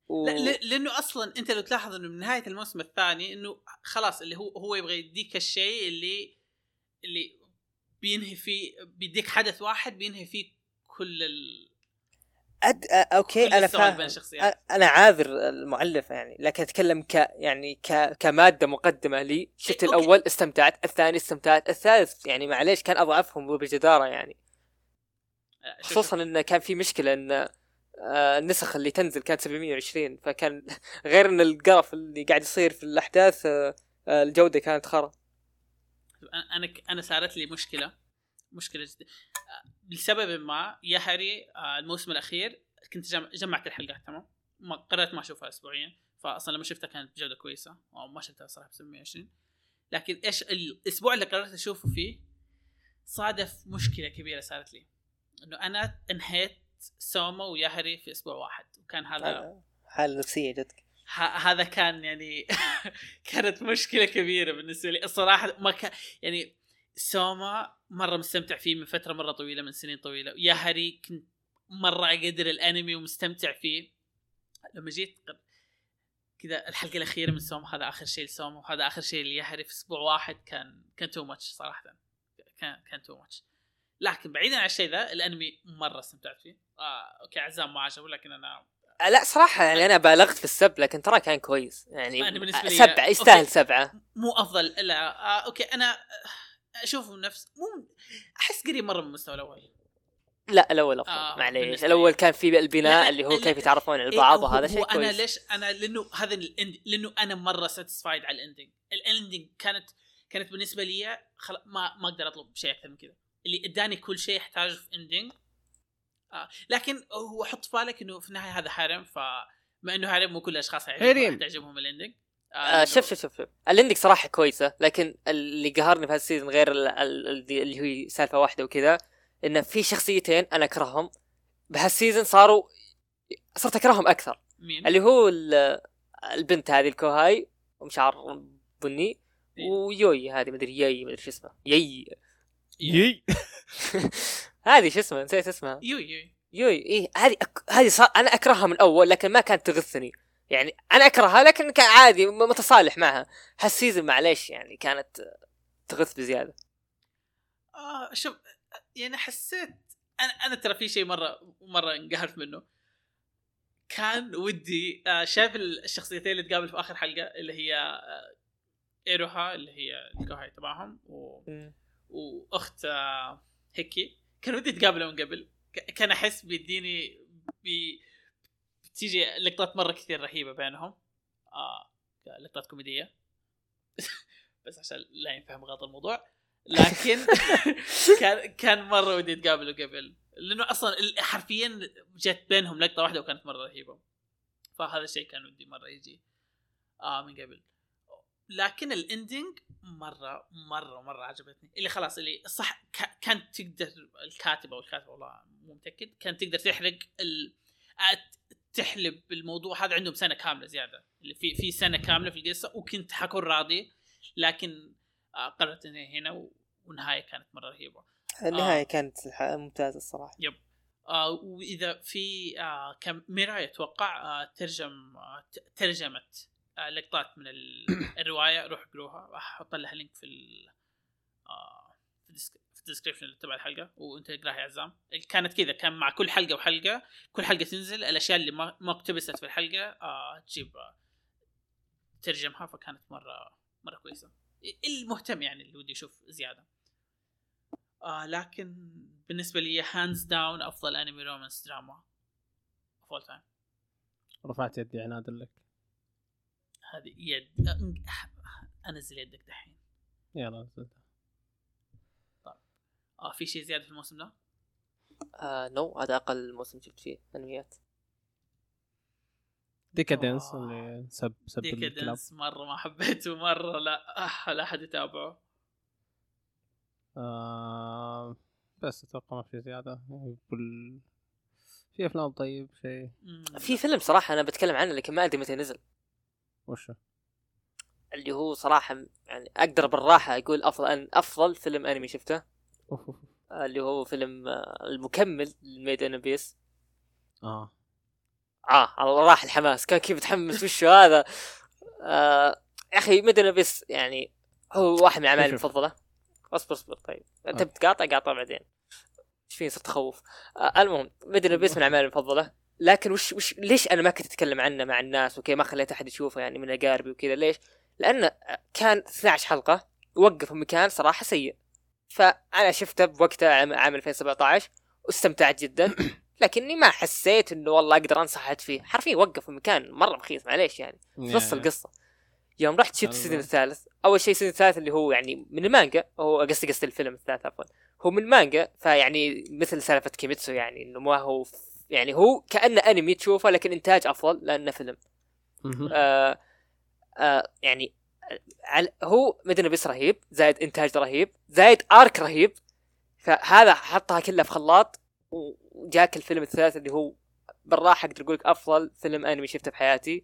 و...
لا لأنه أصلا أنت لو تلاحظ إنه من نهاية الموسم الثاني إنه خلاص اللي هو هو يبغى يديك الشيء اللي اللي بينهي فيه بيديك حدث واحد بينهي فيه كل ال...
أد...
أوكي أنا
فاهم. أنا عاذر المؤلف يعني لكن أتكلم ك يعني ك... كمادة مقدمة لي. شفت
أوكي.
الأول استمتعت. الثاني استمتعت. الثالث يعني معليش كان أضعفهم بجداره يعني.
شوف-
خصوصا انه كان في مشكلة إن آه، النسخ اللي تنزل كانت 720 فكان غير إن القرف اللي قاعد يصير في الأحداث آه، الجودة كانت خرا.
أنا أنا صارت لي مشكلة مشكلة جدا. لسبب ما يهري آه، الموسم الأخير كنت جم... جمعت الحلقات تمام؟ ما قررت ما أشوفها اسبوعيا فاصلا لما شفتها كانت بجودة كويسة أو ما شفتها صراحة ب 720 لكن إيش الأسبوع اللي قررت أشوفه فيه صادف مشكلة كبيرة صارت لي. إنه أنا انهيت سوما وياهري في أسبوع واحد وكان هذا
حاله نفسيه جدك.
هذا كان يعني كانت مشكلة كبيرة بالنسبة لي. الصراحة ما كان يعني سوما مرة مستمتع فيه من فترة مرة طويلة من سنين طويلة. Yahari كنت مرة أقدر الأنمي ومستمتع فيه. لما جيت كذا الحلقة الأخيرة من سوما هذا آخر شيء لسوما وهذا آخر شيء ل Yahari في أسبوع واحد كان كان too much صراحة. كان كان too much لكن بعيدا عن الشيء ذا الأنمي مرة استمتعت فيه. آه أوكي عزام ما عجبه لكن أنا
آه، لا صراحة يعني أنا بالغت في السب لكن ترى كان كويس. يعني
أنا بالنسبة لي
سبعة يستاهل سبعة.
مو أفضل لا. آه أوكي أنا اشوفه نفس مو أحس قريب مرة من المستوى الأول.
لا الأول أفضل. آه معليش. الأول كان في البناء اللي هو كيف يتعرفون على بعض إيه وهذا شيء كويس
أنا ليش أنا لأنه هذا ال end لأنه أنا مرة satisfied على ال ending ال ending كانت كانت بالنسبة لي خل... ما ما أقدر أطلب شيء أكثر من كذا. اللي إداني كل شيء احتاجه في ending آه. لكن هو حط في بالك إنه في النهاية هذا harem فما إنه harem مو كل الأشخاص تعجبهم ال ending
آه, آه شوف شوف شوف ال ending صراحة كويسة لكن اللي قهرني في هال season غير اللي هي سالفة واحدة وكذا انه في شخصيتين أنا أكرههم. بهال season صاروا صرت أكرههم أكثر.
مين؟
اللي هو البنت هذه ال kouhai ومشعر بني إيه. ويوي هذه مدري يي مدري شو اسمه. يي.
يي.
هذه شو اسمه؟ نسيت اسمها.
يوي يوي.
يوي إيه هذه أك... هذه صار أنا أكرهها من أول لكن ما كانت تغثني. يعني أنا أكرهها لكن كان عادي متصالح معها. هالسيزون معليش يعني كانت تغث بزيادة.
آه شوف يعني حسيت أنا أنا ترى في شيء مرة مرة انقهرت منه. كان ودي آه شايف الشخصيتين اللي تقابل في آخر حلقة اللي هي آه إيروها اللي هي الكوهاي تبعهم و... وأخت آه هيكي. كان ودي اتقابلوا من قبل كان أحس بيديني بي تيجي لقطات مرة كثير رهيبة بينهم. آه لقطات كوميدية. بس عشان لا ينفهم غلط الموضوع. لكن كان كان مرة ودي يتقابلوا قبل. لأنه أصلا حرفيا جت بينهم لقطة واحدة وكانت مرة رهيبة. فهذا الشيء كان ودي مرة يجي. آه من قبل. لكن ال ending مرة مرة مرة عجبتني. اللي خلاص اللي صح كانت تقدر الكاتب أو الكاتب والله مو متأكد كانت تقدر تحرق ال... تحلب الموضوع هذا عندهم سنة كاملة زيادة. اللي في في سنة كاملة في القصة وكنت حكون راضي لكن آه، قررت إني هنا والنهاية كانت مرة رهيبة.
النهاية آه. كانت ممتازة الصراحة.
يب. آه وإذا في آه كم ميرا أتوقع آه ترجم آه ترجمت آه لقطات من الرواية روح اقروها أحط لها لينك في ال آه في ال description اللي تبع الحلقة وانت اقرأها يا عزام. كانت كذا كان مع كل حلقة وحلقة كل حلقة تنزل الأشياء اللي ما اقتبست في الحلقة آه تجيب آه ترجمها فكانت مره مرة كويسة. المهتم يعني اللي ودي يشوف زيادة. آه لكن بالنسبة لي hands down أفضل انمي romance drama of time
رفعت يدي عناد لك.
هذه يد أنزل يدك دحين.
يلا نزلتها.
آه في شيء زيادة في الموسم ده؟
آه no هذا أقل موسم شفت فيه أنميات.
Deca-Dence اللي سب سب
Deca-Dence مرة ما حبيته مرة لا أح لا أحد يتابعه.
آه بس أتوقع ما في زيادة. بال... في أفلام طيب شيء
في فيلم صراحة أنا بتكلم عنه لكن ما أدري متى نزل.
وش؟
اللي هو صراحة يعني أقدر بالراحة أقول أفضل أفضل فيلم أنمي شفته. اللي هو فيلم آه، المكمل ل Made in
Abyss
آه. آه راح الحماس. كان كيف متحمس وش هذا؟ آه يا أخي Made in Abyss يعني هو واحد من أعمالي المفضلة. اصبر اصبر طيب. أنت آه. بتقاطع قاطع بعدين. إيش فيني؟ صرت أخوف. آه المهم Made in Abyss من أعمالي المفضلة. لكن وش وش ليش أنا ما كنت أتكلم عنه مع الناس وكي ما خليت أحد يشوفه يعني من اقاربي وكذا. ليش؟ لأنه كان 12 حلقة وقف مكان صراحة سيء. فأنا شفته بوقتها عام 2017 واستمتعت جدا. لكني ما حسيت إنه والله أقدر أنصح أحد فيه. حرفيا وقف في مكان مرة رخيص معليش يعني في نص القصة. يوم رحت شفت ال season الثالث. أول شيء ال season الثالث اللي هو يعني من المانجا هو قصدي قصدي الفيلم الثالث عفوا. هو من المانجا فيعني مثل سالفة كيميتسو يعني إنه ما هو يعني هو كأنه أنمي تشوفه لكن إنتاج أفضل لأنه فيلم. آه آه يعني هو Made in Abyss رهيب زائد إنتاج رهيب زائد arc رهيب. فهذا حطها كلها في خلاط وجاك الفيلم الثالث اللي هو بالراحة أقدر أقول لك أفضل فيلم أنمي شفته في حياتي.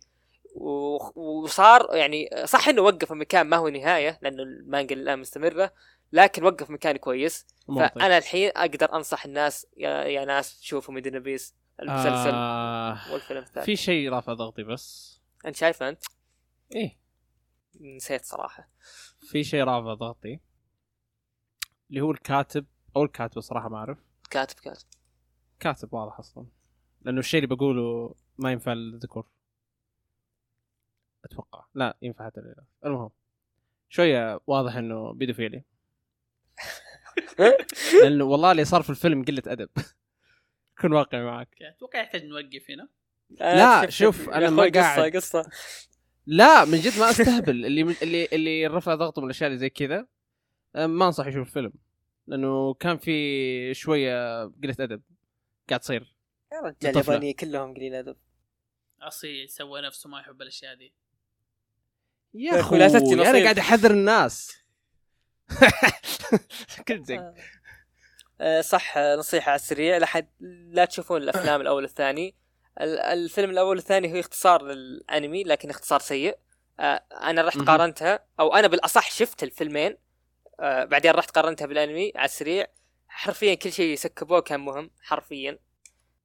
و- وصار يعني صح إنه وقف مكان ما هو نهاية لأنه المانجا الآن مستمرة لكن وقف مكان كويس. فأنا الحين أقدر أنصح الناس يا, يا ناس شوفوا ميدن بيس المسلسل
آه
والفيلم الثاني
في شيء رافع ضغطي بس.
أنت شايفه أنت؟
إيه.
نسيت صراحة.
في شيء رافع ضغطي اللي هو الكاتب أو الكاتب الصراحه ما أعرف.
كاتب كاتب.
كاتب واضح أصلا لأنه الشيء اللي بقوله ما ينفع للذكور أتوقع. لا ينفع حتى للإناث المهم شوية واضح إنه بيدوفيلي. لأنه والله اللي صار في الفيلم قلة أدب. كن واقعي معك.
أتوقع يحتاج نوقف هنا.
لا، شوف، أنا ما قاعد-
قصة قصة.
لا من جد ما أستهبل. اللي اللي اللي رفع ضغطه من الأشياء اللي زي كذا أه، ما أنصح يشوف الفيلم. لأنه كان في شوية قلة أدب قاعد تصير.
يا رجال. اليابانيين كلهم قليل أدب.
اصيل سوى نفسه ما يحب الأشياء دي.
يا
أخوي لا تفتي أنا.
قاعد أحذر الناس. كنت زي
آه، صح آه، نصيحة على السريع لحد لا تشوفون الأفلام الأول والثاني. ال- الفيلم الأول والثاني هو اختصار للأنمي لكن اختصار سيء. آه، أنا رحت. قارنتها أو أنا بالأصح شفت الفيلمين. آه، بعدين رحت قارنتها بالأنمي على السريع. حرفيا كل شيء سكبوه كان مهم حرفيا.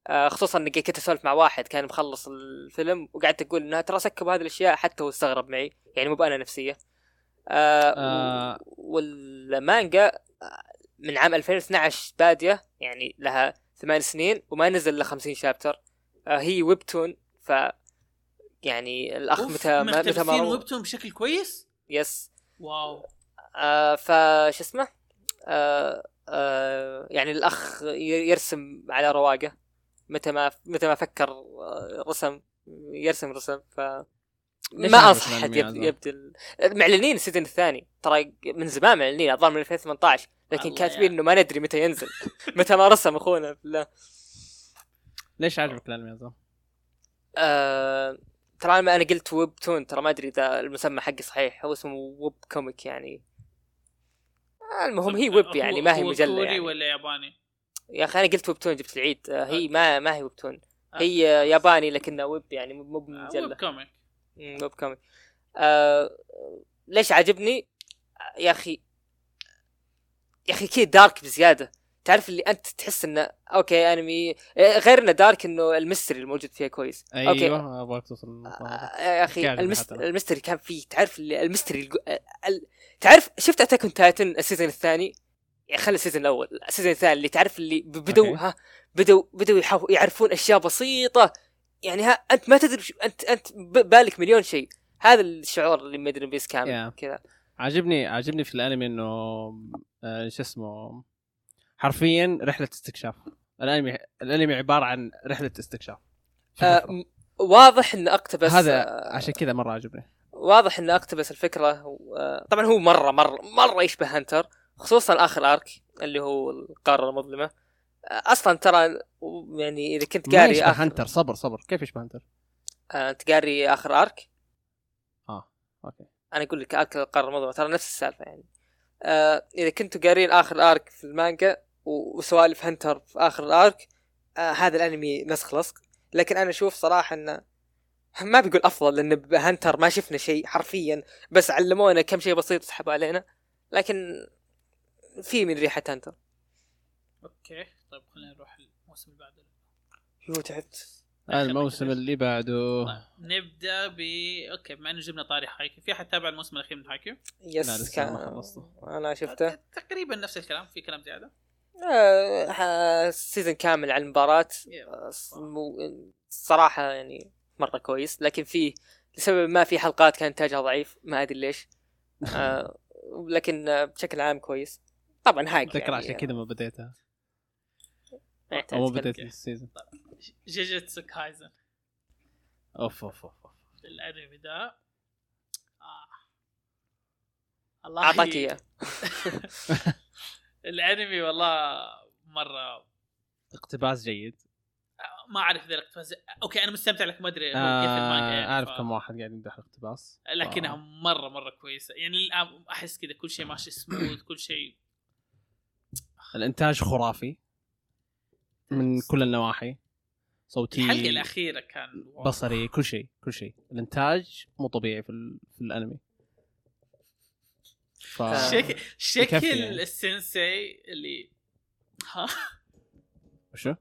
آه، خصوصا إني كنت أسولف مع واحد كان مخلص الفيلم وقعدت أقول انها ترى سكبوا هذه الأشياء حتى هو استغرب معي. يعني مو بأنا نفسية.
آه.
والمانجا من عام 2012 بادية يعني لها ثمان سنين وما نزل إلا 50 شابتر. هي ويبتون ف يعني
الأخ
متى ما- متى ما
ويبتون بشكل كويس؟
يس.
wow.
آه فش اسمه؟ آه آه يعني الأخ يرسم على رواقة. متى ما متى ما فكر آه، رسم يرسم رسم ف ما أنصح
هذا؟
يبدل معلنين ال season الثاني. ترى من زمان معلنين اظن من 2018 لكن كاتبين. إنه ما ندري متى ينزل. متى ما رسم أخونا بالله.
ليش عجبك الأنمي هذا؟
آه ترى أنا أنا قلت webtoon ترى ما أدري إذا المسمى حقي صحيح هو اسمه web comic يعني آه، المهم هي ويب يعني ما هي مجلة
كوري
يعني.
ولا ياباني؟
يا أخي أنا قلت webtoon جبت العيد آه، هي. ما ما هي webtoon
آه.
هي ياباني لكنها ويب يعني مو مو
آه، web
comic web comic آه ليش عجبني آه، يا أخي يا أخي كذا dark بزيادة تعرف اللي أنت تحس إنه okay أنمي آه، غير انه dark إنه ال mystery الموجود فيها كويس okay
أيوه أبغاك توصل هذه.
آه، يا أخي
كامل
ال myst...
حتى.
ال mystery كان فيه تعرف اللي- ال mystery الج... ال... تعرف شفت Attack Titan ال season الثاني خلي ال season الأول ال season الثاني اللي تعرف اللي بدوا
okay.
ها بدوا بدوا يحاو- يعرفون أشياء بسيطة يعني ها أنت ما تدري أنت أنت بالك مليون شيء هذا الشعور اللي Made in Abyss كامل
Yeah.
كذا
عاجبني عاجبني في الأنمي إنه آه، شو اسمه حرفيا رحلة استكشاف. الانمي الأنمي عبارة عن رحلة استكشاف.
آه واضح ان أقتبس
هذا
آه،
عشان كذا مرة عجبني.
واضح إنه أقتبس الفكرة آه، طبعا هو مره مره مرة يشبه هانتر خصوصا آخر arc اللي هو القارة المظلمة. آه، أصلا ترى يعني إذا كنت قاري
يشبه
آخر
هنتر صبر صبر. كيف يشبه هنتر؟
آه، أنت قاري آخر arc؟
آه okay.
أنا أقول لك arc القارة المظلمة ترى نفس السالفة يعني. آه، إذا كنتوا قارين آخر arc في المانجا وسوالف هنتر في آخر ال arc آه، هذا الأنمي نسخ لصق. لكن أنا أشوف صراحة إنه ما بقول أفضل لأن بهنتر ما شفنا شيء حرفيا بس علمونا كم شيء بسيط سحبوا علينا. لكن في من ريحة هنتر.
okay طيب خلينا نروح الموسم اللي بعده.
يو تعبت.
الموسم اللي بعده.
طيب نبدأ ب okay بما إنه جبنا طاري هايكيو. في أحد تابع الموسم الأخير من هايكيو؟
لا،
يس كان
ما خلصته.
أنا شفته.
تقريبا نفس الكلام في كلام زيادة.
آه، ها- season كامل على المباراة. آه، الصراحة يعني مرة كويس. لكن في لسبب ما في حلقات كان إنتاجها ضعيف ما أدري ليش. آه، لكن آه، بشكل عام كويس. طبعا هايكيو
أتذكر
يعني
عشان كذا ما بديتها. أو ما. بديت.
ال
season.
جيجيتسو كايزن.
أوف أوف أوف.
الأنمي ده آه. الله أعطاك
إياه.
الانمي والله مرة
اقتباس جيد.
ما أعرف ذا الاقتباس okay أنا مستمتع لك ما أدري كيف
آه
المانجا يعني أعرف
كم واحد قاعد يمدح الاقتباس.
لكنها. مرة مرة كويسة. يعني أحس كذا كل شيء ماشي سموث كل شيء
الإنتاج خرافي من كل النواحي. صوتي
الحلقة الأخيرة كان.
بصري كل شيء كل شيء. الإنتاج مو طبيعي في, ال... في الأنمي. ف...
شك-
شكل شكل
يعني.
السensei اللي ها؟
وشو؟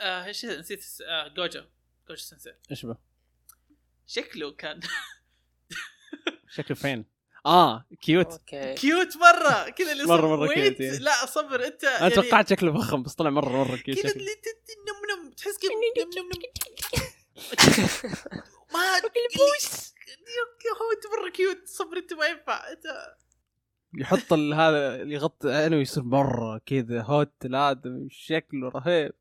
آه إيش نسيت الس- آه جوجو. جوجو سensei
إيش به؟
شكله كان
شكله فين؟ آه كيوت
أوكي.
كيوت مرة. كذا اللي
مرة
ويت،
كيوت، يعني.
لا صبر أنت
أنا توقعت شكله فخم بس طلع مره مرة كيوت
كذا اللي ت- نم نم. تحس كذا نم نم نم. ما بوس هو أنت مرة كيوت صبر أنت ما ينفع. انت
يحط ال- هذا اللي يغطي عينه يصير مرة كذا هوت الآدم شكله رهيب.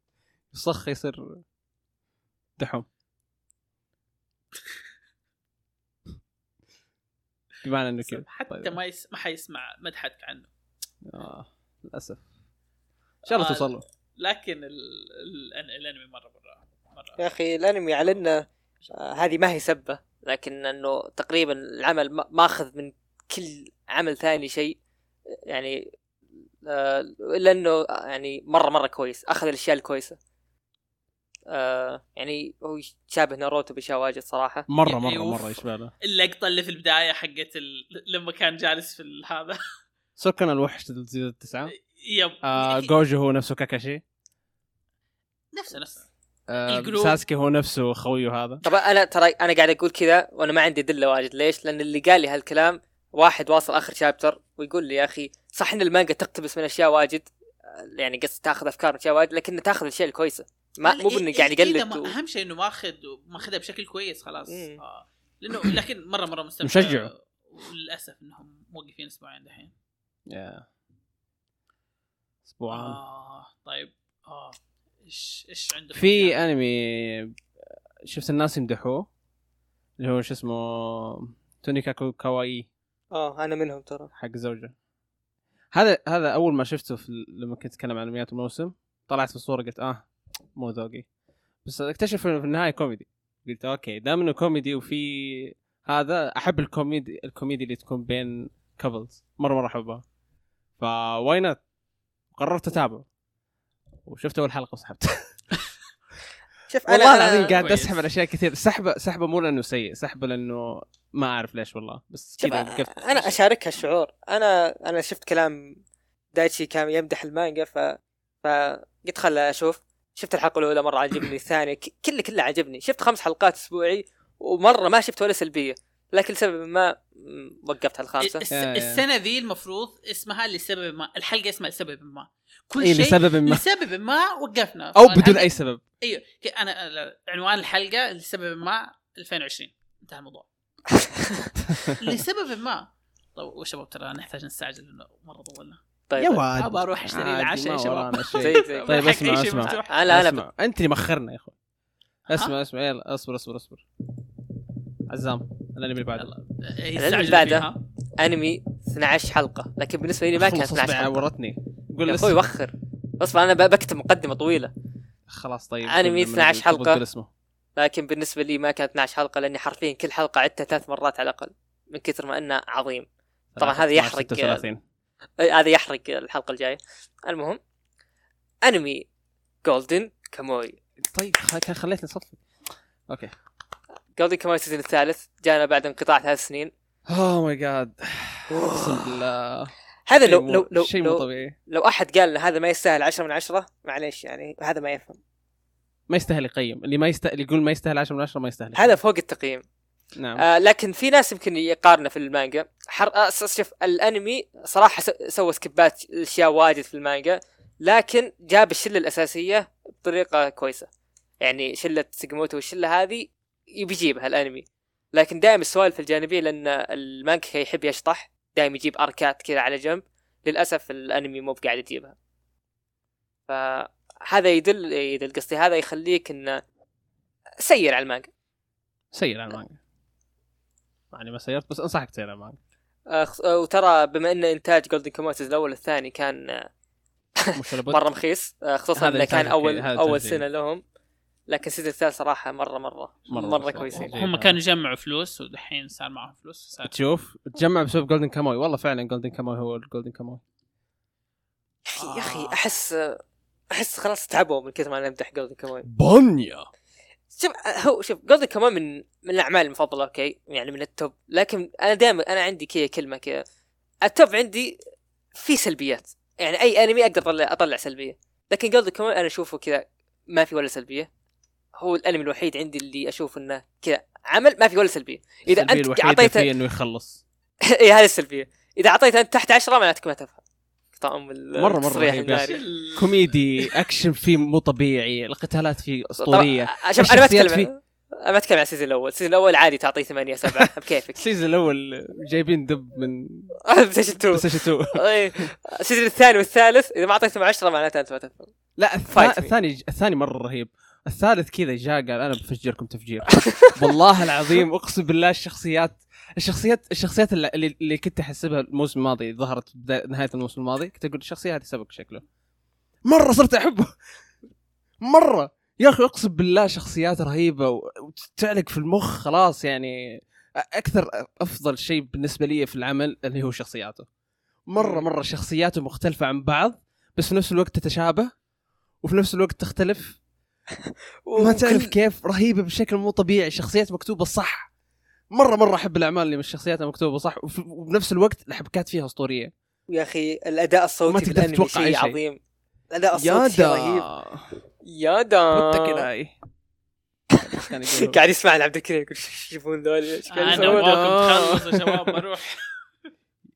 يصخ يصير دحوم. بمعنى إنه كذا.
حتى
طيب.
ما يس... ما حيسمع مدحتك عنه.
آه للأسف. إن شاء الله
آه،
توصل له
لكن ال... ال... الأنمي مره مره مرة.
يا أخي الأنمي على إنه آه، هذه ما هي سبة لكن إنه تقريبا العمل ما- ماخذ من كل عمل ثاني شيء يعني آه، إلا إنه يعني مرة مرة كويس أخذ الأشياء الكويسة. آه، يعني هو شابه ناروتو بأشياء واجد صراحة.
مرة مرة
أيوه.
مرة يشبه له
اللقطة اللي في البداية حقت ال... لما كان جالس في هذا.
سكن الوحش تزيد التسعة.
يب.
آه جوجو هو نفسه كاكاشي.
نفسه نفسه.
آه. ساسكي هو نفسه خويه هذا.
طبعا أنا ترى أنا قاعد أقول كذا وأنا ما عندي دلة واجد. ليش؟ لأن اللي قال لي هالكلام واحد واصل آخر شابتر ويقول لي يا أخي صح إن المانجا تقتبس من أشياء واجد يعني قصد تأخذ أفكار من أشياء واجد لكن تأخذ الاشياء الكويسه ما مو بإنه قاعد
إيه، إيه،
يقلد و...
أهم شيء إنه ماخذ ماخذها بشكل كويس خلاص.
مم.
آه. لأنه لكن مره مرة مستمتع.
مشجع.
وللأسف إنهم موقفين أسبوعين دحين.
يا. اسبوعان
آه طيب. آه إيش إيش عندك
في أنمي شفت الناس يمدحوه اللي هو شو اسمه تونيكا كو- كواي
آه أنا منهم ترى.
حق زوجة. هذا هذا أول ما شفته في لما كنت أتكلم عن انميات الموسم طلعت في الصورة قلت آه مو ذوقي. بس اكتشف في النهاية كوميدي. قلت okay دام إنه كوميدي وفي هذا أحب الكوميدي الكوميدي اللي تكون بين couples مرة مرة احبها ف why not؟ قررت أتابعه. وشفت أول حلقة وسحبت.
شوف أنا
والله العظيم قاعد. أسحب على أشياء كثير. سحبه سحبة مو لأنه سيء سحبة لأنه ما أعرف ليش والله بس كذا وقفت
أنا اشارك هالشعور أنا أنا شفت كلام دايتشي كان يمدح المانجا ف فقلت خل أشوف. شفت الحلقة الأولى مرة عجبني الثانية ك- كله كله عجبني شفت خمس حلقات أسبوعي ومرة ما شفت ولا سلبية. لكن لسبب ما وقفت على
الخامسة.
السنة ذي المفروض اسمها لسبب ما الحلقة اسمها لسبب ما. كل
اي
شيء
لسبب ما.
لسبب ما وقفنا. أو
بدون أي سبب.
أيوه أنا عنوان الحلقة لسبب ما 2020 انتهى الموضوع. لسبب ما. طيب وشباب ترى نحتاج نستعجل لأنه مرة طولنا.
طيب
يا واد.
ابى أروح
أشتري
العشاء يا شباب.
طيب اسمع اسمع.
أنا أنا
اسمع. أنت اللي مخرنا يا أخوي. اسمع اسمع. يلا اصبر اصبر اصبر. عزام الأنمي اللي بعده.
يلا.
اللي
يستعجل
بعده. أنمي 12 حلقة. لكن بالنسبة لي ما كانت
خلص
12
اصبع
حلقة.
ورتني قول
يا
أخوي.
وخر. اصبر أنا بكتب مقدمة طويلة.
خلاص طيب.
أنمي
قول-
12
قول-
حلقة.
قول اسمه.
لكن بالنسبة لي ما كانت 12 حلقة لأني حرفيا كل حلقة عدتها ثلاث مرات على الأقل من كثر ما إنه عظيم. طبعاً هذا يحرق-
36
أي، هذا يحرق الحلقة الجاية. المهم أنمي جولدن كاموي
طيب كان خليتني صدفة. okay.
جولدن كاموي ال season الثالث جانا بعد انقطاع ثلاث سنين.
oh my God أقسم بالله.
هذا لو لو لو
شيء مو طبيعي.
لو أحد قال هذا ما يستاهل 10 من 10 معليش يعني هذا ما يفهم.
ما يستاهل يقيم. اللي ما يستاهل يقول ما يستاهل 10 من 10 ما يستاهل
هذا فوق التقييم.
نعم.
آه لكن في ناس يمكن يقارنه في المانجا. حر... آه شوف الأنمي صراحة س... سوى سكبات أشياء واجد في المانجا لكن جاب الشلة الأساسية بطريقة كويسة. يعني شلة سيجموتو والشلة هذه بيجيبها الانمي لكن دائما السوالف الجانبية لأن المانجا يحب يشطح دائما يجيب أركات كذا على جنب. للأسف الأنمي مو بقاعد يجيبها. فهذا يدل يدل قصدي هذا يخليك إنه سير على المانجا.
سير على المانجا. يعني ما سيرت بس أنصحك تسير على المانجا.
آه، وترى بما إن إنتاج جولدن كاموي الأول والثاني كان مرة رخيص خصوصا إنه كان أول
أول
سنة لهم. لكن ال season الثالث صراحة مره مره
مرة
مرة,
مرة
كويسين.
هم كانوا يجمعوا فلوس ودحين صار معهم فلوس صار
تشوف تجمع بسبب جولدن كاموي والله فعلا جولدن كاموي هو الجولدن كاموي
يا أخي يا أخي
آه.
أحس أحس خلاص تعبوا من كثر ما نمدح جولدن كاموي
بونيا
شوف هو شوف جولدن كاموي من من الأعمال المفضلة okay؟ يعني من ال top لكن أنا دائما أنا عندي كذا كلمة كذا. ال top عندي في سلبيات. يعني أي أنمي أقدر اطلع أطلع سلبية. لكن جولدن كاموي أنا أشوفه كذا ما في ولا سلبية. هو الانمي الوحيد عندي اللي أشوف إنه كذا عمل ما في ولا
سلبية.
إذا
أنت
اعطيته
إنه يخلص.
اي هذه السلبية. إذا أعطيته أنت تحت عشرة معناتك ما تفهم. طعم
رهيب يا
الناري.
كوميدي أكشن فيه مو طبيعي القتالات فيه
أسطورية. شوف أنا ما اتكلم أنا ما أتكلم عن ال season الأول، ال season الأول عادي تعطيه 8 7 بكيفك.
ال season الأول جايبين دب من
بلاي ستيشن 2
بلاي ستيشن 2
إيه. ال season الثاني والثالث إذا ما أعطيتهم 10 معناته أنت ما تفهم.
لا. الثاني الثاني مرة رهيب. الثالث كذا جاء قال أنا بفجركم تفجير. والله العظيم أقسم بالله الشخصيات الشخصيات الشخصيات اللي, اللي- كنت احسبها الموسم الماضي ظهرت نهاية الموسم الماضي كنت أقول الشخصيه هذه سبق شكله. مرة صرت أحبه. مرة. يا أخي أقسم بالله شخصيات رهيبة وتعلق في المخ خلاص يعني. أكثر أفضل شيء بالنسبة لي في العمل اللي هو شخصياته. مرة مرة شخصياته مختلفة عن بعض بس في نفس الوقت تتشابه وفي نفس الوقت تختلف. ما تعرف
وكل-
كيف رهيبة بشكل مو طبيعي شخصيات مكتوبة صح. مرة مرة أحب الأعمال اللي مش شخصياتها مكتوبه صح وبنفس الوقت الحبكات فيها أسطورية.
يا أخي الأداء
ما
الصوتي
تقدر
بالأنمي
تتوقع
شيء. عظيم.
الأداء
الصوتي شيء رهيب. يا دا قاعد يسمع عبد الكريم يقول "شو يجيبون ذول إيش قاعد أنا
ابغاكم تخلصوا يا شباب بروح.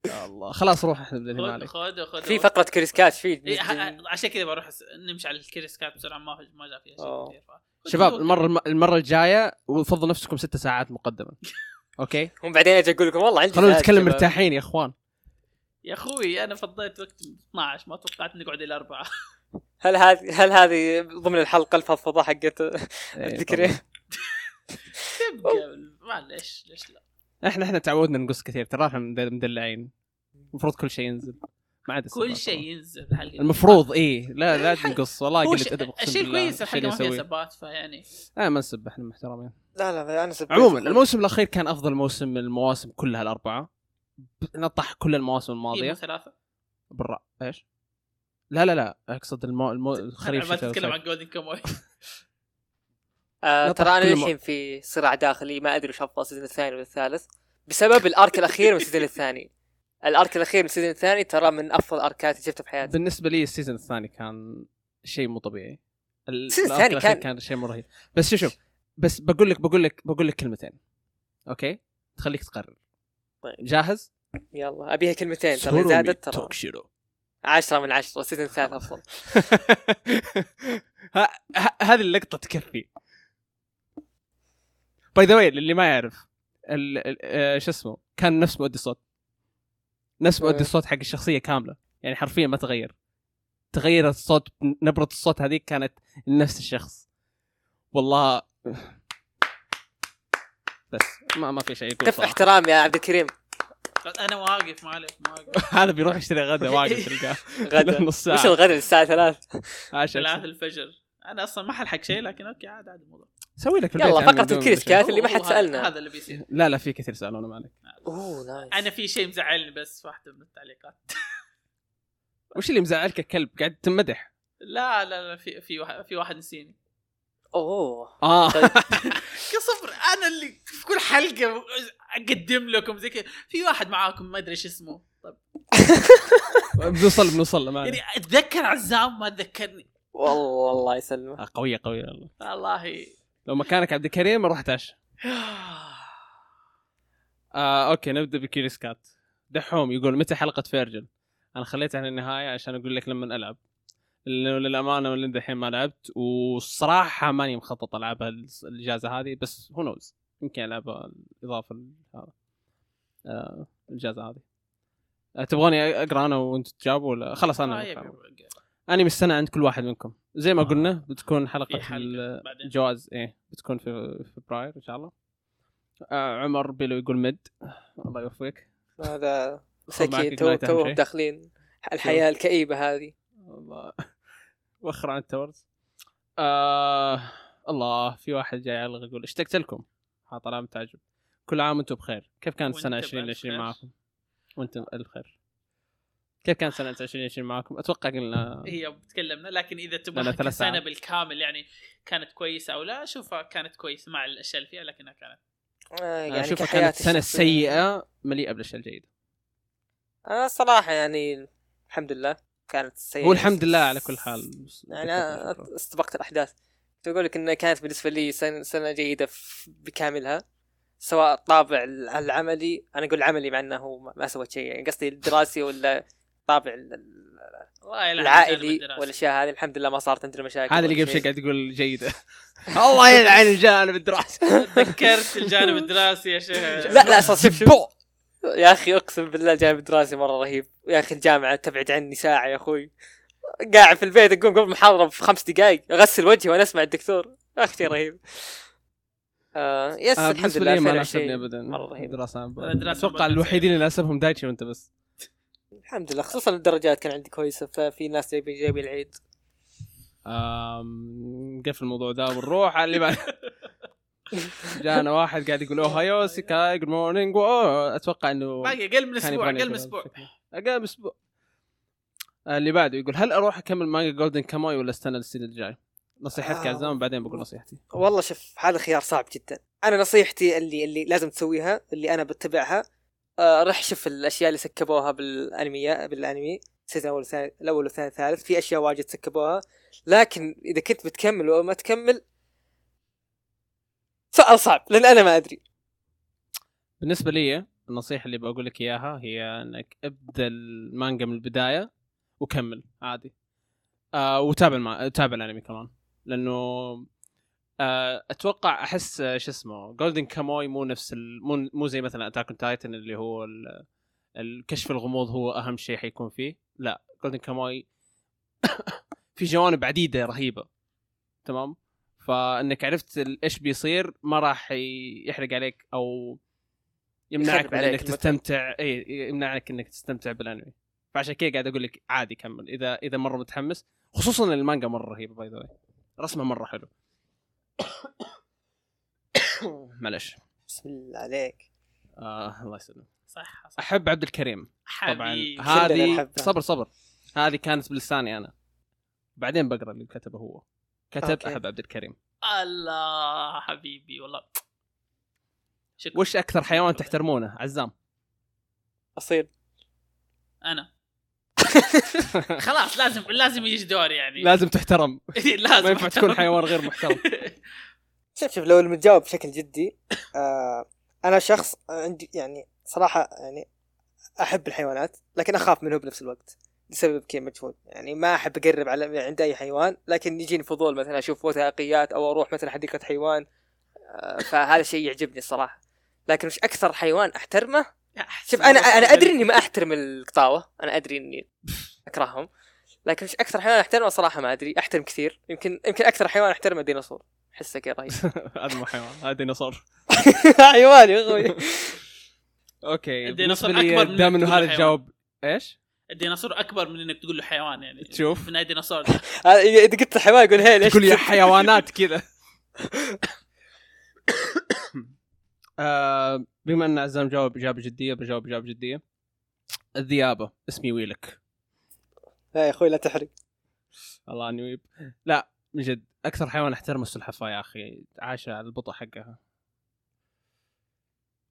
يا الله. خلاص روح إحنا بدنا
خذ
مالك.
خذ خذ
في فقرة Curious Cat في
إيه، عشان كذا بروح نمشي على ال Curious Cat بسرعة ما ما جاء فيها. شيء كثير.
شباب المره المرة الجاية وفضوا نفسكم ست ساعات مقدمه okay؟
هم بعدين أجي أقول لكم والله عندي
خلونا نتكلم. مرتاحين يا إخوان.
يا أخوي أنا فضيت وقت 12 ما توقعت نقعد إلى أربعة.
هل هذه هل هذه ضمن الحلقة الفضفضة حقت
إيه،
تبقى معلش ليش لا؟
إحنا إحنا تعودنا نقص كثير ترى إحنا مد- مدلعين. المفروض كل شيء ينزل. ما عدا
كل شيء. ينزل الحلقة.
المفروض إيه لا لا تنقص. والله
ش-
ادب اقسم
الشيء
بالله
كويس
الحلقة
ما فيها. سبات فيعني.
آه ما نسب إحنا محترمين.
لا لا أنا سبيت.
عموما الموسم الأخير كان أفضل موسم من المواسم كلها الأربعة. نطح كل المواسم
الماضية. ثلاثة
بالرا إيش؟ لا لا لا أقصد المو... المو... الخريف
تتكلم. عن جولدن كاموي
آه ترى
أنا
الحين في صراع داخلي ما أدري وش أفضل ال season الثاني ولا الثالث. بسبب ال arc الأخير من ال season الثاني. ال arc الأخير من ال season الثاني ترى من أفضل الاركات اللي شفتها في حياتي.
بالنسبة لي ال season الثاني كان شيء مو طبيعي. ال-
ال
season
الثاني كان-
كان شيء مو رهيب. بس شوف شوف بس بقول لك بقول لك بقول لك كلمتين. okay؟ تخليك تقرر.
طيب.
جاهز؟
يلا أبيها كلمتين ترى زادت ترى.
توكشيرو
10 من 10 ال season
الثالث أفضل. هذه اللقطة تكفي. by the way للي ما يعرف ال- ال- آه، شو اسمه؟ كان نفس مؤدي الصوت. نفس مؤدي
إيه.
الصوت حق الشخصية كاملة. يعني حرفيا ما تغير. تغير الصوت نبرة الصوت هذيك كانت نفس الشخص. والله. بس ما ما في شيء يقول
كف. احترام يا عبد الكريم.
أنا واقف ما عليك ما واقف
هذا بيروح يشتري غدا واقف تلقاه
غدا.
نص
وش
ساعه
الغدا؟ الساعة 3
عشان
ثلاث الفجر. أنا أصلا ما حلحق شيء لكن okay عاد عاد الموضوع.
سوي لك في البيت
يلا
بدون
ال
Curious.
Cat اللي ما حد
هو
سألنا.
هذا اللي بيصير.
لا لا في كثير سألونا ما عليك.
oh nice
أنا في شيء مزعلني بس واحدة من التعليقات.
وش اللي مزعلك؟ يا كلب. قاعد تمدح
لا لا لا في في واحد في واحد نسيني.
أوه.
آه.
طيب.
كصبر أنا اللي في كل حلقة أقدم لكم زي كذا. في واحد معاكم ما أدري إيش اسمه. طيب.
بنوصل بنوصل له ما
يعني. أتذكر عزام ما تذكرني
والله الله يسلمك.
آه، قوية قوية والله.
والله.
لو مكانك عبد الكريم أروح أتعشى. آه okay نبدأ ب Curious Cat دحوم يقول متى حلقة فيرجل؟ أنا خليتها للنهايه عشان أقول لك لما ألعب. لأنه للأمانة من الحين ما لعبت والصراحه ماني مخطط ألعبها الإجازة هذه بس who knows يمكن ألعبها اضافه لهذا. آه الإجازة هذه. آه تبغوني أقرأ أنا وأنت تجاوبوا ولا؟ خلاص أنا
آه،
أنمي السنة عند كل واحد منكم. زي ما
آه.
قلنا بتكون
حلقة بعدين.
الجوائز إيه بتكون في في فبراير إن شاء الله. آه عمر بيلو يقول مد. الله يوفقك.
هذا مساكين تو تو. داخلين. الحياة الكئيبة هذه.
الله. وخر عن التورز آه الله في واحد جاي يعلق يقول اشتقت لكم. حاط علامة تعجب. كل عام وأنتم بخير. كيف كانت
بألف
2020
خير.
معكم؟ وأنتم ألف خير. كيف كانت سنة 2020 معكم أتوقع قلنا
هي تكلمنا لكن إذا
لا،
تبغى
السنة.
بالكامل يعني كانت كويسة أو لا اشوفها كانت كويسة مع الأشياء اللي فيها لكنها كانت
آه،
يعني
أشوفها
كانت سنة
الشخصية-
سيئة مليئة بالأشياء الجيدة.
أنا الصراحة يعني الحمد لله كانت سيئة.
هو الحمد لله على كل حال.
يعني استبقت الأحداث. كنت أقول لك انها كانت بالنسبة لي سنه, سنة جيدة في- بكاملها سواء الطابع العملي. أنا أقول العملي مع إنه ما سويت شيء يعني قصدي الدراسي ولا الطابع العائلي. والأشياء هذه. الحمد لله ما صارت عندنا مشاكل
هذا اللي قبل شيء. قاعد يقول جيدة. الله يلعن الجانب الدراسي.
تذكرت الجانب الدراسي يا شيخ.
لا لا صار شوف. شوف يا أخي أقسم بالله الجانب الدراسي مرة رهيب. يا أخي الجامعة تبعد عني ساعة يا أخوي. قاعد في البيت أقوم قبل المحاضره بخمس دقائق أغسل وجهي وأنا أسمع الدكتور. يا أخي شيء رهيب. آه يس
آه
الحمد لله
ما
2020
ناسبني ابدا.
مرة رهيب.
الدراسة
أتوقع
الوحيدين اللي ناسبهم دايتشي وأنت بس.
الحمد لله خصوصا الدرجات كان عندي كويسة ففي ناس جايبين جايبين العيد
نقفل الموضوع ده ونروح على اللي بعد جانا واحد قاعد يقول おはよう世
界 good morning
أتوقع
إنه
باقي
أقل من
أسبوع
أقل
من أسبوع. أقل من أسبوع اللي بعده يقول هل أروح أكمل مانجا Golden Kamuy ولا أستنى السنة الجاي؟ نصيحتك يا
آه.
عزام بعدين بقول نصيحتي
والله شوف هذا خيار صعب جدا أنا نصيحتي اللي اللي لازم تسويها اللي أنا بتبعها آه رح شوف الأشياء اللي سكبوها بالأنمي بالأنمي ال season الأول والثاني الأول والثاني والثالث في أشياء واجد سكبوها. لكن إذا كنت بتكمل أو ما تكمل سؤال صعب لأن أنا ما أدري.
بالنسبة لي النصيحة اللي بقول لك إياها هي إنك ابدأ المانجا من البداية وكمل عادي. آه وتابع الما... تابع الأنمي كمان. لأنه أتوقع أحس آه، شو اسمه Golden Kamuy مو نفس. مو, مو زي مثلا Attack Titan اللي هو ال... الكشف الغموض هو أهم شيء حيكون فيه. لا Golden Kamuy في جوانب عديدة رهيبة. تمام؟ فإنك عرفت إيش بيصير ما راح يحرق عليك أو يمنعك من
إنك.
تستمتع إي يمنعك إنك تستمتع بالأنمي. فعشان كذا قاعد أقول لك عادي كمل. إذا إذا مرة متحمس خصوصا المانجا مرة رهيبة by the رسمه مرة حلو. معلش.
بسم الله عليك.
آه الله يسلمك.
صح صح.
أحب عبد الكريم. طبعا. هذه. صبر صبر. هذه كانت بلساني أنا. بعدين بقرأ اللي كتبه هو. كتب
أوكي.
احب عبد الكريم.
الله حبيبي والله. شكرا.
وش أكثر حيوان تحترمونه؟ عزام.
أصيل.
أنا. خلاص لازم لازم يجي دور يعني.
لازم تحترم.
لازم
ما ينفع تكون حيوان غير محترم.
شوف شوف لو المتجاوب بشكل جدي آه أنا شخص عندي يعني صراحة يعني أحب الحيوانات لكن أخاف منه بنفس الوقت لسبب كذا مجهول يعني ما أحب أقرب على عند أي حيوان لكن يجيني فضول مثلا أشوف وثائقيات أو أروح مثلا حديقة حيوان آه فهذا شيء يعجبني الصراحة. لكن مش أكثر حيوان أحترمه شوف أنا أنا أدري إني ما أحترم القطاوة. أنا أدري إني أكرههم. لكن مش أكثر حيوان أحترمه؟ صراحة ما أدري. أحترم كثير. يمكن يمكن أكثر حيوان أحترمه الديناصور أحسه كذا رهيب.
هذا مو حيوان. هذا ديناصور.
حيوان يا أخوي.
أوكي.
الديناصور من
دام
إنك
انه
تقول
هذا
له
الجواب إيش؟
الديناصور أكبر من إنك تقول له حيوان يعني.
تشوف؟
في النهايه ديناصور.
هذا- اذا قلت حيوان يقول هي ليش
تقول يا حيوانات كذا. آه، بما أن عزام جاوب اجابه جديه بجاوب اجابه جدية الذيابه اسمي ويلك.
لا يا أخوي لا تحرق.
الله أني ويب. لا من جد أكثر حيوان أحترمه السلحفاة يا أخي. عايشة على البطء حقها.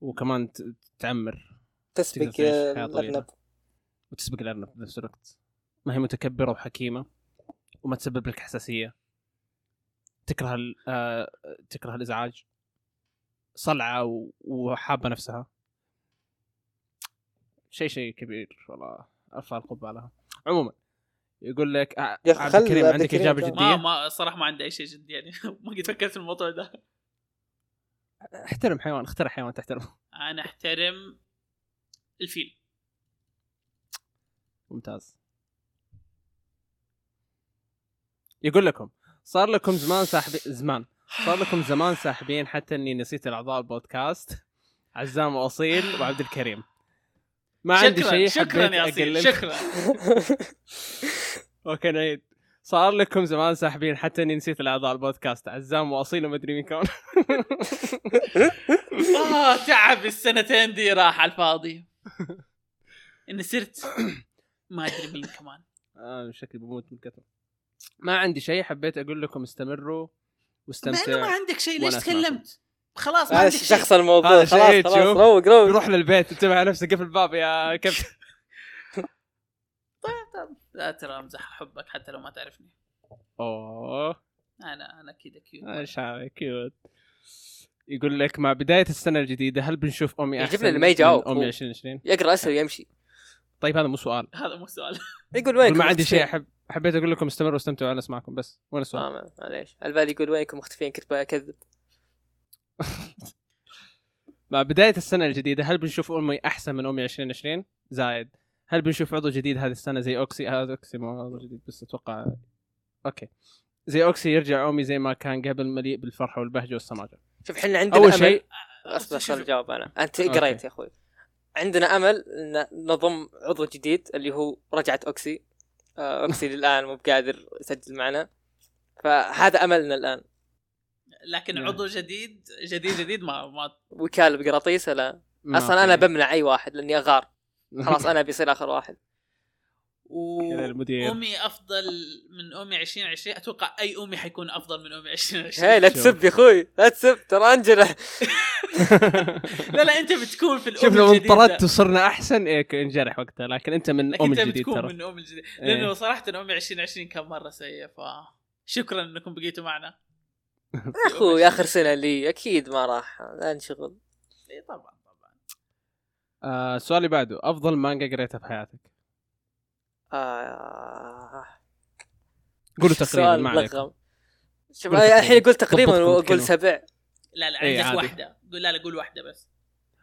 وكمان تعمر.
تسبق. الأرنب.
وتسبق الأرنب بنفس الوقت. ما هي متكبرة وحكيمة وما تسبب لك حساسية. تكره آه، تكره الإزعاج. صلعة وحابة نفسها. شيء شيء كبير والله أرفع القبعة لها. عموما يقول لك عبد الكريم عندك
الكريم
إجابة
ده.
جدية؟
ما ما صراحة ما عندي أي شيء جدي يعني ما قد فكرت في الموضوع ده.
احترم حيوان اخترع حيوان تحترمه.
أنا أحترم الفيل.
ممتاز. يقول لكم صار لكم زمان ساحبين زمان. صار لكم زمان ساحبين حتى إني نسيت الأعضاء البودكاست. عزام وأصيل وعبد الكريم. ما عندي شيء
شكرا
حبيت
يا
أصيل
شكرا.
okay نعيد. صار لكم زمان ساحبين حتى إني نسيت الأعضاء البودكاست. عزام وأصيل وما أدري مين كون
آه تعب السنتين دي راح على الفاضي. إني صرت ما أدري مين كمان.
آه شكلي بموت من كثر ما عندي شيء حبيت أقول لكم استمروا.
إنه ما عندك شيء ليش. تكلمت؟ خلاص ما
هذا
عندك شيء
شخص الموضوع
هذا
خلاص خلاص. روق روق
روح للبيت انتبه على نفسك قفل الباب يا كابتن
طيب طيب لا ترى أمزح حبك حتى لو ما تعرفني
أوه
أنا أنا كذا كيوت
إيش كيوت يقول لك مع بداية السنة الجديدة هل بنشوف أمي
يعجبني
أحسن
اللي ما يجاوب.
أمي
هو.
2020
يقرأ اسئله ويمشي
طيب هذا مو سؤال.
هذا مو سؤال.
يقول وينكم
ما عندي شيء؟ احب حبيت أقول لكم استمروا واستمتعوا أنا أسمعكم بس وين السؤال؟
آه ما- معليش. البالي يقول وينكم مختفين كنت بكذب
مع بداية السنة الجديدة هل بنشوف أنمي أحسن من أنمي 2020 زايد. هل بنشوف عضو جديد هذه السنة زي أوكسي؟ هذا أوكسي مو عضو جديد بس أتوقع okay. زي أوكسي يرجع أنمي زي ما كان قبل مليء بالفرحة والبهجة والسماجة.
شوف إحنا عندنا
أول
أمل-
شيء
اصبر عشان الجواب أنا. أنت
okay.
قريت يا أخوي. عندنا أمل إن نضم عضو جديد اللي هو رجعت أوكسي آه، أوكسي للآن مو بقادر يسجل معنا فهذا أملنا الآن
لكن
نعم.
عضو جديد جديد جديد ما ما
وكاله بقراطيسه لا أصلا
أنا.
بمنع أي واحد لأني أغار خلاص أنا بيصير آخر واحد.
وأنمي أفضل من أنمي 2020 أتوقع أي أنمي حيكون أفضل من أنمي 2020
هي لا. تسب يا أخوي لا تسب ترى انجلح
لا لا أنت بتكون في الأم
شوف لو. انطردت وصرنا أحسن إيه انجرح وقتها لكن أنت من
لكن
ام
أنت
الجديد
بتكون
ترى.
من أم الجديد.
إيه.
لأنه صراحة أمي 2020 كان مرة سيء ف شكرا إنكم بقيتوا معنا.
يا أخوي آخر سنة لي أكيد ما راح لا انشغل
إيه طبعا طبعا.
آه السؤال اللي بعده أفضل مانجا قريتها في حياتك؟
آه...
قولوا تقريبا ما عليكم
ملغم شوف
قول تقريباً.
الحين قلت تقريبا
الكلمة.
سبع.
لا لا
إيه،
عندك. واحدة. قول لا لا قول واحدة بس.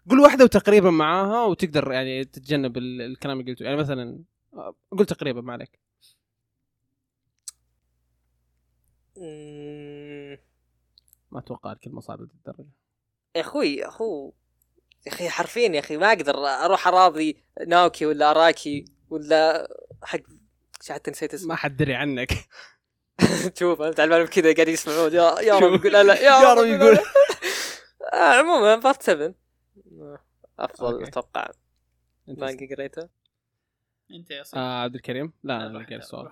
قول واحدة وتقريبا معاها وتقدر يعني تتجنب ال- الكلام اللي قلته. يعني مثلا آه، قول تقريبا ما عليك. ما أتوقع الكلمة صعبة للدرجة.
يا أخوي يا أخو. يا أخي حرفيا يا أخي ما أقدر أروح أراضي ناوكي ولا أراكي. ولا حق حتى نسيت اسمه.
ما حد دري عنك.
شوف أنت على كذا قاعد يسمعون يا يا رب. يقول لا لا يا رب يقول. آه، عموما part 7 أفضل.
أتوقع.
مانجا قريتها
أنت يا صديقي
آه عبد الكريم؟ لا
أنا
قايل السؤال.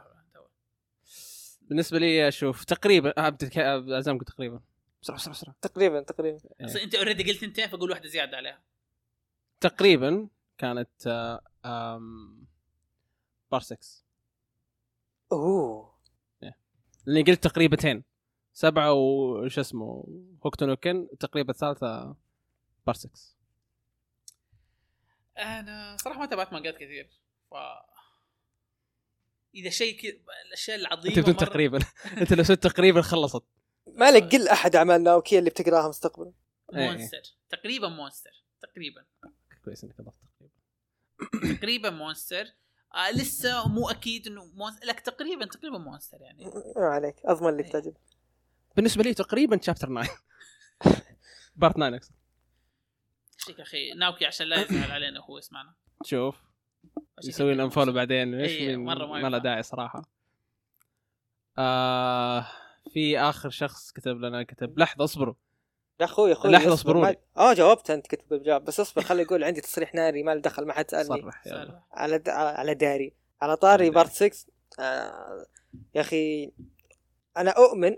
بالنسبة لي أشوف تقريبا آه، عزام قلت تقريبا. بسرعة بسرعة بسرعة.
تقريبا تقريبا.
إيه.
أصلا أنت already قلت ثنتين فقول واحدة زيادة عليها.
تقريبا كانت آم، part 6
اوه
لاني قلت تقريبتين. سبعة وش اسمه Hokuto no Ken تقريبا الثالثة part 6
أنا صراحة ما تابعت مانجات كثير ف إذا شيء كذا الأشياء العظيمة
أنت بدون
مرة-
تقريبا. أنت لو سويت تقريبا خلصت.
مالك قل أحد اعمال ناوكي اللي بتقرأها مستقبلا.
إيه.
Monster تقريبا Monster تقريبا.
كويس إنك تقريبا.
تقريبا Monster آه لسه مو أكيد إنه Monster لك تقريبا تقريبا Monster يعني.
ما عليك. أضمن اللي بتعجب
بالنسبة لي تقريبا chapter 9 part 9 اقصد
شيك يا أخي. ناوكي عشان لا يزعل علينا وهو يسمعنا.
شوف. يسوي لنا unfollow بعدين. إيش
إيه،
من-
مرة ما
ما له. داعي صراحة. آه في آخر شخص كتب لنا كتب لحظة اصبروا.
يا أخوي يا أخوي
لحظة،
اصبر،
اصبروني.
ما- آه جاوبت انت كنت بجاوب بس اصبر خلي يقول عندي تصريح ناري ما له دخل ما حد سألني.
صرح يلا.
على د... على داري. على طاري part 6 آه يا أخي أنا أؤمن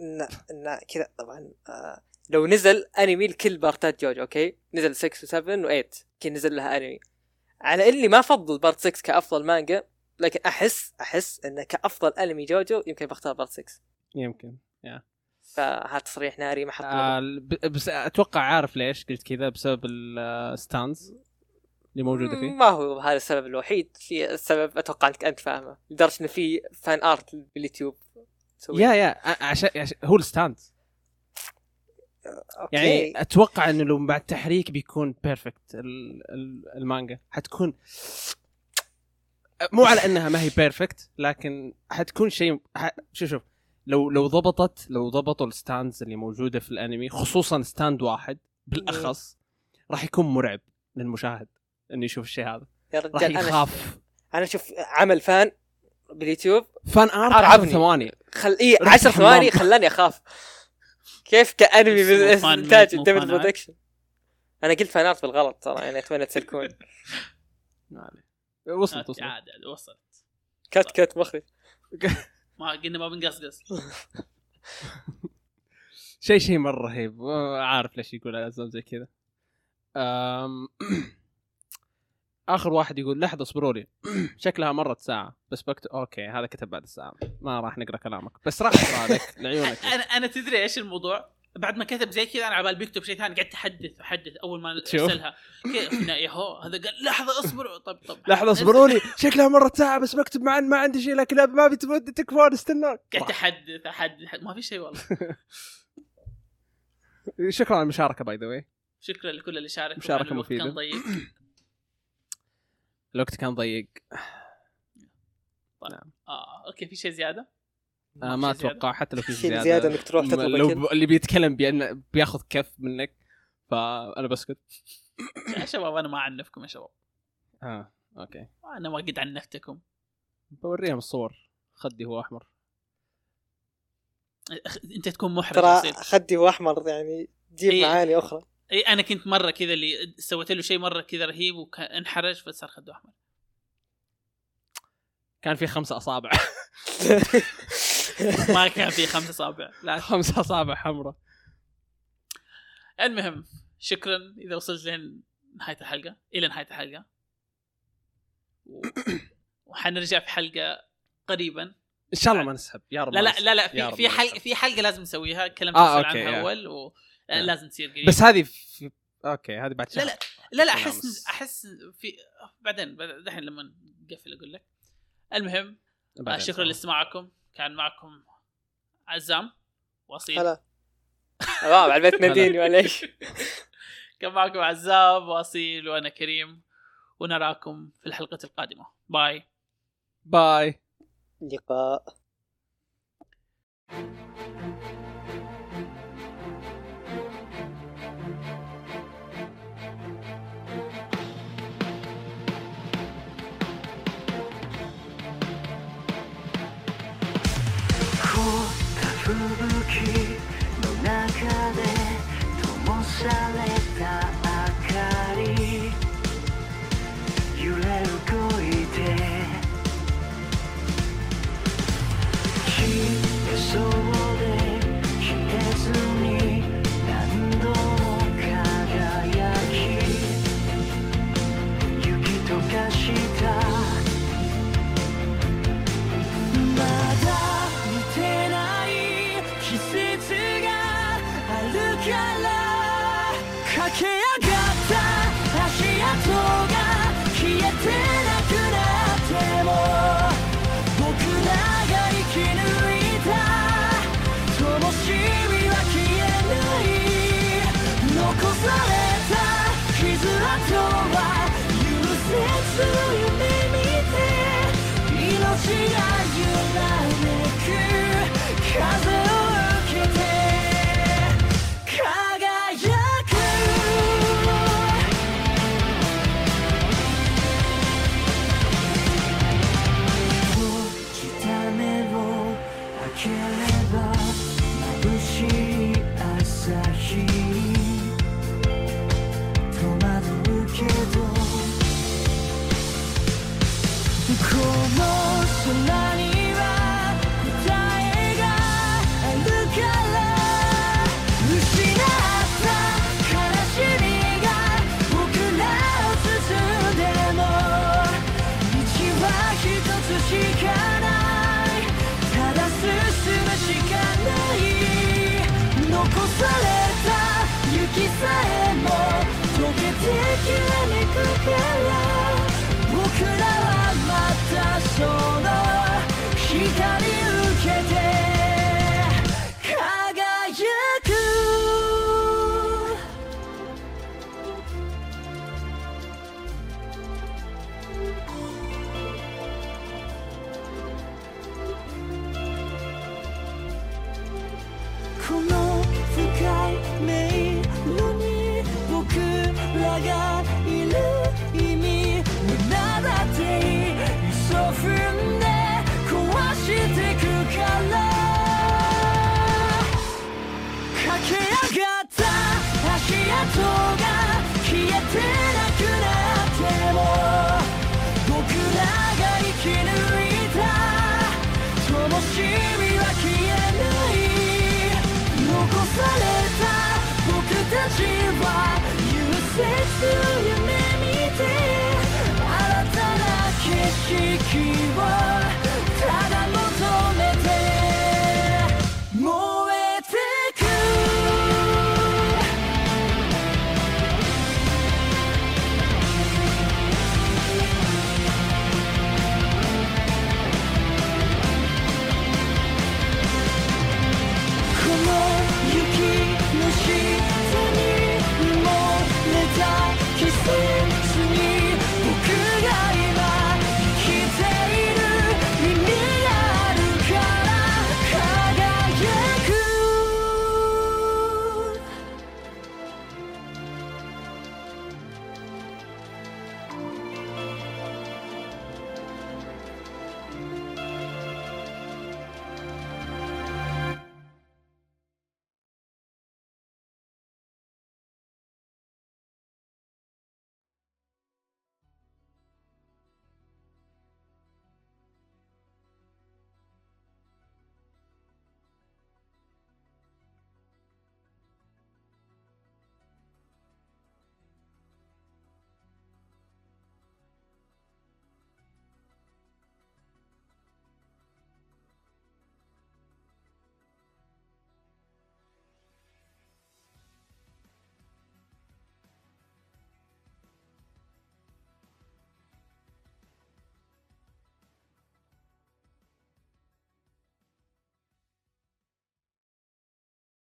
إن إن كذا طبعا آه لو نزل أنمي لكل بارتات جوجو okay؟ نزل 6 و7 و8 كان نزل لها أنمي. على إني ما أفضل part 6 كأفضل مانجا لكن أحس أحس انه كأفضل أنمي جوجو يمكن بختار part 6
يمكن
فهذا تصريح ناري ما حط
آه بس أتوقع عارف ليش قلت كذا بسبب ال stands اللي موجودة فيه.
ما هو هذا السبب الوحيد. في السبب أتوقع إنك أنت فاهمه لدرجة انه في fan art باليوتيوب.
يا يا عشان هو ال
stands okay.
يعني أتوقع إنه لو بعد تحريك بيكون perfect المانجا. حتكون مو على إنها ما هي perfect لكن حتكون شيء ح... شوف شوف. لو لو ضبطت لو ضبطوا ال stands اللي موجودة في الأنمي خصوصا stand واحد بالأخص راح يكون مرعب للمشاهد إنه يشوف الشيء هذا.
يا
راح
رجال أنا
يخاف.
أنا أشوف عمل fan باليوتيوب.
fan
art.
10 ثواني.
خل إي
رحت
10
الحمام.
ثواني خلاني أخاف. كيف
كأنمي مو David.
Production أنا قلت fan art بالغلط ترى يعني اتمنى تسلكون.
وصلت وصلت.
عادي وصلت.
cut cut مخرج
ما قلنا ما بنقصقص.
شيء شيء مرة رهيب. عارف ليش يقول اسباب زي كذا. آخر واحد يقول لحظة اصبروا لي. شكلها مرت ساعة. بس بكتب okay هذا كتب بعد الساعة. ما راح نقرأ كلامك. بس راح أقرأ لك لعيونك.
أنا أنا تدري إيش الموضوع؟ بعد ما كتب زي كذا أنا على بالي بيكتب شيء ثاني قعدت أحدث أحدث أول ما. أرسلها. هنا يهو هذا قال لحظة اصبروا. طب طب.
لحظة اصبروا لي شكلها مرت ساعة بس بكتب مع ما عندي شيء لكن ما بتودي تكفون استناك.
قعدت أحدث أحدث ما في شيء والله.
شكرا على المشاركة by the way
شكرا لكل اللي شارك الوقت
مفيدة.
كان ضيق.
الوقت كان ضيق.
آه okay في شيء زيادة؟
آه ما؟ أتوقع حتى لو في زيادة,
زيادة إنك تروح تطلب
لو. ب... اللي بيتكلم بأن بياخذ كف منك فأنا بسكت.
يا شباب أنا ما أعنفكم يا شباب.
آه okay.
أنا ما قد عنفتكم.
بوريهم الصور. خدي هو أحمر.
أخ- أنت تكون محرج
ترى. خدي هو أحمر يعني جيب
إيه.
معاني أخرى.
اي أنا كنت مرة كذا اللي سويت له شيء مرة كذا رهيب وانحرج فصار خده أحمر.
كان في خمسة أصابع.
ما كان في خمسة أصابع. لا.
خمسة أصابع حمراء.
المهم شكرا إذا وصلت لين نهاية الحلقة إلى نهاية الحلقة. و... وحنرجع في حلقة قريبا.
إن شاء الله ما نسحب. يا رب
لا لا. لا لا في في حلقه. في حلقة لازم نسويها. تكلمت
آه،
عنها. اول و. لازم تصير قريب.
بس هذه في... أوكي هذه بعد شهر.
لا لا لا. احس أحس في بعدين بعد- دحين لما نقفل أقول لك. المهم آه شكرا. لاستماعكم. كان معكم عزام واصيل
هلا. تمام على البيت ناديني ولا إيش؟
كان معكم عزام واصيل وأنا كريم ونراكم في الحلقة القادمة. باي.
باي.
لقاء. 吹雪の中で灯され